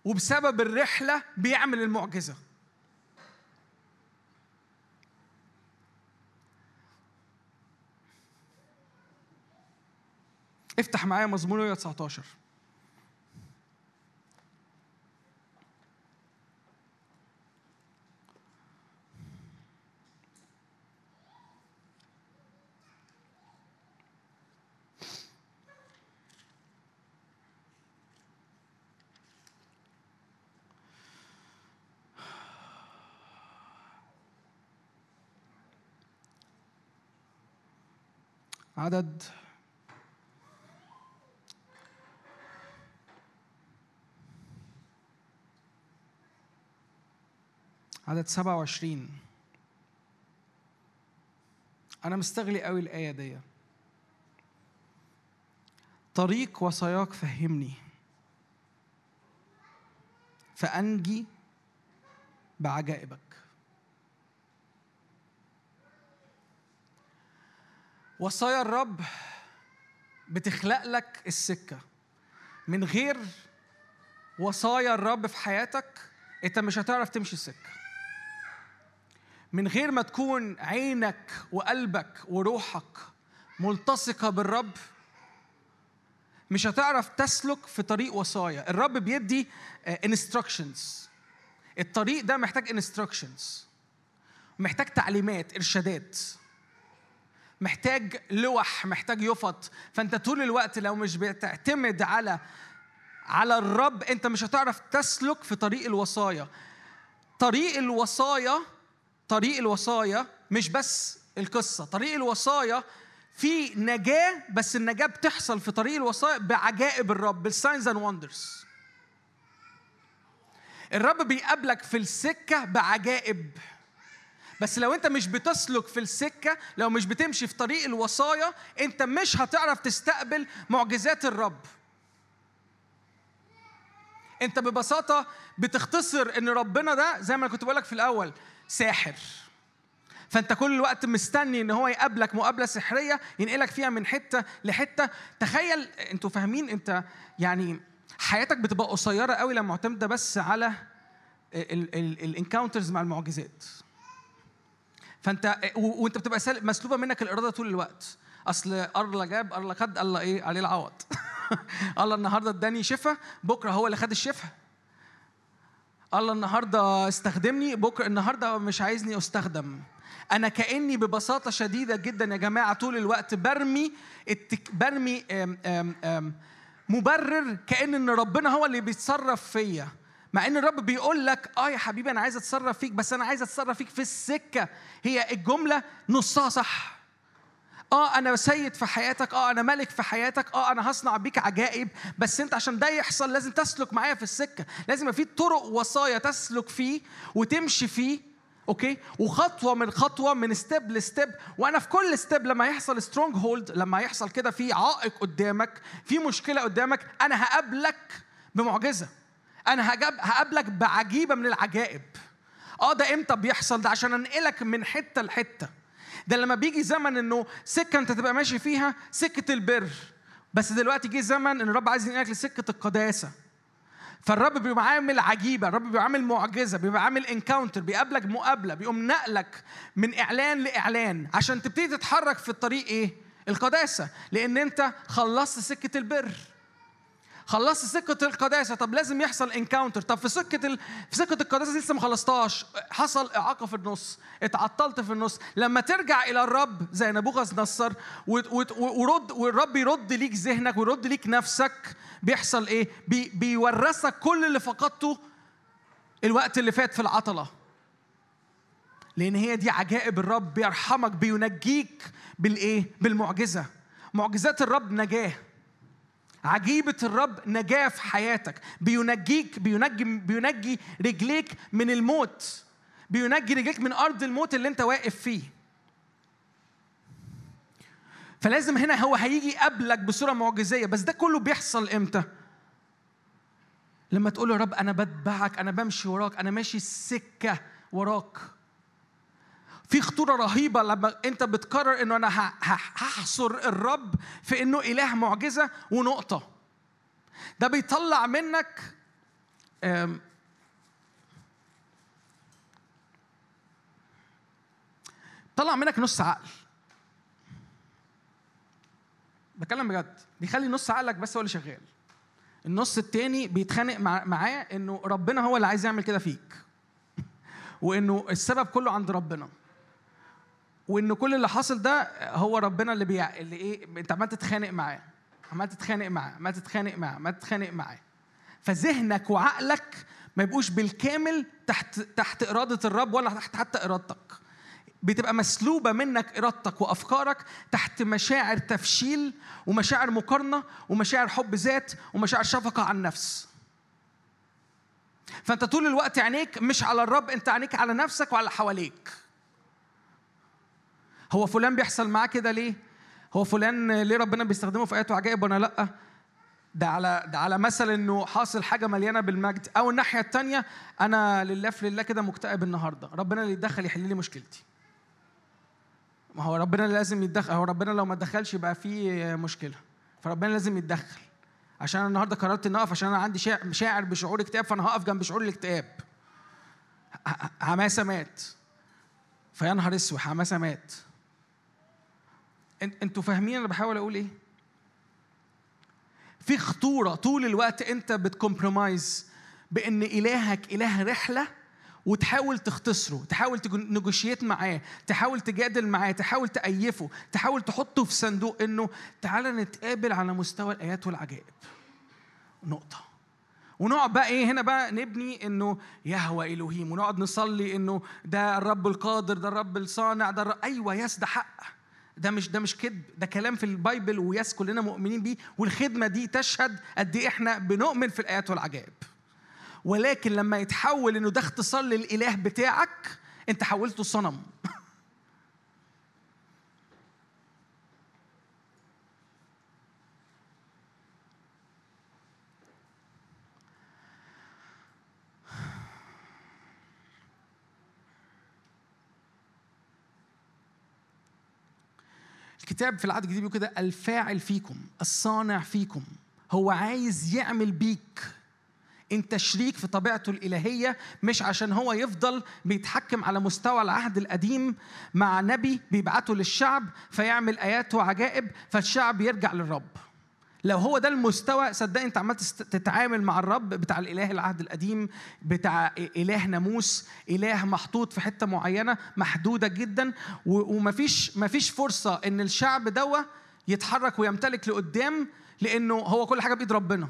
وبسبب الرحلة بيعمل المعجزة. افتح معايا مزمور 119 عدد. عدد 27 أنا مستغلي قوي الآية دي. طريق وصاياك فهمني. فأنجي بعجائبك. وصايا الرب بتخلق لك السكة. من غير وصايا الرب في حياتك انت مش هتعرف تمشي السكة. من غير ما تكون عينك وقلبك وروحك ملتصقة بالرب مش هتعرف تسلك في طريق وصايا. الرب بيدي instructions الطريق ده محتاج instructions محتاج تعليمات إرشادات. محتاج لوح محتاج يفط. فأنت طول الوقت لو مش بتعتمد على على الرب أنت مش هتعرف تسلك في طريق الوصايا. طريق الوصايا طريق الوصايا مش بس القصة. طريق الوصايا في نجاة بس النجاة بتحصل في طريق الوصايا بعجائب الرب بال signs and wonders الرب بيقابلك في السكة بعجائب. بس لو انت مش بتسلك في السكة لو مش بتمشي في طريق الوصايا انت مش هتعرف تستقبل معجزات الرب. انت ببساطة بتختصر ان ربنا ده زي ما كنت بقولك في الأول ساحر. فانت كل الوقت مستني ان هو يقابلك مقابلة سحرية ينقلك فيها من حتة لحتة. تخيل أنتوا فاهمين انت يعني حياتك بتبقى قصيرة قوي لما معتمده بس على الانكاونترز مع المعجزات. فانت وانت بتبقى مسلوبة منك الإرادة طول الوقت. أصل الله جاب الله خد الله إيه؟ عليه العوض. الله النهارده اداني شفاء بكرة هو اللي خد الشفاء الله النهارده استخدمني بكرة النهارده مش عايزني أستخدم. أنا كأني ببساطة شديدة جدا يا جماعة طول الوقت برمي التك... برمي أم أم أم مبرر كأن إن ربنا هو اللي بيتصرف فيا. مع إن الرب بيقول لك آه يا حبيبي أنا عايز أتصرف فيك بس أنا عايز أتصرف فيك في السكة. هي الجملة نصها صح. آه أنا سيد في حياتك آه أنا ملك في حياتك آه أنا هصنع بيك عجائب بس أنت عشان ده يحصل لازم تسلك معايا في السكة. لازم يبقى في طرق وصايا تسلك فيه وتمشي فيه أوكي؟ وخطوة من خطوة من step ل step وأنا في كل step لما يحصل stronghold لما يحصل كده في عائق قدامك في مشكلة قدامك أنا هقابلك بمعجزة. أنا هقابلك بعجيبة من العجائب. آه ده إمتى بيحصل؟ ده عشان انقلك من حتة لحتة. ده لما بيجي زمن انه سكة انت تبقى ماشي فيها سكة البر. بس دلوقتي جه زمن ان الرب عايز ينقلك لسكة القداسة. فالرب بيبقى عامل عجيبة الرب بيبقى عامل معجزة بيبقى عامل encounter بيقابلك مقابلة بيقوم نقلك من إعلان لإعلان. عشان تبتدي تتحرك في الطريق إيه؟ القداسة. لأن أنت خلصت سكة البر. خلصت سكة القداسة. طب لازم يحصل encounter طب في سكة ال... في سكة القداسة لسه ما خلصتهاش. حصل إعاقة في النص. اتعطلت في النص. لما ترجع إلى الرب زي نبوخذ نصر ورد والرب يرد ليك ذهنك ويرد ليك نفسك بيحصل إيه؟ بي... بيورثك كل اللي فقدته الوقت اللي فات في العطلة. لأن هي دي عجائب الرب بيرحمك بينجيك بالإيه؟ بالمعجزة. معجزات الرب نجاة. عجيبة الرب نجاة في حياتك. بينجيك بينجي بينجي رجليك من الموت. بينجي رجليك من أرض الموت اللي أنت واقف فيه. فلازم هنا هو هيجي يقابلك بصورة معجزية. بس ده كله بيحصل إمتى؟ لما تقول يا رب أنا بتبعك أنا بمشي وراك أنا ماشي السكة وراك. في خطورة رهيبة لما انت بتقرر انه أنا هحصر الرب في انه إله معجزة ونقطة. ده بيطلع منك طلع منك نص عقل. بتكلم بجد. بيخلي نص عقلك بس هو اللي شغال. النص التاني بيتخانق مع معاه إنه ربنا هو اللي عايز يعمل كده فيك. وإنه السبب كله عند ربنا. وإن كل اللي حاصل ده هو ربنا اللي بيع اللي إيه أنت عمال تتخانق معاه عمال تتخانق معاه عمال تتخانق معاه عمال تتخانق معاه. فذهنك وعقلك ما يبقوش بالكامل تحت تحت إرادة الرب ولا تحت حتى إرادتك. بتبقى مسلوبة منك إرادتك وأفكارك تحت مشاعر تفشيل ومشاعر مقارنة ومشاعر حب ذات ومشاعر شفقة على النفس. فأنت طول الوقت عينيك مش على الرب أنت عينيك على نفسك وعلى حواليك. هو فلان بيحصل معاه كده ليه؟ هو فلان ليه ربنا بيستخدمه في ايات وعجائب وأنا لأ؟ ده على ده على مثل إنه حاصل حاجة مليانة بالمجد. أو الناحية الثانية أنا لله في لله كده مكتئب النهارده. ربنا اللي يتدخل يحل لي مشكلتي. ما هو ربنا لازم يتدخل هو ربنا لو ما اتدخلش يبقى في مشكلة. فربنا لازم يتدخل. عشان أنا النهارده قررت إني أقف عشان أنا عندي شاعر بشعور اكتئاب فأنا هقف جنب شعور الاكتئاب. حماسة مات. فيا نهار أسود حماسة مات. أنتوا فاهمين أنا بحاول أقول إيه؟ في خطورة طول الوقت أنت بت compromise بإن إلهك إله رحلة وتحاول تختصره تحاول ت negotiate معاه تحاول تجادل معاه تحاول تأيفه تحاول تحطه في صندوق إنه تعالى نتقابل على مستوى الآيات والعجائب. نقطة. ونقعد بقى إيه هنا بقى نبني إنه يهوه الوهيم ونقعد نصلي إنه ده الرب القادر ده الرب الصانع ده الرب أيوه yes ده حق. ده مش ده مش كذب ده كلام في البايبل ويس كلنا مؤمنين بيه والخدمة دي تشهد قد إيه إحنا بنؤمن في الآيات والعجائب. ولكن لما يتحول إنه ده اختصار للإله بتاعك أنت حولته صنم. الكتاب في العهد الجديد بيقول كده الفاعل فيكم الصانع فيكم هو عايز يعمل بيك. انت شريك في طبيعته الإلهية مش عشان هو يفضل بيتحكم على مستوى العهد القديم مع نبي بيبعته للشعب فيعمل آيات وعجائب فالشعب يرجع للرب. لو هو ده المستوى صدق انت عمال تتعامل مع الرب بتاع الإله العهد القديم بتاع إله ناموس إله محطوط في حتة معينة محدودة جدا ومفيش مفيش فرصة إن الشعب دوا يتحرك ويمتلك لقدام لأنه هو كل حاجة بإيد ربنا.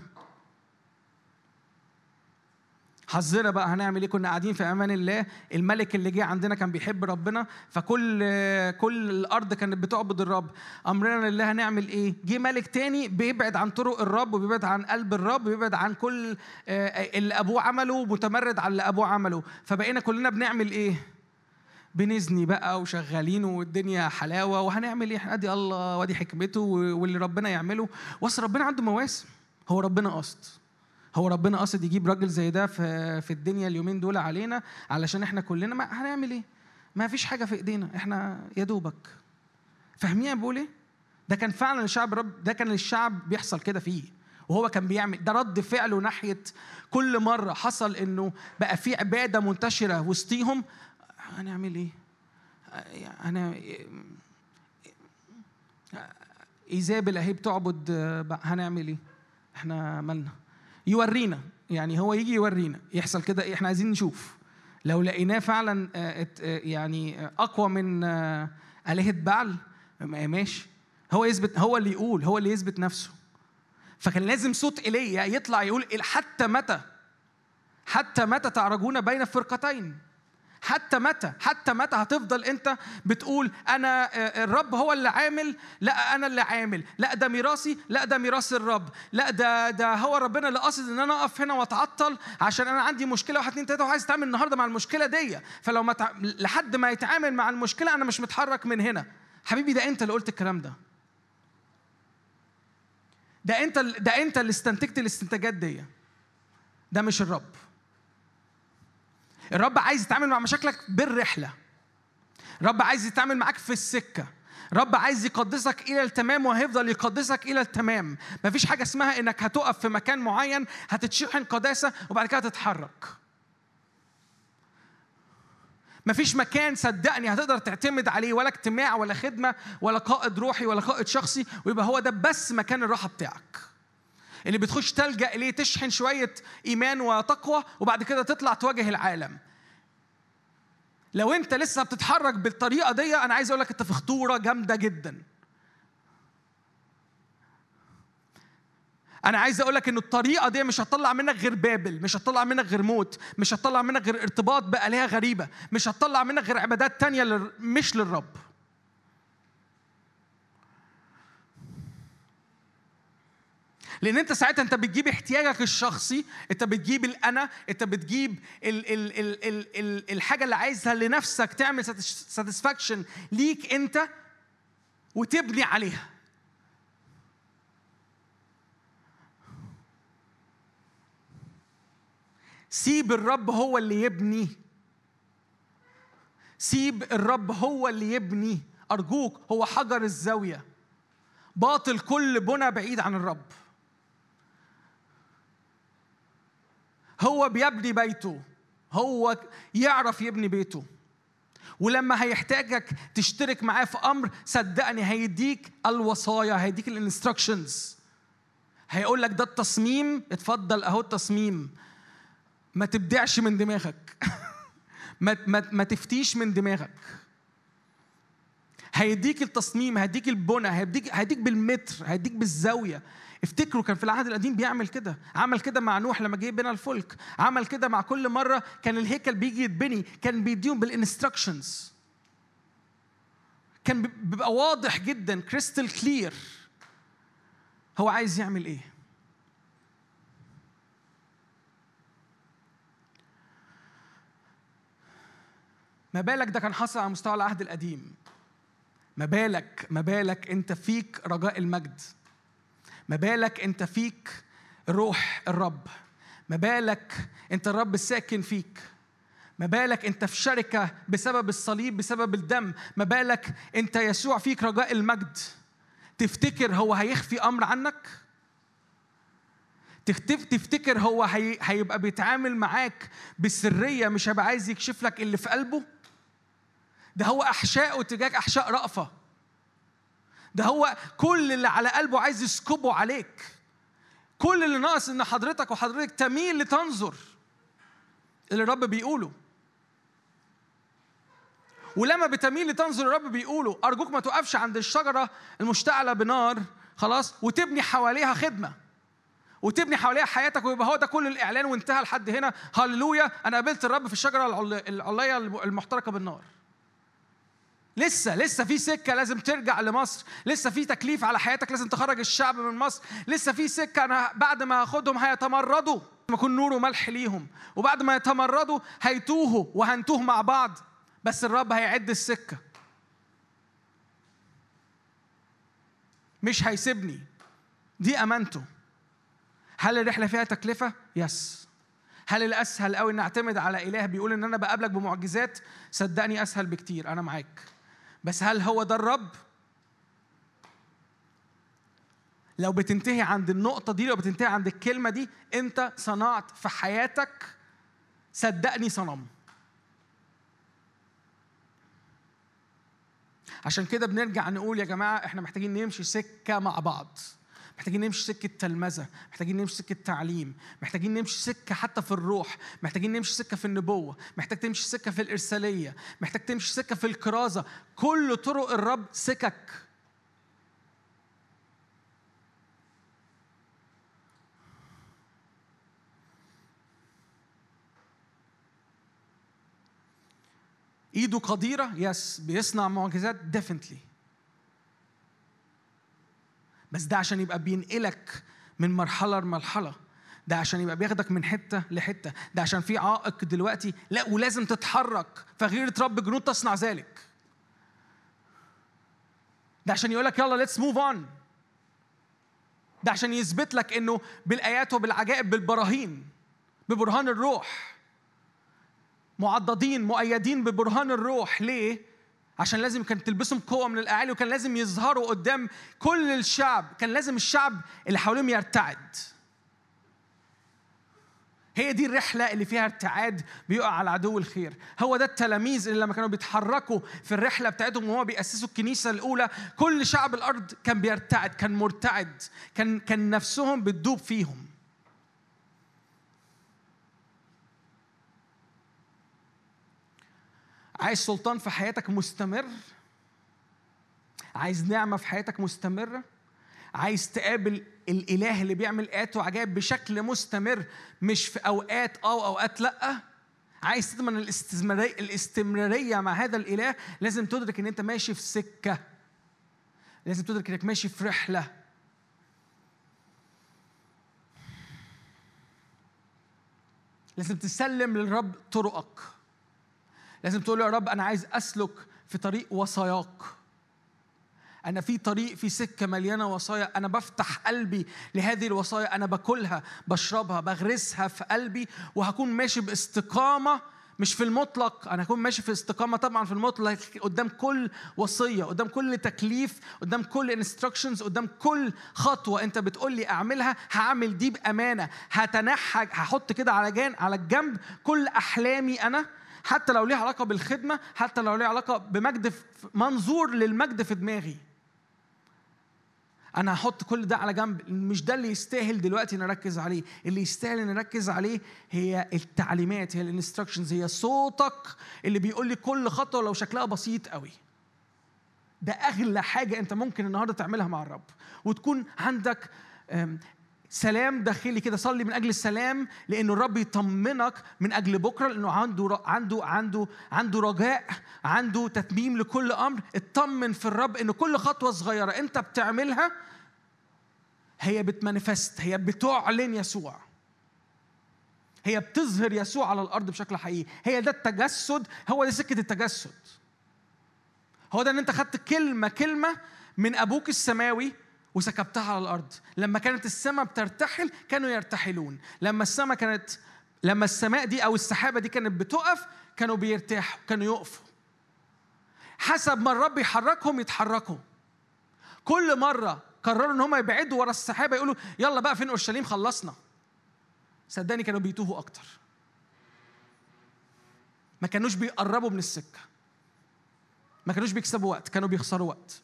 حظنا بقى هنعمل إيه؟ كنا قاعدين في أمان الله. الملك اللي جه عندنا كان بيحب ربنا فكل كل الأرض كانت بتعبد الرب. أمرنا لله هنعمل إيه؟ جه ملك تاني بيبعد عن طرق الرب وبيبعد عن قلب الرب وبيبعد عن كل آه، اللي أبوه عمله ومتمرد على اللي أبوه عمله. فبقينا كلنا بنعمل إيه؟ بنزني بقى وشغالين والدنيا حلاوة. وهنعمل إيه؟ ادي الله وادي حكمته واللي ربنا يعمله. واصل ربنا عنده مواسم. هو ربنا قصد. هو ربنا قصد يجيب راجل زي ده في في الدنيا اليومين دول علينا علشان إحنا كلنا ما هنعمل إيه؟ ما فيش حاجة في ايدينا إحنا يا دوبك فاهمين بقول إيه؟ ده كان فعلا الشعب رب ده كان الشعب بيحصل كده فيه وهو كان بيعمل ده رد فعله ناحية كل مرة حصل إنه بقى في عبادة منتشرة وسطيهم هنعمل إيه؟ أنا ايزابل اهي بتعبد هنعمل إيه؟ إحنا مالنا يورينا. يعني هو يجي يورينا. يحصل كده؟ إحنا عايزين نشوف. لو لقيناه فعلا آه، آه، يعني آه، أقوى من آلهة بعل ما- ماشي. هو يثبت هو اللي يقول هو اللي يثبت نفسه. فكان لازم صوت إيليا يطلع يقول حتى متى؟ حتى متى تعرجون بين فرقتين؟ حتى متى؟ حتى متى هتفضل انت بتقول أنا آه، الرب هو اللي عامل؟ لا أنا اللي عامل. لا ده ميراثي. لا ده ميراث الرب. لا ده ده هو ربنا اللي قاصد إن أنا أقف هنا وأتعطل عشان أنا عندي مشكلة. واحد اتنين تلاتة وعايز اتعامل النهارده مع المشكلة دي. فلو ما. لحد ما يتعامل مع المشكلة أنا مش متحرك من هنا. حبيبي ده أنت اللي قلت الكلام ده. ده أنت ده أنت اللي استنتجت الاستنتاجات دي. ده مش الرب. الرب عايز يتعامل مع مشاكلك بالرحلة. الرب عايز يتعامل معاك في السكة. رب عايز يقدسك إلى التمام وهيفضل يقدسك إلى التمام. مفيش حاجة اسمها إنك هتقف في مكان معين هتتشحن قداسة وبعد كده تتحرك. مفيش مكان صدقني هتقدر تعتمد عليه ولا اجتماع ولا خدمة ولا قائد روحي ولا قائد شخصي ويبقى هو ده بس مكان الراحة بتاعك. اللي بتخش تلجأ إليه تشحن شوية إيمان وتقوى وبعد كده تطلع تواجه العالم لو أنت لسه بتتحرك بالطريقة دي أنا عايز أقول لك أنت في خطورة جامدة جدا أنا عايز أقول لك إن الطريقة دي مش هتطلع منك غير بابل مش هتطلع منك غير موت مش هتطلع منك غير ارتباط بآلهة غريبة مش هتطلع منك غير عبادات تانية. مش للرب لأن انت ساعتها انت بتجيب احتياجك الشخصي انت بتجيب الانا انت بتجيب ال ال ال ال ال الحاجة اللي عايزها لنفسك تعمل ساتسفاكشن ليك انت وتبني عليها. سيب الرب هو اللي يبني. سيب الرب هو اللي يبني. أرجوك هو حجر الزاوية. باطل كل بنى بعيد عن الرب. هو بيبني بيته. هو يعرف يبني بيته. ولما هيحتاجك تشترك معاه في أمر صدقني هيديك الوصايا هيديك الإنستراكشنز. هيقول لك ده التصميم اتفضل أهو التصميم. ما تبدعش من دماغك. ما ما ما تفتيش من دماغك. هيديك التصميم هيديك البنى هيديك هيديك بالمتر هيديك بالزاوية. افتكروا كان في العهد القديم بيعمل كده. عمل كده مع نوح لما جه بنى الفلك. عمل كده مع كل مرة كان الهيكل بيجي يتبني. كان بيديهم بال instructions كان بيبقى واضح جدا crystal clear هو عايز يعمل إيه؟ ما بالك ده كان حصل على مستوى العهد القديم؟ ما بالك ما بالك أنت فيك رجاء المجد. ما بالك انت فيك روح الرب. ما بالك انت الرب الساكن فيك. ما بالك انت في شركة بسبب الصليب بسبب الدم. ما بالك انت يسوع فيك رجاء المجد. تفتكر هو هيخفي أمر عنك؟ تفتكر هو هي... هيبقى بيتعامل معاك بسرية مش هيبقى عايز يكشف لك اللي في قلبه؟ ده هو احشائه تجاهك أحشاء رأفة. ده هو كل اللي على قلبه عايز يسكبه عليك. كل اللي ناقص إن حضرتك وحضرتك تميل لتنظر اللي الرب بيقوله. ولما بتميل لتنظر الرب بيقوله أرجوك ما توقفش عند الشجرة المشتعلة بنار خلاص وتبني حواليها خدمة. وتبني حواليها حياتك ويبقى هو ده كل الإعلان وانتهى لحد هنا. هللويا أنا قابلت الرب في الشجرة العل- العليه المحترقة بالنار. لسه لسه في سكة لازم ترجع لمصر. لسه في تكليف على حياتك لازم تخرج الشعب من مصر. لسه في سكة أنا بعد ما هاخدهم هيتمردوا. ما اكون نور وملح ليهم. وبعد ما يتمردوا هيتوهوا وهنتوه مع بعض. بس الرب هيعد السكة. مش هيسيبني. دي أمانته. هل الرحلة فيها تكلفة؟ يس هل الأسهل قوي إن أعتمد على إله بيقول إن أنا بقابلك بمعجزات؟ صدقني أسهل بكتير. أنا معاك. بس هل هو ده الرب؟ لو بتنتهي عند النقطة دي لو بتنتهي عند الكلمة دي أنت صنعت في حياتك صدقني صنم. عشان كده بنرجع نقول يا جماعة إحنا محتاجين نمشي سكة مع بعض. محتاجين نمشي سكة تلمذة محتاجين نمشي سكة تعليم محتاجين نمشي سكة حتى في الروح محتاجين نمشي سكة في النبوة محتاج تمشي سكة في الإرسالية محتاج تمشي سكة في الكرازة كل طرق الرب سكك. إيده قديرة yes بيصنع معجزات definitely بس ده عشان يبقى بينقلك من مرحلة لمرحلة. ده عشان يبقى بياخدك من حتة لحتة. ده عشان في عائق دلوقتي. لا ولازم تتحرك. فغيرة رب جنود تصنع ذلك. ده عشان يقولك يلا let's move on ده عشان يثبت لك إنه بالآيات وبالعجائب بالبراهين ببرهان الروح. معضدين مؤيدين ببرهان الروح. ليه؟ عشان لازم كان تلبسهم قوة من الأعالي وكان لازم يظهروا قدام كل الشعب. كان لازم الشعب اللي حواليهم يرتعد. هي دي الرحلة اللي فيها ارتعاد بيقع على عدو الخير. هو ده التلاميذ اللي لما كانوا بيتحركوا في الرحلة بتاعتهم وهو بيأسسوا الكنيسة الأولى كل شعب الأرض كان بيرتعد كان مرتعد كان كان نفسهم بتدوب فيهم. عايز سلطان في حياتك مستمر؟ عايز نعمة في حياتك مستمرة عايز تقابل الإله اللي بيعمل آيات وعجائب بشكل مستمر مش في أوقات أو أوقات لأ؟ عايز تضمن الاستمرارية, الاستمرارية مع هذا الإله؟ لازم تدرك إن أنت ماشي في سكة. لازم تدرك إنك ماشي في رحلة. لازم تسلم للرب طرقك. لازم تقول يا رب أنا عايز أسلك في طريق وصاياك أنا في طريق في سكة مليانة وصايا. أنا بفتح قلبي لهذه الوصايا. أنا باكلها بشربها بغرسها في قلبي وهكون ماشي باستقامة مش في المطلق. أنا هكون ماشي في استقامة طبعا في المطلق قدام كل وصية قدام كل تكليف قدام كل instructions قدام كل خطوة أنت بتقول لي أعملها هعمل دي بأمانة. هتنحى هحط كده على جان على الجنب كل أحلامي أنا حتى لو ليها علاقة بالخدمة حتى لو ليها علاقة بمجد منظور للمجد في دماغي. أنا هحط كل ده على جنب. مش ده اللي يستاهل دلوقتي نركز عليه. اللي يستاهل نركز عليه هي التعليمات هي ال instructions هي صوتك اللي بيقول لي كل خطوة لو شكلها بسيط قوي. ده أغلى حاجة أنت ممكن النهارده تعملها مع الرب. وتكون عندك سلام داخلي كده صلي من أجل السلام لأنه الرب يطمنك من أجل بكرة لأنه عنده عنده عنده عنده رجاء عنده تتميم لكل أمر. اطمن في الرب إن كل خطوة صغيرة أنت بتعملها هي بتمانيفست هي بتعلن يسوع. هي بتظهر يسوع على الأرض بشكل حقيقي. هي ده التجسد هو ده سكة التجسد. هو ده إن أنت خدت كلمة كلمة من أبوك السماوي وسكبتها على الأرض. لما كانت السماء بترتحل كانوا يرتحلون. لما السماء كانت لما السماء دي أو السحابة دي كانت بتقف كانوا بيرتاحوا كانوا يقفوا. حسب ما الرب يحركهم يتحركوا. كل مرة قرروا إن هم يبعدوا ورا السحابة يقولوا يلا بقى فين أورشليم؟ خلصنا. صدقني كانوا بيتوهوا أكتر. ما كانوش بيقربوا من السكة. ما كانوش بيكسبوا وقت كانوا بيخسروا وقت.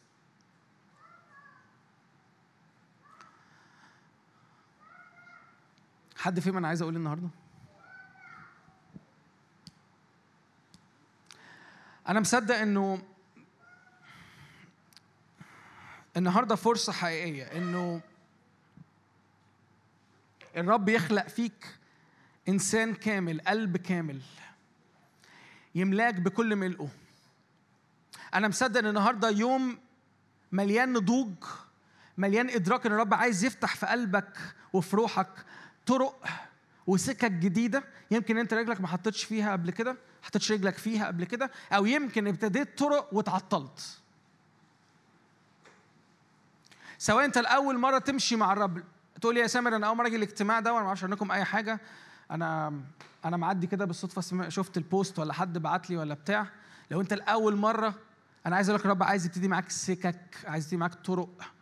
حد فيهم أنا عايز أقول إيه النهارده؟ أنا مصدق إنه النهارده فرصة حقيقية إنه الرب يخلق فيك إنسان كامل قلب كامل يملاك بكل ملئه. أنا مصدق إن النهارده يوم مليان نضوج مليان إدراك إن الرب عايز يفتح في قلبك وفي روحك طرق وسكك جديدة. يمكن أنت رجلك ما حطيتش فيها قبل كده ما حطيتش رجلك فيها قبل كده أو يمكن ابتديت طرق واتعطلت سواء أنت الأول مرة تمشي مع الرب تقول لي يا سامر أنا أول مرة أجي الاجتماع ده وأنا ما أعرفش عنكم أي حاجة. أنا أنا معدي كده بالصدفة شفت ال post ولا حد بعت لي ولا بتاع. لو أنت الأول مرة أنا عايز أقول لك الرب عايز يبتدي معاك سكك عايز يبتدي معاك طرق.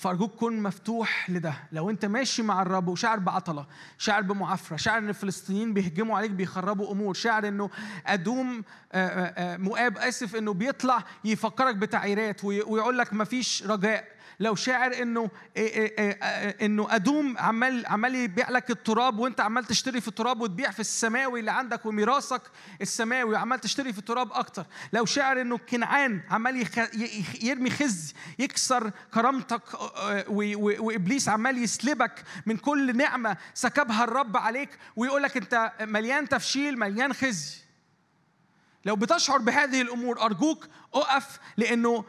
فارجوك كن مفتوح لده. لو انت ماشي مع الرب وشاعر بعطلة شاعر بمعافرة شاعر ان الفلسطينيين بيهجموا عليك بيخربوا أمور شاعر انه أدوم آه، آه، آه، مؤاب آسف إنه بيطلع يفكرك بتعييرات وي- ويقول لك مفيش رجاء. لو شاعر إنه إيه إيه إيه إنه أدوم عمال عمال يبيع لك التراب وأنت عمال تشتري في التراب وتبيع في السماوي اللي عندك وميراثك السماوي وعمال تشتري في التراب أكتر لو شاعر إنه كنعان عمال يرمي خزي يكسر كرامتك. وإبليس عمال يسلبك من كل نعمة سكبها الرب عليك ويقول لك أنت مليان تفشيل مليان خزي لو بتشعر بهذه الأمور أرجوك أقف لأنه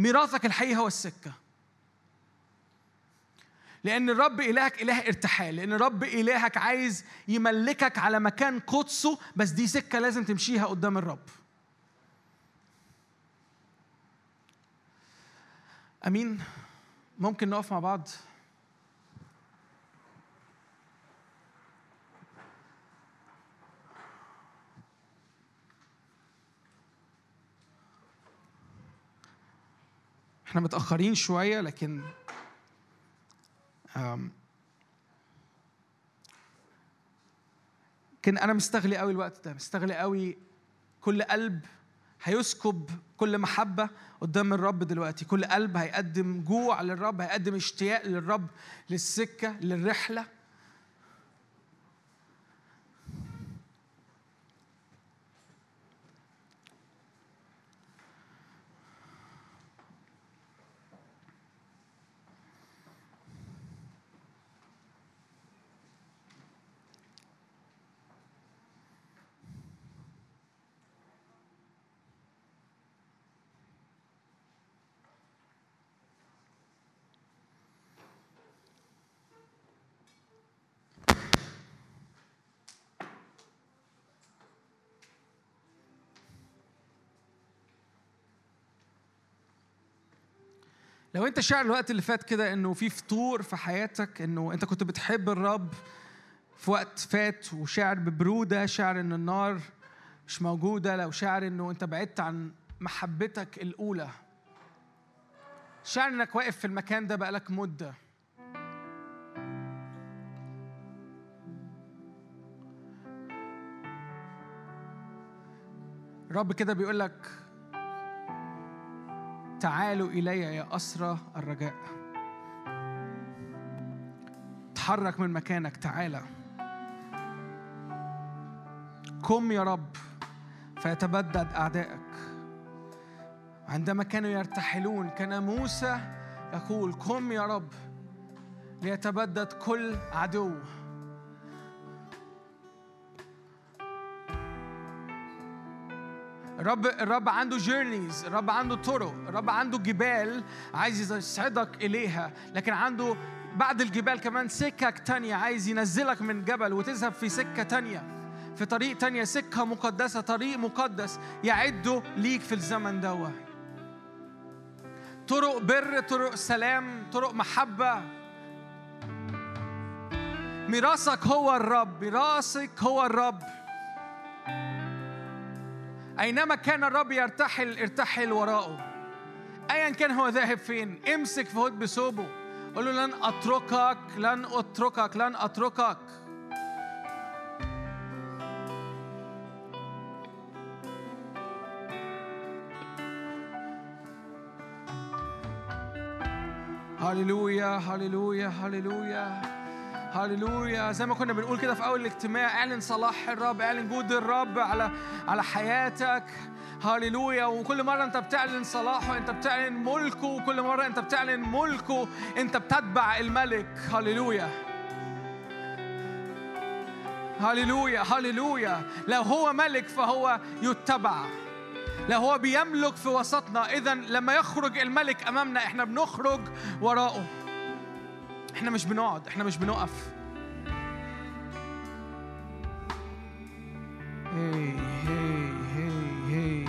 ميراثك الحقيقي هو السكة لأن الرب إلهك إله ارتحال، لأن الرب إلهك عايز يملكك على مكان قدسه، بس دي سكة لازم تمشيها قدام الرب. أمين؟ ممكن نقف مع بعض؟ إحنا متأخرين شوية لكن أم، كان أنا مستغلي قوي الوقت ده مستغلي قوي كل قلب هيسكب كل محبة قدام الرب دلوقتي. كل قلب هيقدم جوع للرب هيقدم اشتياق للرب للسكة للرحلة. لو انت شاعر الوقت اللي فات كده انه في فطور في حياتك انه انت كنت بتحب الرب في وقت فات وشاعر ببرودة شاعر إن النار مش موجودة لو شاعر إنه انت بعدت عن محبتك الأولى. شاعر إنك واقف في المكان ده بقالك مدة. الرب كده بيقول لك تعالوا إلي يا أسرى الرجاء. تحرك من مكانك تعالى قم يا رب فيتبدد أعدائك. عندما كانوا يرتحلون كان موسى يقول قم يا رب ليتبدد كل عدو. الرب الرب عنده جيرنيز الرب عنده طرق الرب عنده جبال عايز يصعدك إليها. لكن عنده بعد الجبال كمان سكك تانية عايز ينزلك من جبل وتذهب في سكة تانية في طريق تانية سكة مقدسة طريق مقدس يعده ليك في الزمن دوة. طرق بر طرق سلام طرق محبة. ميراثك هو الرب ميراثك هو الرب. أينما كان الرب يرتحل ارتحل وراءه. أيا كان هو ذاهب فين؟ امسك في هد بثوبه. قول له لن أتركك لن أتركك لن أتركك. هللويا هللويا هللويا. هللويا زي ما كنا بنقول كده في أول الاجتماع اعلن صلاح الرب اعلن جود الرب على على حياتك. هللويا وكل مرة انت بتعلن صلاحه انت بتعلن ملكه. وكل مرة انت بتعلن ملكه انت بتتبع الملك. هللويا هللويا هللويا لو هو ملك فهو يتبع. لو هو بيملك في وسطنا. اذا لما يخرج الملك أمامنا إحنا بنخرج وراءه. إحنا مش بنقعد إحنا مش بنقف. هي هي هي هي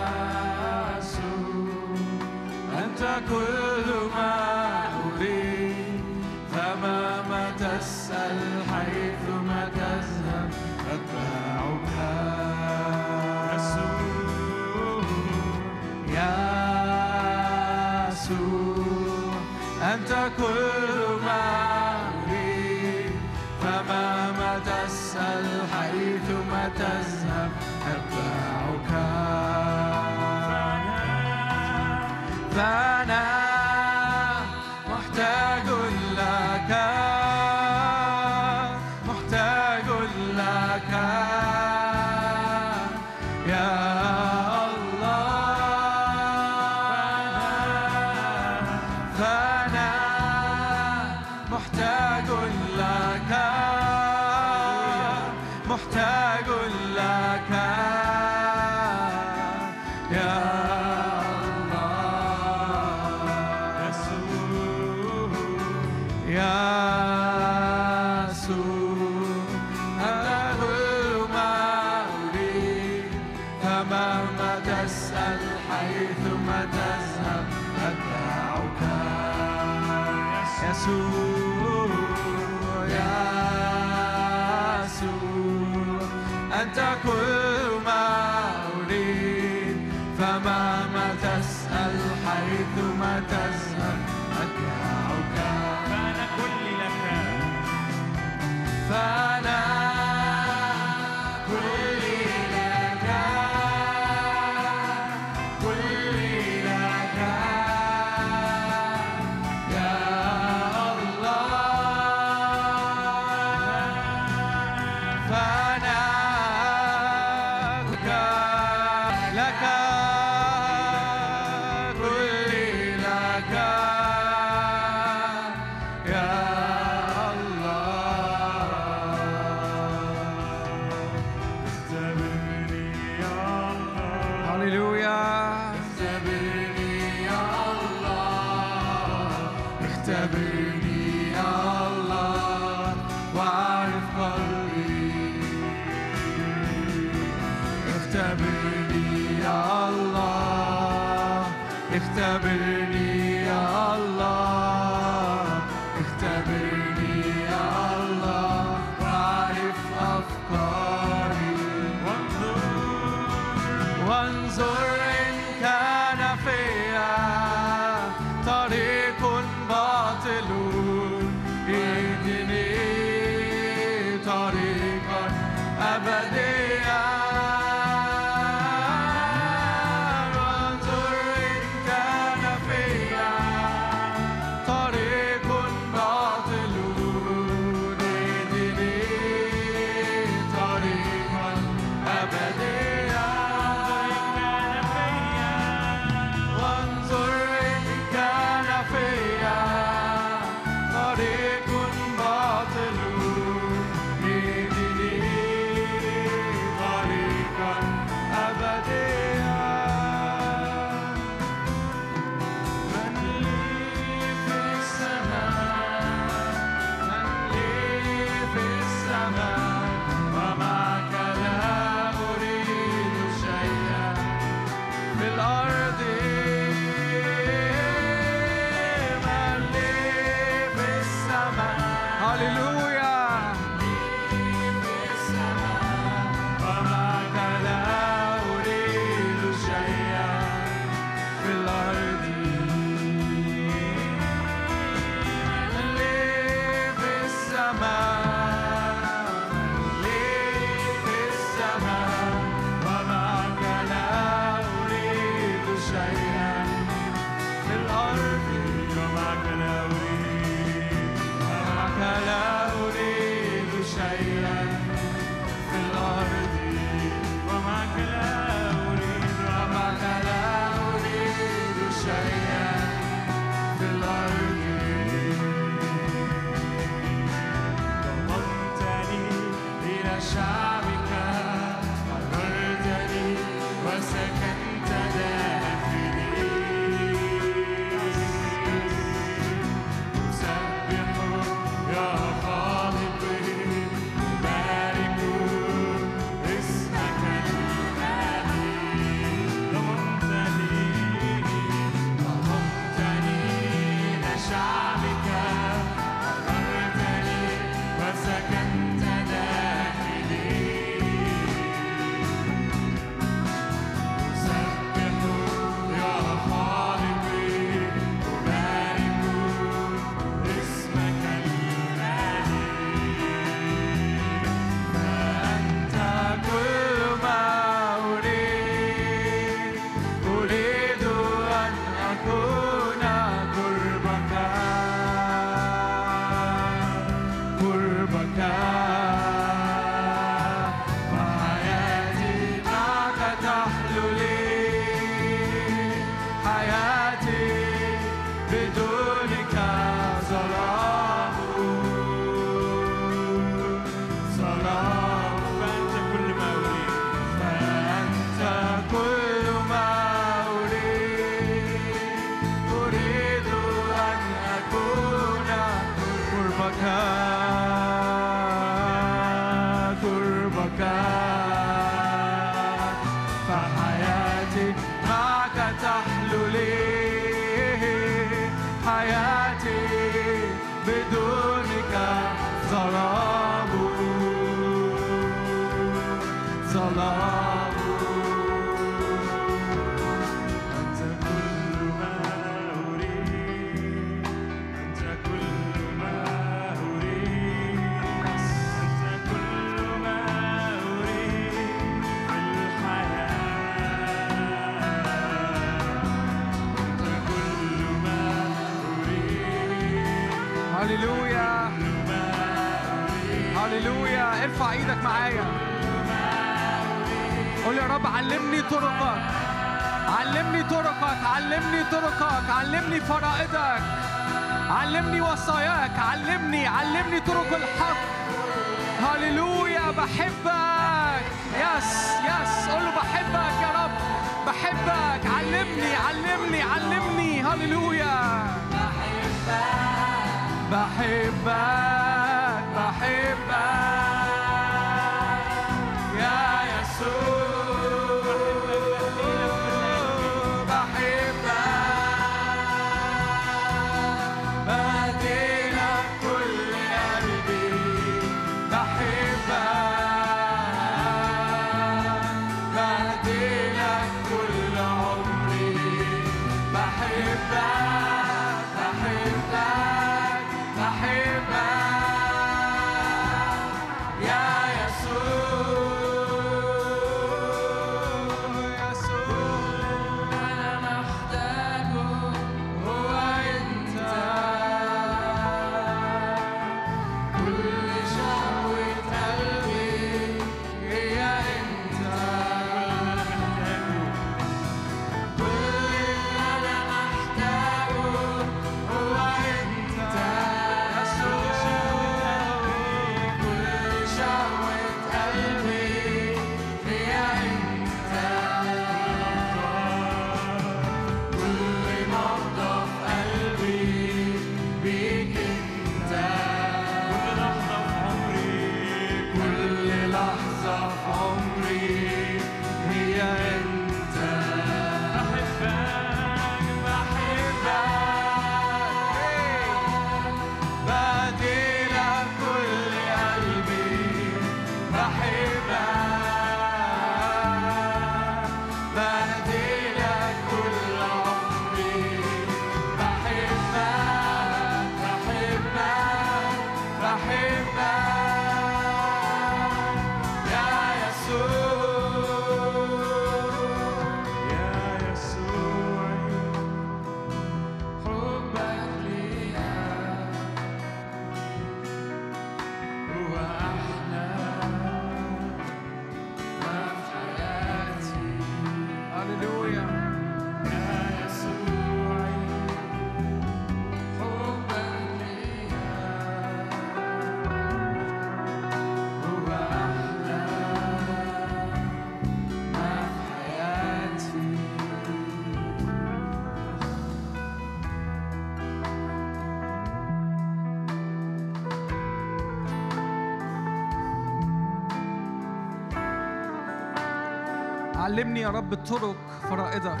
علمني يا رب طرق فرائضك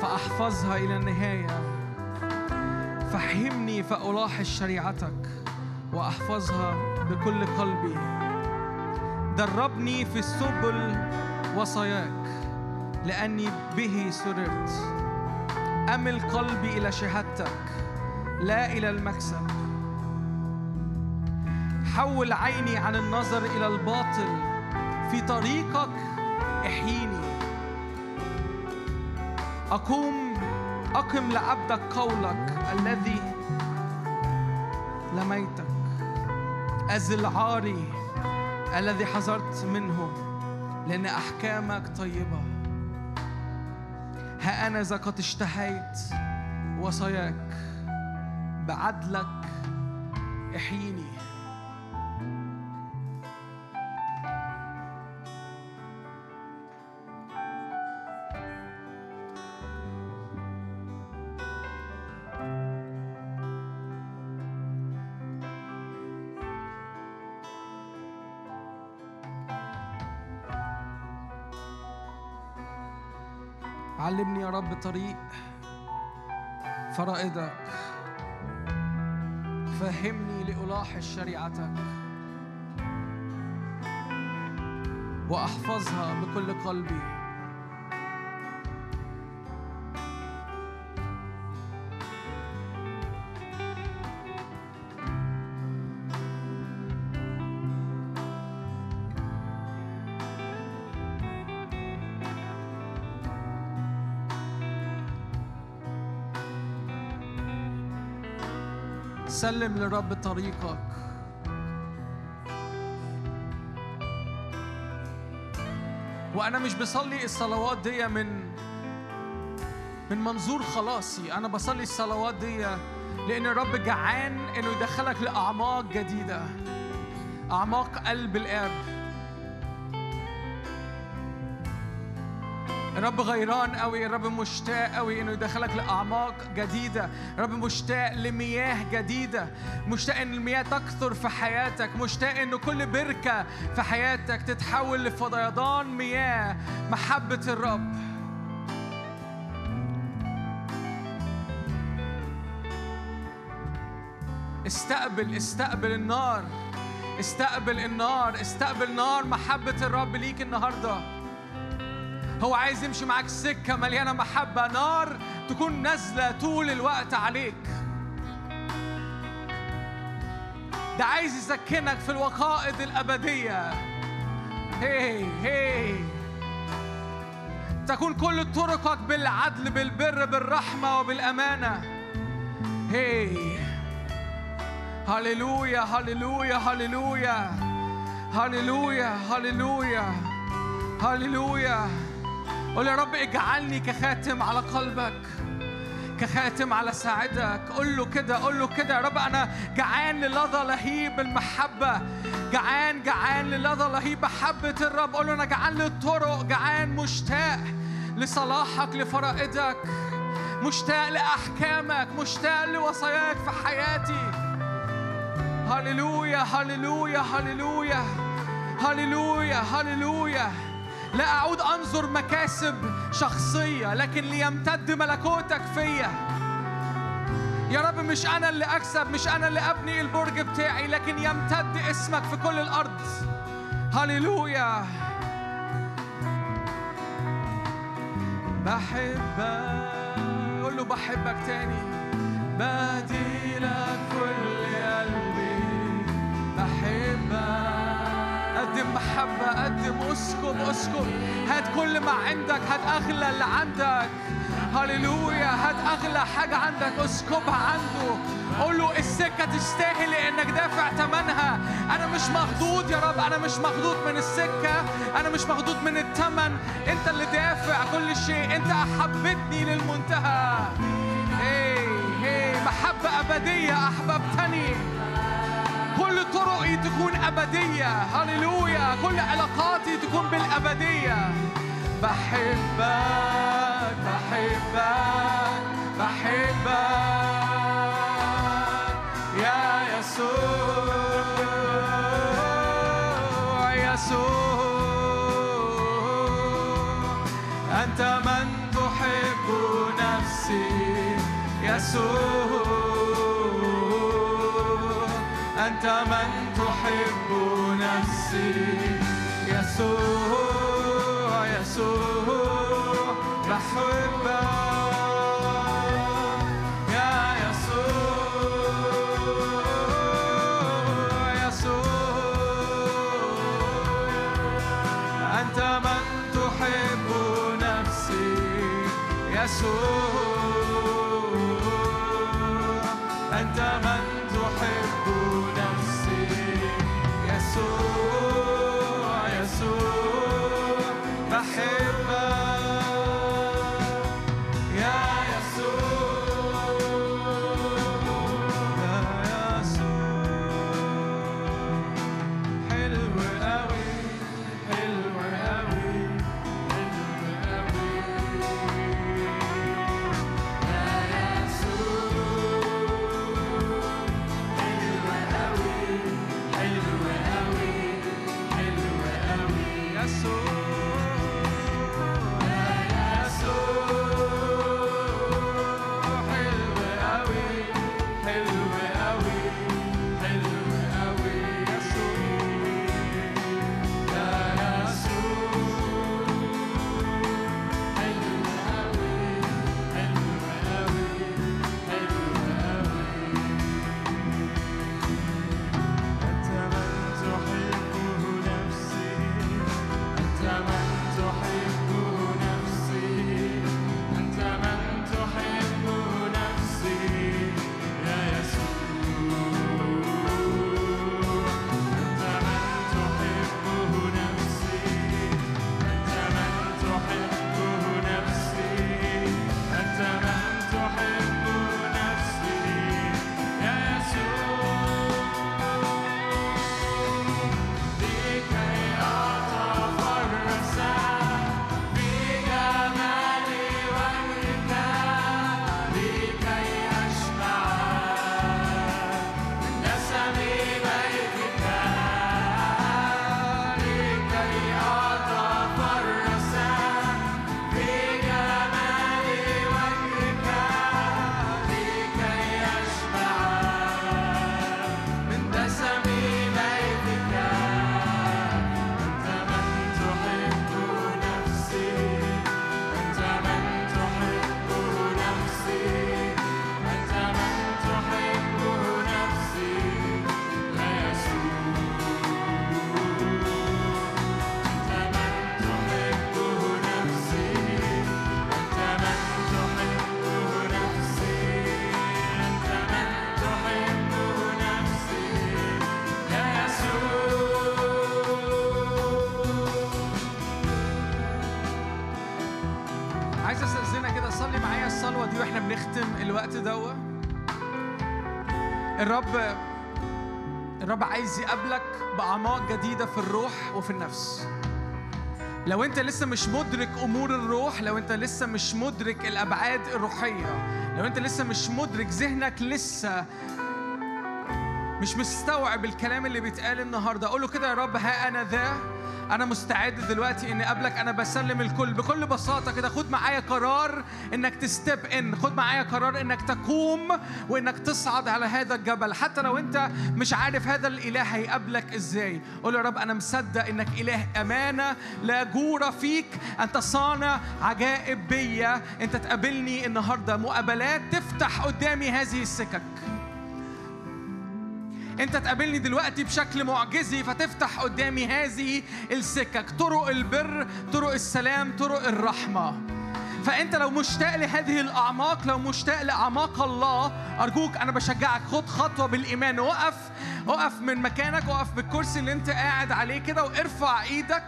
فأحفظها إلى النهاية فهمني فألاحظ شريعتك وأحفظها بكل قلبي. دربني في سبل وصاياك لأني به سررت. أمل قلبي إلى شهادتك لا إلى المكسب. حول عيني عن النظر إلى الباطل في طريقك احييني أقوم أقم لعبدك قولك الذي لميتك. أزل عاري الذي حذرت منه لأن أحكامك طيبة. ها أنا إذا قد اشتهيت وصاياك بعدلك إحييني. علمني يا رب طريق فرائضك فهمني لألاحظ شريعتك وأحفظها بكل قلبي. سلم لرب طريقك. وأنا مش بصلي الصلوات دي من من منظور خلاصي. أنا بصلي الصلوات دي لأن الرب جعان إنه يدخلك لأعماق جديدة أعماق قلب الآب. الرب غيران قوي الرب مشتاق قوي إنه يدخلك لأعماق جديدة. الرب مشتاق لمياه جديدة. مشتاق إن المياه تكثر في حياتك. مشتاق ان كل بركة في حياتك تتحول لفيضان مياه. محبة الرب. استقبل استقبل النار. استقبل النار. استقبل نار محبة الرب ليك النهارده. هو عايز يمشي معاك سكة مليانة محبة نار تكون نازلة طول الوقت عليك. ده عايز يسكنك في الوقائد الأبدية. هي هي. تكون كل طرقك بالعدل بالبر بالرحمة وبالأمانة. هي. هللويا هللويا هللويا. هللويا هللويا. هللويا. قول يا رب اجعلني كخاتم على قلبك كخاتم على ساعدك. قول له كده قول له كده يا رب. أنا جعان للظى لهيب المحبة جعان جعان للظى لهيب محبه الرب. قول له أنا جعان للطرق جعان مشتاق لصلاحك لفرائدك. مشتاق لأحكامك مشتاق لوصاياك في حياتي. هللويا هللويا هللويا. هللويا هللويا. لا أعود أنظر مكاسب شخصية لكن ليمتد ملكوتك فيا. يا رب مش أنا اللي أكسب مش أنا اللي أبني البرج بتاعي لكن يمتد اسمك في كل الأرض. هللويا. بحبك قول له بحبك تاني. بدي لك كل محبة قدم اسكب اسكب هات كل ما عندك هات أغلى اللي عندك. هللويا. هات أغلى حاجة عندك اسكبها عنده. قول له السكة تستاهل لأنك دافع ثمنها أنا مش مخضوض يا رب أنا مش مخضوض من السكة. أنا مش مخضوض من الثمن أنت اللي دافع كل شيء. أنت أحبتني للمنتهى. هي هي محبة أبدية أحببتني. طرقي تكون أبدية. هللويا. كل علاقاتي تكون بالأبدية. بحبك بحبك بحبك. يا يسوع يسوع. أنت من تحب نفسي يسوع. أنت من تحب نفسي. يسوع يسوع بحبك يا يسوع يسوع أنت من الرب الرب عايز يقابلك بأعماق جديدة في الروح وفي النفس. لو أنت لسه مش مدرك أمور الروح لو أنت لسه مش مدرك الأبعاد الروحية لو أنت لسه مش مدرك ذهنك لسه مش مستوعب الكلام اللي بيتقال النهارده أقول له كده يا رب ها أنا ذا أنا مستعد دلوقتي إني أقابلك. أنا بسلم الكل بكل بساطة كده. خد معايا قرار إنك تستب إن. خد معايا قرار إنك تقوم وإنك تصعد على هذا الجبل. حتى لو أنت مش عارف هذا الإله هيقابلك إزاي. قول يا رب أنا مصدق إنك إله أمانة لا جور فيك. أنت صانع عجائب بيا. أنت تقابلني النهارده. مقابلات تفتح قدامي هذه السكك. انت تقابلني دلوقتي بشكل معجزي فتفتح قدامي هذه السكك طرق البر طرق السلام طرق الرحمة. فانت لو مشتاق لهذه الأعماق لو مشتاق لأعماق الله أرجوك أنا بشجعك. خد خطوة بالإيمان. وقف وقف من مكانك وقف بالكرسي اللي انت قاعد عليه كده وارفع إيدك.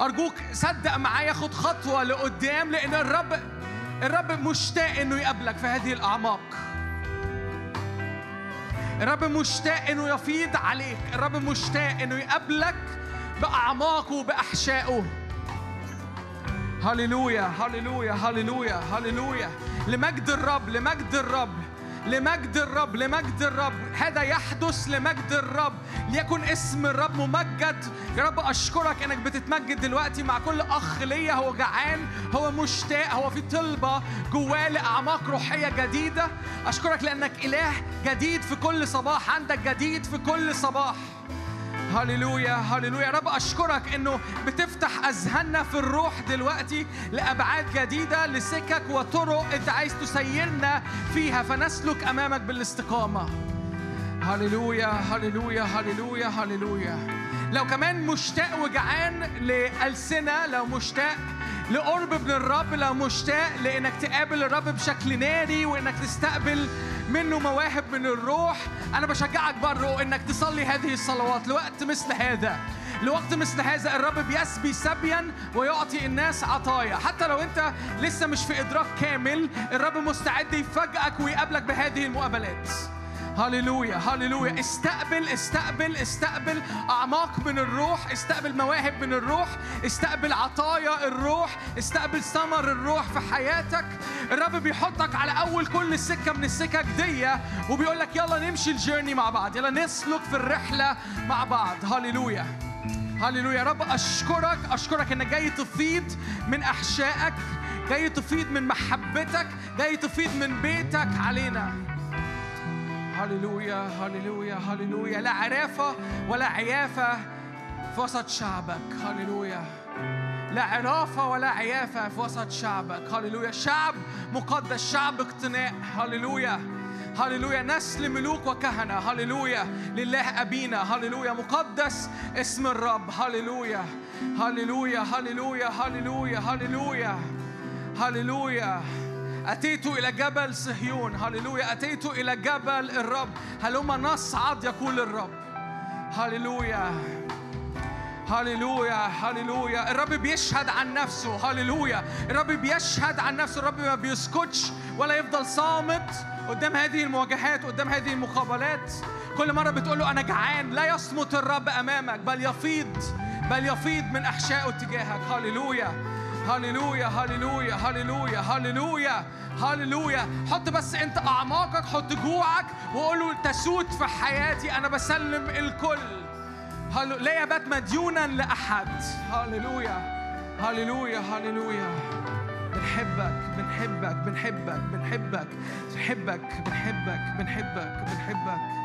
أرجوك صدق معايا. خد خطوة لقدام لأن الرب الرب مشتاق إنه يقابلك في هذه الأعماق. الرب مشتاق إنه يفيض عليك. الرب مشتاق إنه يقابلك بأعماقه وبأحشائه. هللويا هللويا هللويا هللويا. لمجد الرب لمجد الرب. لمجد الرب لمجد الرب. هذا يحدث لمجد الرب. ليكن اسم الرب ممجد. يا رب أشكرك إنك بتتمجد دلوقتي مع كل أخ ليا. هو جعان هو مشتاق هو في طلبة جواه لأعماق روحية جديدة. أشكرك لأنك إله جديد في كل صباح عندك جديد في كل صباح. هللويا هللويا. يا رب أشكرك إنه بتفتح أذهاننا في الروح دلوقتي لأبعاد جديدة لسكك وطرق أنت عايز تسيرنا فيها. فنسلك أمامك بالاستقامة. هللويا هللويا هللويا هللويا. لو كمان مشتاق وجعان لألسنة لو مشتاق لقرب من الرب لو مشتاق لإنك تقابل الرب بشكل ناري وإنك تستقبل منه مواهب من الروح. أنا بشجعك برضه إنك تصلي هذه الصلوات لوقت مثل هذا. لوقت مثل هذا الرب بيسبي سبيا ويعطي الناس عطايا. حتى لو أنت لسه مش في إدراك كامل الرب مستعد يفاجئك ويقابلك بهذه المقابلات. هللويا هللويا. استقبل استقبل استقبل أعماق من الروح استقبل مواهب من الروح استقبل عطايا الروح استقبل ثمر الروح في حياتك. الرب بيحطك على أول كل سكة من السكك دي وبيقول لك يلا نمشي الجيرني مع بعض يلا نسلك في الرحلة مع بعض. هللويا هللويا. يا رب أشكرك أشكرك إنك جاي تفيض من أحشائك جاي تفيض من محبتك جاي تفيض من بيتك علينا. هللويا هللويا هللويا. لا عرافة ولا عيافة في وسط شعبك. هللويا. لا عرافة ولا عيافة في وسط شعبك. هللويا. شعب مقدس شعب اقتناء. هللويا. هللويا. نسل ملوك وكهنة. هللويا. لله أبينا. هللويا. مقدس اسم الرب. هللويا. هللويا. هللويا. هللويا. هللويا. هللويا. أتيت إلى جبل صهيون. هللويا. أتيت إلى جبل الرب. هلما نصعد يقول الرب. هللويا. هللويا. هللويا. الرب بيشهد عن نفسه. هللويا. الرب بيشهد عن نفسه. الرب ما بيسكتش ولا يفضل صامت قدام هذه المواجهات قدام هذه المقابلات. كل مرة بتقول له أنا جعان. لا يصمت الرب أمامك بل يفيض بل يفيض من أحشائه تجاهك. هللويا. هللويا هللويا هللويا هللويا هللويا حط بس انت اعماقك حط جوعك وقول له تسود في حياتي أنا بسلم الكل. هلو لا يبات مديونا لأحد. هللويا هللويا هللويا. بنحبك بنحبك بنحبك بنحبك. بنحبك بنحبك بنحبك بنحبك. أوه،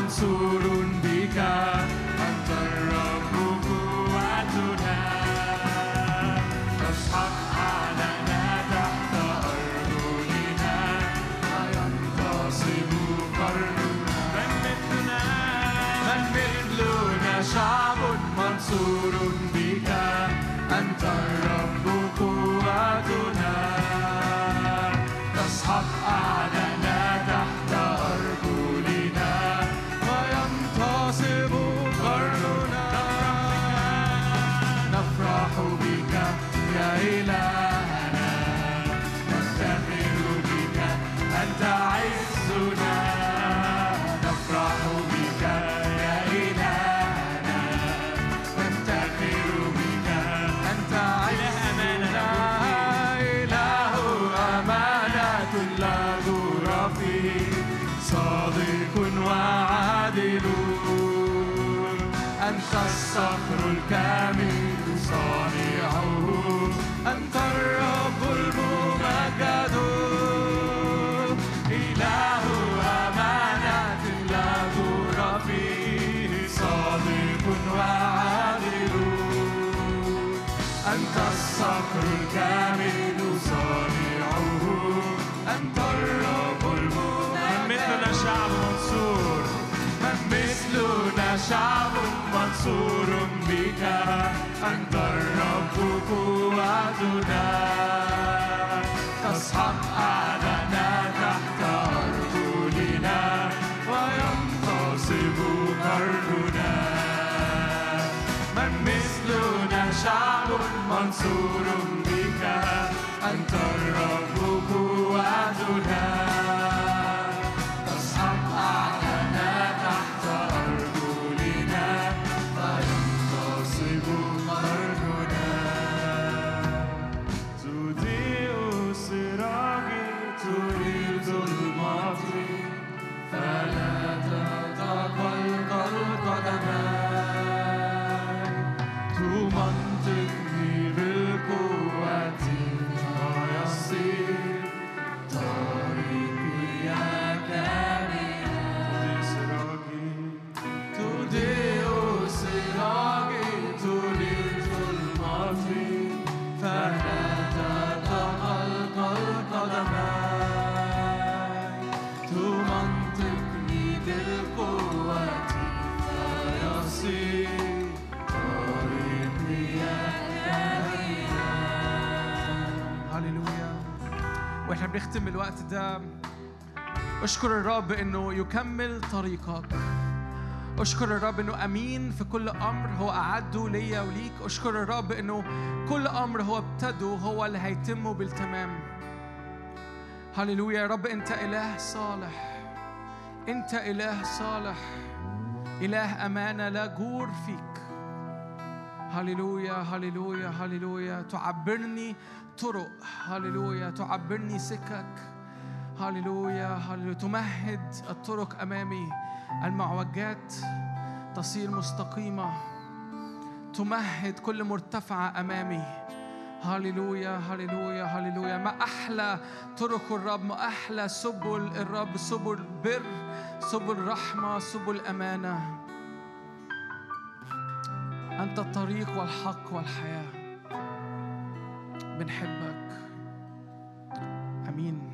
منصور بك أنت من مثلنا من مثلنا شعب منصور منصور بك أنت الرب قوتنا تسحق أعداءنا تحت أرجلنا وينتصب قرننا من مثلنا شعب منصور بك بنختم الوقت ده. أشكر الرب إنه يكمل طريقك. أشكر الرب إنه أمين في كل أمر هو اعده ليا وليك. أشكر الرب إنه كل أمر هو ابتده هو اللي هيتمه بالتمام. هللويا. يا رب أنت إله صالح. أنت إله صالح. إله أمانة لا جور فيك. هللويا هللويا هللويا. تعبرني طرق هللويا. تعبرني سكك. هللويا. هللويا. تمهد الطرق أمامي. المعوجات تصير مستقيمة. تمهد كل مرتفعة أمامي. هللويا. هللويا. هللويا. ما أحلى طرق الرب. ما أحلى سبل الرب. سبل بر. سبل رحمة. سبل أمانة. أنت الطريق والحق والحياة. بنحبك. آمين.